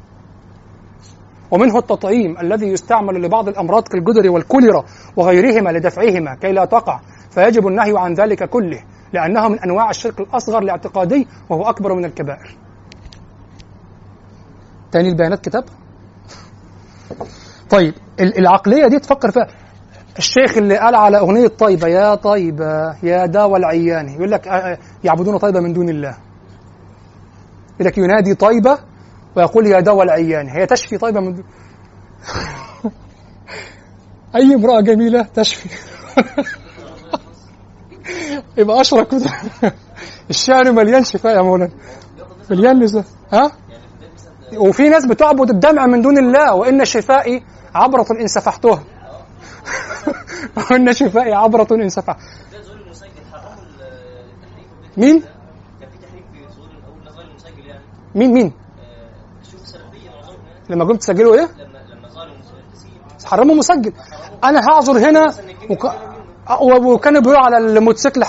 ومنه التطعيم الذي يستعمل لبعض الأمراض كالجدري والكوليرا وغيرهما لدفعهما كي لا تقع. فيجب النهي عن ذلك كله لأنه من أنواع الشرك الأصغر الاعتقادي وهو أكبر من الكبائر. تاني البيانات كتاب؟ طيب ال- العقلية دي تفكر فيها الشيخ اللي قال على أغنية طيبة يا طيبة يا داوى العيان يقول لك آه، آه، يعبدون طيبة من دون الله. يقول لك ينادي طيبة ويقول يا دواء العيان هي تشفي طيبة من دون أي امرأة جميلة تشفي يبقى بده. الشعر مليان شفاء يا مولانا مليان لسه ها وفي ناس بتعبد الدمع من دون الله وإن شفائي عبرة إن سفحتها وإن شفائي عبرة إن سفحت ده زول المسجل حرموا التحريف مين؟ كان في تحريف في زول الأول نظام المسجل يعني. مين؟ مين؟ آه، يعني لما جم تسجلوا إيه؟ حرموا مسجل. أنا هعذر هنا وك... و- وكانوا بيقولوا على الموتوسيكل.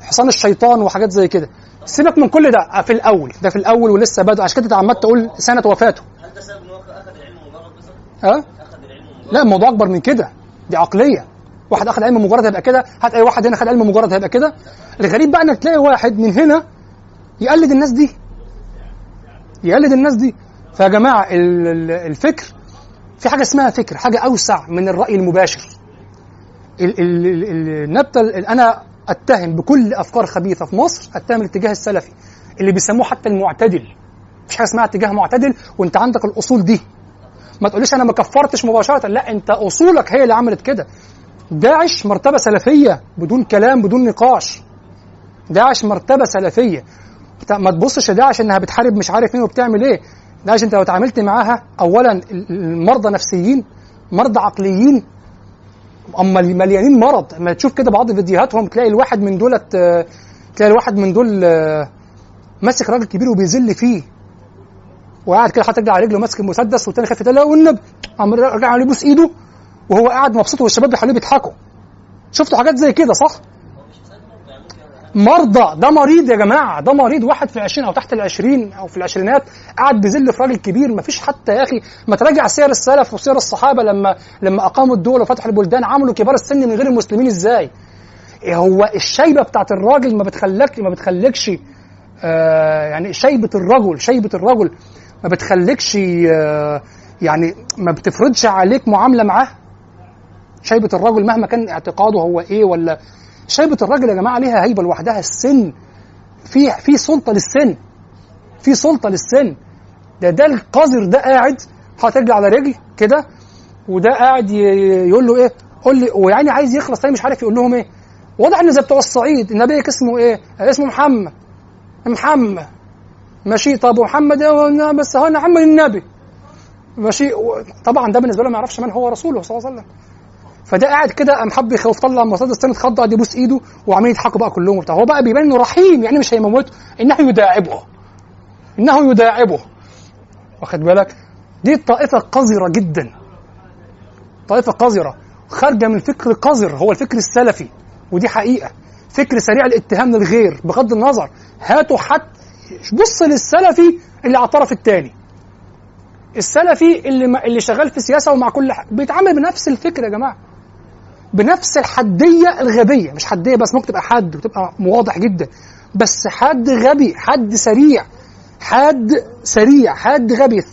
حصان الشيطان وحاجات زي كده. سيبك من كل ده. في الأول. ده في الأول ولسه بادئ عشان كده عمال تقول سنة وفاته. هل ده سبب إن هو أخذ العلم مجرد بس؟ ها أخذ العلم مجرد. لا الموضوع أكبر من كده. دي عقلية. واحد أخذ علم مجرد هيبقى كده؟ هات أي واحد هنا خد علم مجرد هيبقى كده؟ الغريب بقى إنك تلاقي واحد من هنا يقلد الناس دي. يقلد الناس دي. فيا جماعة ال- ال- الفكر في حاجة اسمها فكر حاجة أوسع من الرأي المباشر. ال- ال- ال- ال- النبتة ال- أنا أتهم بكل أفكار خبيثة في مصر أتهم الاتجاه السلفي اللي بيسموه حتى المعتدل. مفيش حاجة اسمها اتجاه معتدل وانت عندك الأصول دي. ما تقوليش أنا ما كفرتش مباشرة لا انت أصولك هي اللي عملت كده. داعش مرتبة سلفية بدون كلام بدون نقاش. داعش مرتبة سلفية. ما تبصش لداعش إنها بتحارب مش عارف مين وبتعمل إيه. داعش أنت لو اتعاملت معاها اولا ال- المرضى نفسيين مرضى عقليين اما مليانين مرض. ما تشوف كده بعض فيديوهاتهم تلاقي الواحد من دولت آه، تلاقي الواحد من دول ماسك راجل كبير وبيذل فيه. وقاعد كده رجله على رجله ماسك المسدس والتاني خايف يتقال والنبي عم رجع عليه يبوس إيده وهو قاعد مبسوط والشباب اللي حواليه بيضحكوا. شفتوا حاجات زي كده صح؟ مرضى. ده مريض يا جماعة. ده مريض واحد في العشرين أو تحت العشرين أو في العشرينات قاعد بيذل في راجل كبير. ما فيش حتى يا أخي. ما تراجع سير السلف وسير الصحابة لما لما أقاموا الدول وفتحوا البلدان عملوا كبار السن من غير المسلمين إزاي؟ إيه هو الشيبه بتاعت الراجل ما بتخليك ما بتخليكش آه يعني شيبه الرجل شيبه الرجل ما بتخليكش آه يعني ما بتفرضش عليك معاملة معاه؟ شيبه الرجل مهما كان اعتقاده هو إيه ولا شيبة الراجل يا جماعة ليها هيبة لوحدها السن. في في سلطة للسن. في سلطة للسن. ده ده القذر ده قاعد حاطط رجل على رجل كده وده قاعد يقول له إيه؟ قول لي ويعني عايز يخلص مش عارف يقول لهم إيه. واضح إن زي بتوع الصعيد النبي اسمه إيه؟ اسمه محمد. محمد. ماشي طب ومحمد إيه؟ بس هو محمد النبي. ماشي طبعا ده بالنسبة له ما يعرفش من هو رسوله صلى الله عليه وسلم. فده قاعد كده قام حب يخوف طلع مصاد السن اتخض قعد يبوس ايده وعمالين يضحكوا بقى كلهم وبتاع. هو بقى بيبان إنه رحيم يعني مش هيموته إنه يداعبه. إنه يداعبه. واخد بالك؟ دي طائفة قذرة جدا. طائفة قذرة. خارجة من فكر قذر هو الفكر السلفي. ودي حقيقة. فكر سريع الاتهام للغير بغض النظر. هاتوا حد بص للسلفي اللي على الطرف الثاني السلفي اللي ما اللي شغال في سياسة ومع كل حاجة بيتعامل بنفس الفكر يا جماعة. بنفس الحدية الغبية مش حدية بس ممكن تبقى حد وتبقى واضح جدا بس حد غبي حد سريع حد سريع حد غبي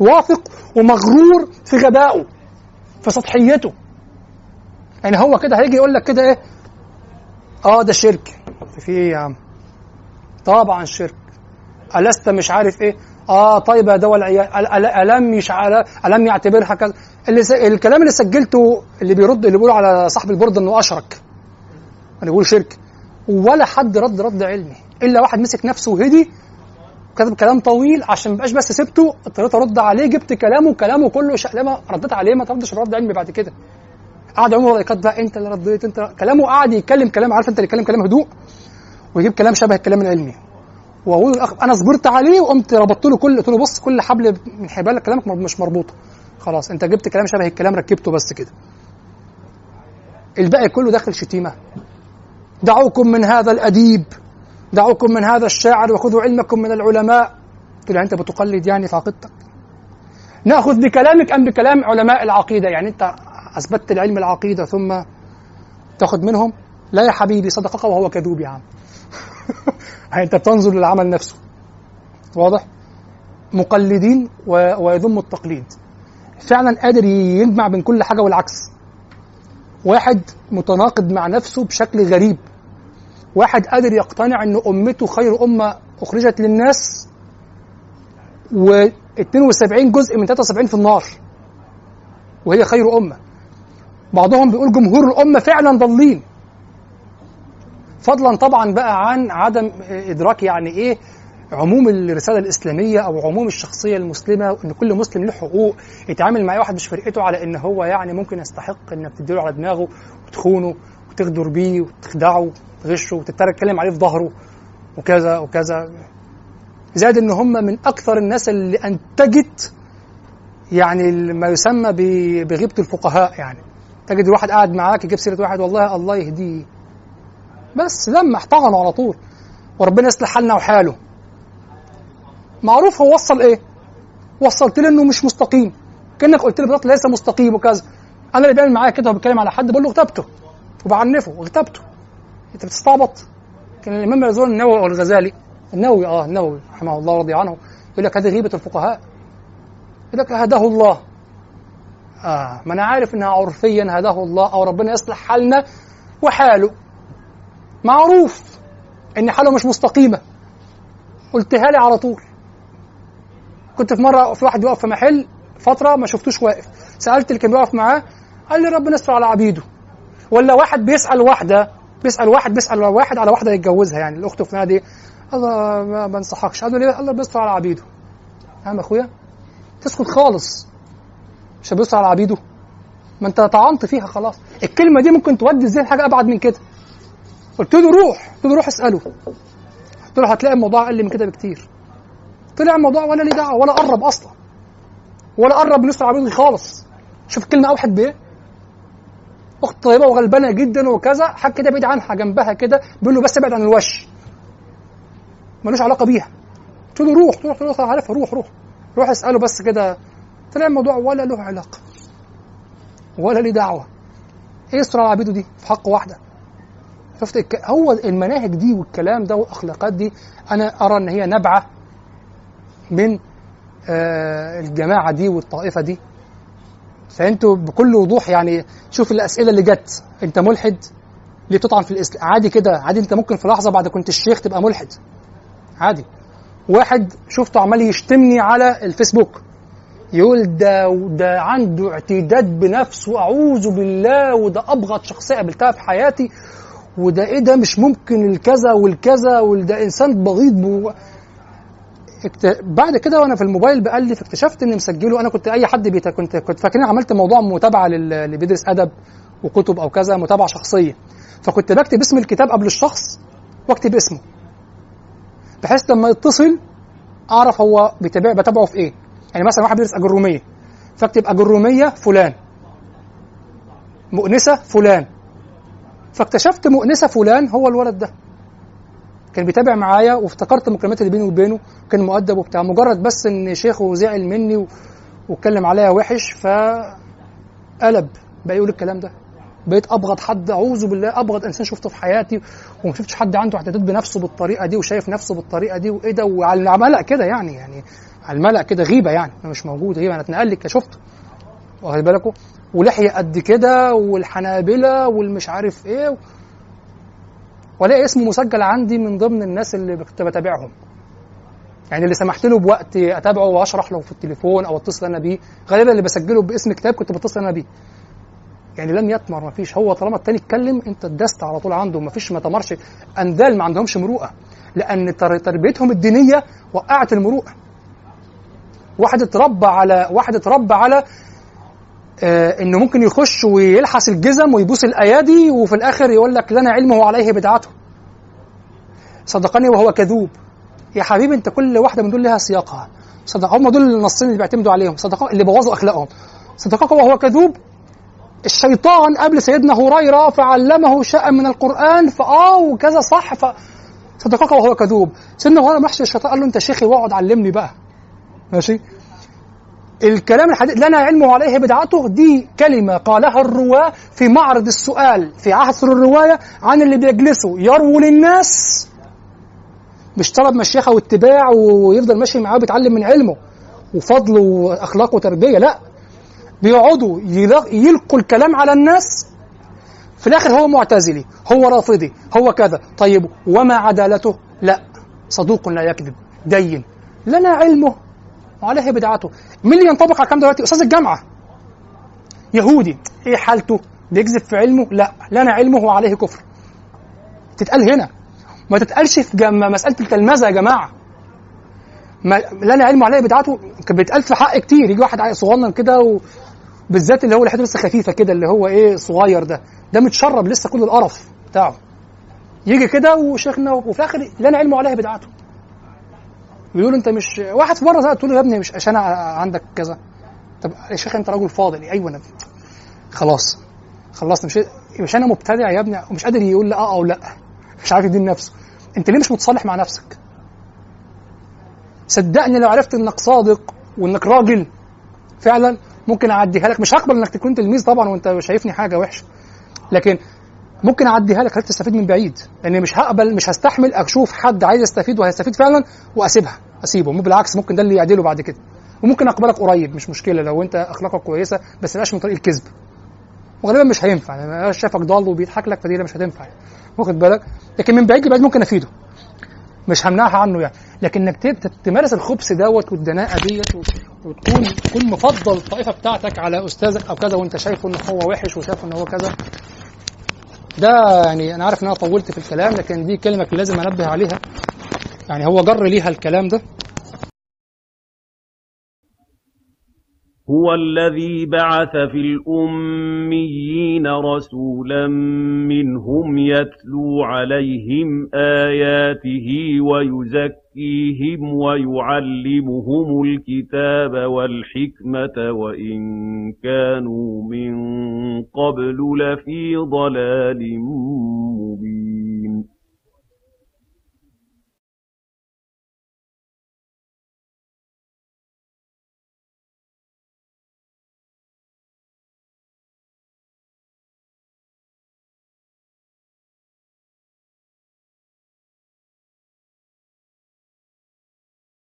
واثق ومغرور في غبائه في سطحيته. يعني هو كده هيجي يقول لك كده إيه؟ آه ده شرك. في إيه يا عم. طبعا شرك. ألست مش عارف إيه؟ آه طيب يا دول العيال أل- أل- ألم مش عارف ألم يعتبرها كذا؟ اللي س... الكلام اللي سجلته اللي بيرد اللي بيقول على صاحب البورد إنه أشرك. أنا بقول شرك. ولا حد رد رد علمي. إلا واحد مسك نفسه وهدي كتب كلام طويل عشان ما بقاش بس سبته اضطريت أرد عليه جبت كلامه كلامه كله شقلمه رديت عليه ما تردش رد علمي بعد كده. قعد يعمل لايكات بقى أنت اللي رديت أنت كلامه قعد يتكلم كلام عارف أنت اللي يتكلم كلام هدوء ويجيب كلام شبه الكلام العلمي. وأقول أنا صبرت عليه وقمت ربطت له كل قلت له بص كل حبل من حبال كلامك مش مربوطة. خلاص انت جبت كلام شبه الكلام ركبته بس كده. الباقي كله داخل شتيمة. دعوكم من هذا الأديب دعوكم من هذا الشاعر وخذوا علمكم من العلماء. له انت بتقلد يعني في عقيدتك. نأخذ بكلامك أم بكلام علماء العقيدة؟ يعني انت أثبتت العلم العقيدة ثم تاخذ منهم؟ لا يا حبيبي صدقك وهو كذوب يا عم. يعني انت بتنظر للعمل نفسه. واضح؟ مقلدين. ويذم التقليد. فعلا قادر يجمع بين كل حاجة والعكس. واحد متناقض مع نفسه بشكل غريب. واحد قادر يقتنع إن أمته خير أمة أخرجت للناس و72 جزء من 73 في النار. وهي خير أمة. بعضهم بيقول جمهور الأمة فعلا ضالين. فضلا طبعا بقى عن عدم إدراك يعني إيه عموم الرسالة الإسلامية أو عموم الشخصية المسلمة وان كل مسلم له حقوق يتعامل مع واحد مش فرقته على إن هو يعني ممكن يستحق إنك تديله على دماغه وتخونه وتغدر بيه وتخدعه وتغشه وتتكلم عليه في ظهره وكذا وكذا. زائد إن هم من أكثر الناس اللي أنتجت يعني ما يسمى ب- بغيبة الفقهاء يعني. تجد واحد قاعد معاك يجيب سيرة واحد والله الله يهديه. بس لما احتضنوا على طول وربنا يصلح حالنا وحاله. معروف هو وصل إيه؟ وصلت لي إنه مش مستقيم. كأنك قلت بالظبط ليس مستقيم وكذا. أنا اللي بيعمل معايا كده وبيتكلم على حد بقول له اغتبته وبعنفه واغتبته أنت بتستعبط. كان الإمام الزول النووي أو الغزالي النووي آه النووي رحمه الله ورضي عنه يقول لك هذه غيبة الفقهاء. يقول لك هداه الله. آه ما أنا عارف إنها عرفيا هداه الله أو ربنا يصلح حالنا وحاله. معروف إن حاله مش مستقيمة. قلتها لي على طول. كنت في مرة في واحد بيقف في محل فترة ما شفتوش واقف. سألت اللي كان بيقف معاه قال لي ربنا يستر على عبيده. ولا واحد بيسأل واحدة بيسأل واحد بيسأل واحد على واحدة يتجوزها يعني الأخت في دي. الله ما بنصحكش قال ليه؟ الله بيستر على عبيده. فاهم أخويا؟ تسكت خالص. مش بيستر على عبيده. ما انت طعنت فيها خلاص. الكلمة دي ممكن تودي الذهن حاجة أبعد من كده. قلت له روح. قلت له روح اسأله. قلت له هتلاقي الموضوع أقل من كده بكتير. طلع الموضوع ولا ليه دعوة ولا قرب أصلا. ولا قرب يسر عبيدي خالص. شوف الكلمة أوحد بإيه؟ أخت طيبة وغلبانة جدا وكذا. حاجة كده بعيد عنها جنبها كده. بيقول له بس ابعد عن الوش. ملوش علاقة بيها. قلت له روح روح روح عارفها روح روح. روح اسأله بس كده. طلع الموضوع ولا له علاقة. ولا ليه دعوة. إيه السرعه العبيده دي؟ في حق واحدة. شفت. هو المناهج دي والكلام ده والأخلاقات دي أنا أرى إن هي نابعة. من آه الجماعة دي والطائفة دي. فأنتوا بكل وضوح يعني شوف الأسئلة اللي جت. أنت ملحد؟ ليه تطعن في الإسلام؟ عادي كده عادي أنت ممكن في لحظة بعد كنت الشيخ تبقى ملحد. عادي. واحد شفته عمال يشتمني على الفيسبوك. يقول ده ده عنده اعتداد بنفسه أعوذ بالله وده أبغض شخصية قابلتها في حياتي وده إيه ده مش ممكن الكذا والكذا وده إنسان بغيض. اكت... بعد كده وأنا في الموبايل بألف اكتشفت اني مسجله أنا كنت اي حد بيت... كنت كنت فاكرين عملت موضوع متابعة لل... اللي بيدرس أدب وكتب أو كذا متابعة شخصية. فكنت بكتب اسم الكتاب قبل الشخص واكتب اسمه بحيث لما يتصل أعرف هو بيتابع بتابعه في إيه. يعني مثلا واحد بيدرس أجرومية فاكتب أجرومية فلان مؤنسة فلان. فاكتشفت مؤنسة فلان هو الولد ده. كان بيتابع معايا وافتكرت المكالمات اللي بيني وبينه كان مؤدب وبتاع. مجرد بس إن شيخه زعل مني. واتكلم عليا وحش فقلب. بقى يقول الكلام ده. بقيت أبغض حد. أعوذ بالله أبغض إنسان شفته في حياتي وما شفتش حد عنده اعتداد بنفسه بالطريقة دي وشايف نفسه بالطريقة دي وإيه ده؟ وعلى الملأ كده يعني يعني على الملأ كده غيبة يعني. أنا مش موجود غيبة. أنا اتنقل لك شفته. واخد بالكوا؟ ولحية قد كده والحنابلة والمش عارف إيه والاقي اسمه مسجل عندي من ضمن الناس اللي كنت بتابعهم. يعني اللي سمحت له بوقت أتابعه وأشرح له في التليفون أو اتصل أنا بيه غالبا اللي بسجله باسم كتاب كنت بتصل أنا بيه. يعني لم يتمر ما فيش هو طالما التاني اتكلم أنت اتدست على طول عنده ما فيش ما تمرش. اندال ما عندهمش مروءة لأن تر- تربيتهم الدينية وقعت المروءة. واحد اتربى على واحد اتربى على إنه ممكن يخش ويلحس الجزم ويبوس الأيادي وفي الآخر يقول لك لنا علمه عليه بدعته. صدقني وهو كذوب. يا حبيبي أنت كل واحدة من دول لها سياقها. صدق هم دول النصين اللي بيعتمدوا عليهم. صدقاء اللي بوظوا أخلاقهم. صدقك وهو كذوب. الشيطان قبل سيدنا هريرة فعلمه شيئا من القرآن فآه وكذا صح ف صدقك وهو كذوب. سيدنا هريرة محشي الشيطان قال له أنت شيخي واقعد علمني بقى. ماشي؟ الكلام الحديث لنا علمه عليه بدعته. دي كلمة قالها الرواة في معرض السؤال في عصر الرواية عن اللي بيجلسوا يرووا للناس مش طلب مشيخة واتباع ويفضل ماشي معاه بيتعلم من علمه وفضله واخلاقه وتربية. لا بيقعدوا يلق- يلقوا الكلام على الناس. في الآخر هو معتزلي هو رافضي هو كذا. طيب وما عدالته؟ لا صدوق لا يكذب دين. لنا علمه. وعليه بدعته. مين اللي ينطبق على الكلام دلوقتي؟ أستاذ الجامعة. يهودي. إيه حالته؟ بيكذب في علمه؟ لا. لنا علمه وعليه كفر. تتقال هنا. ما تتقالش في جم... مسألة التلمذة يا جماعة. ما لنا علمه وعليه بدعته. كان بيتقال في حق كتير. يجي واحد صغنن كده وبالذات اللي هو لحيته لسه خفيفة كده اللي هو إيه صغير ده. ده متشرب لسه كل القرف بتاعه. يجي كده وشيخنا وفي الآخر لنا علمه وعليه بدعته. بيقول انت مش واحد في مرة تقول له يا ابني مش عشان عندك كذا. طب يا شيخ انت راجل فاضل أيوه أنا خلاص. خلصنا مش مش أنا مبتدع يا ابني ومش قادر يقول لا آه أو لا. مش عارف يدين نفسه. انت ليه مش متصالح مع نفسك؟ صدقني لو عرفت انك صادق وانك راجل فعلا ممكن أعديها لك. مش هقبل انك تكون تلميذ طبعا وانت شايفني حاجة وحشة. لكن ممكن أعديها لك. خليك تستفيد من بعيد؟ لأن مش هقبل مش هستحمل أشوف حد عايز يستفيد وهيستفيد فعلا وأسيبها. أسيبه. مو بالعكس ممكن ده اللي يعدله بعد كده. وممكن أقبلك قريب مش مشكلة لو أنت أخلاقك كويسة بس مبقاش من طريق الكذب. وغالبا مش هينفع يعني أنا شافك ضال وبيضحك لك فدي مش هتنفع يعني. واخد بالك؟ لكن من بعيد لبعيد ممكن أفيده. مش همنعها عنه يعني. لكن إنك تمارس الخبث دوت والدناءة ديت وتكون تكون مفضل الطائفه بتاعتك على أستاذك أو كذا وأنت شايفه ان هو وحش وشايفه إن هو كذا. ده يعني أنا عارف إن أنا طولت في الكلام لكن دي كلمة لازم أنبه عليها. يعني هو جر ليها الكلام ده؟ هُوَ الَّذِي بَعَثَ فِي الْأُمِّيِّينَ رَسُولًا مِّنْهُمْ يَتْلُو عَلَيْهِمْ آيَاتِهِ وَيُزَكِّيهِمْ وَيُعَلِّمُهُمُ الْكِتَابَ وَالْحِكْمَةَ وَإِن كَانُوا مِن قَبْلُ لَفِي ضَلَالٍ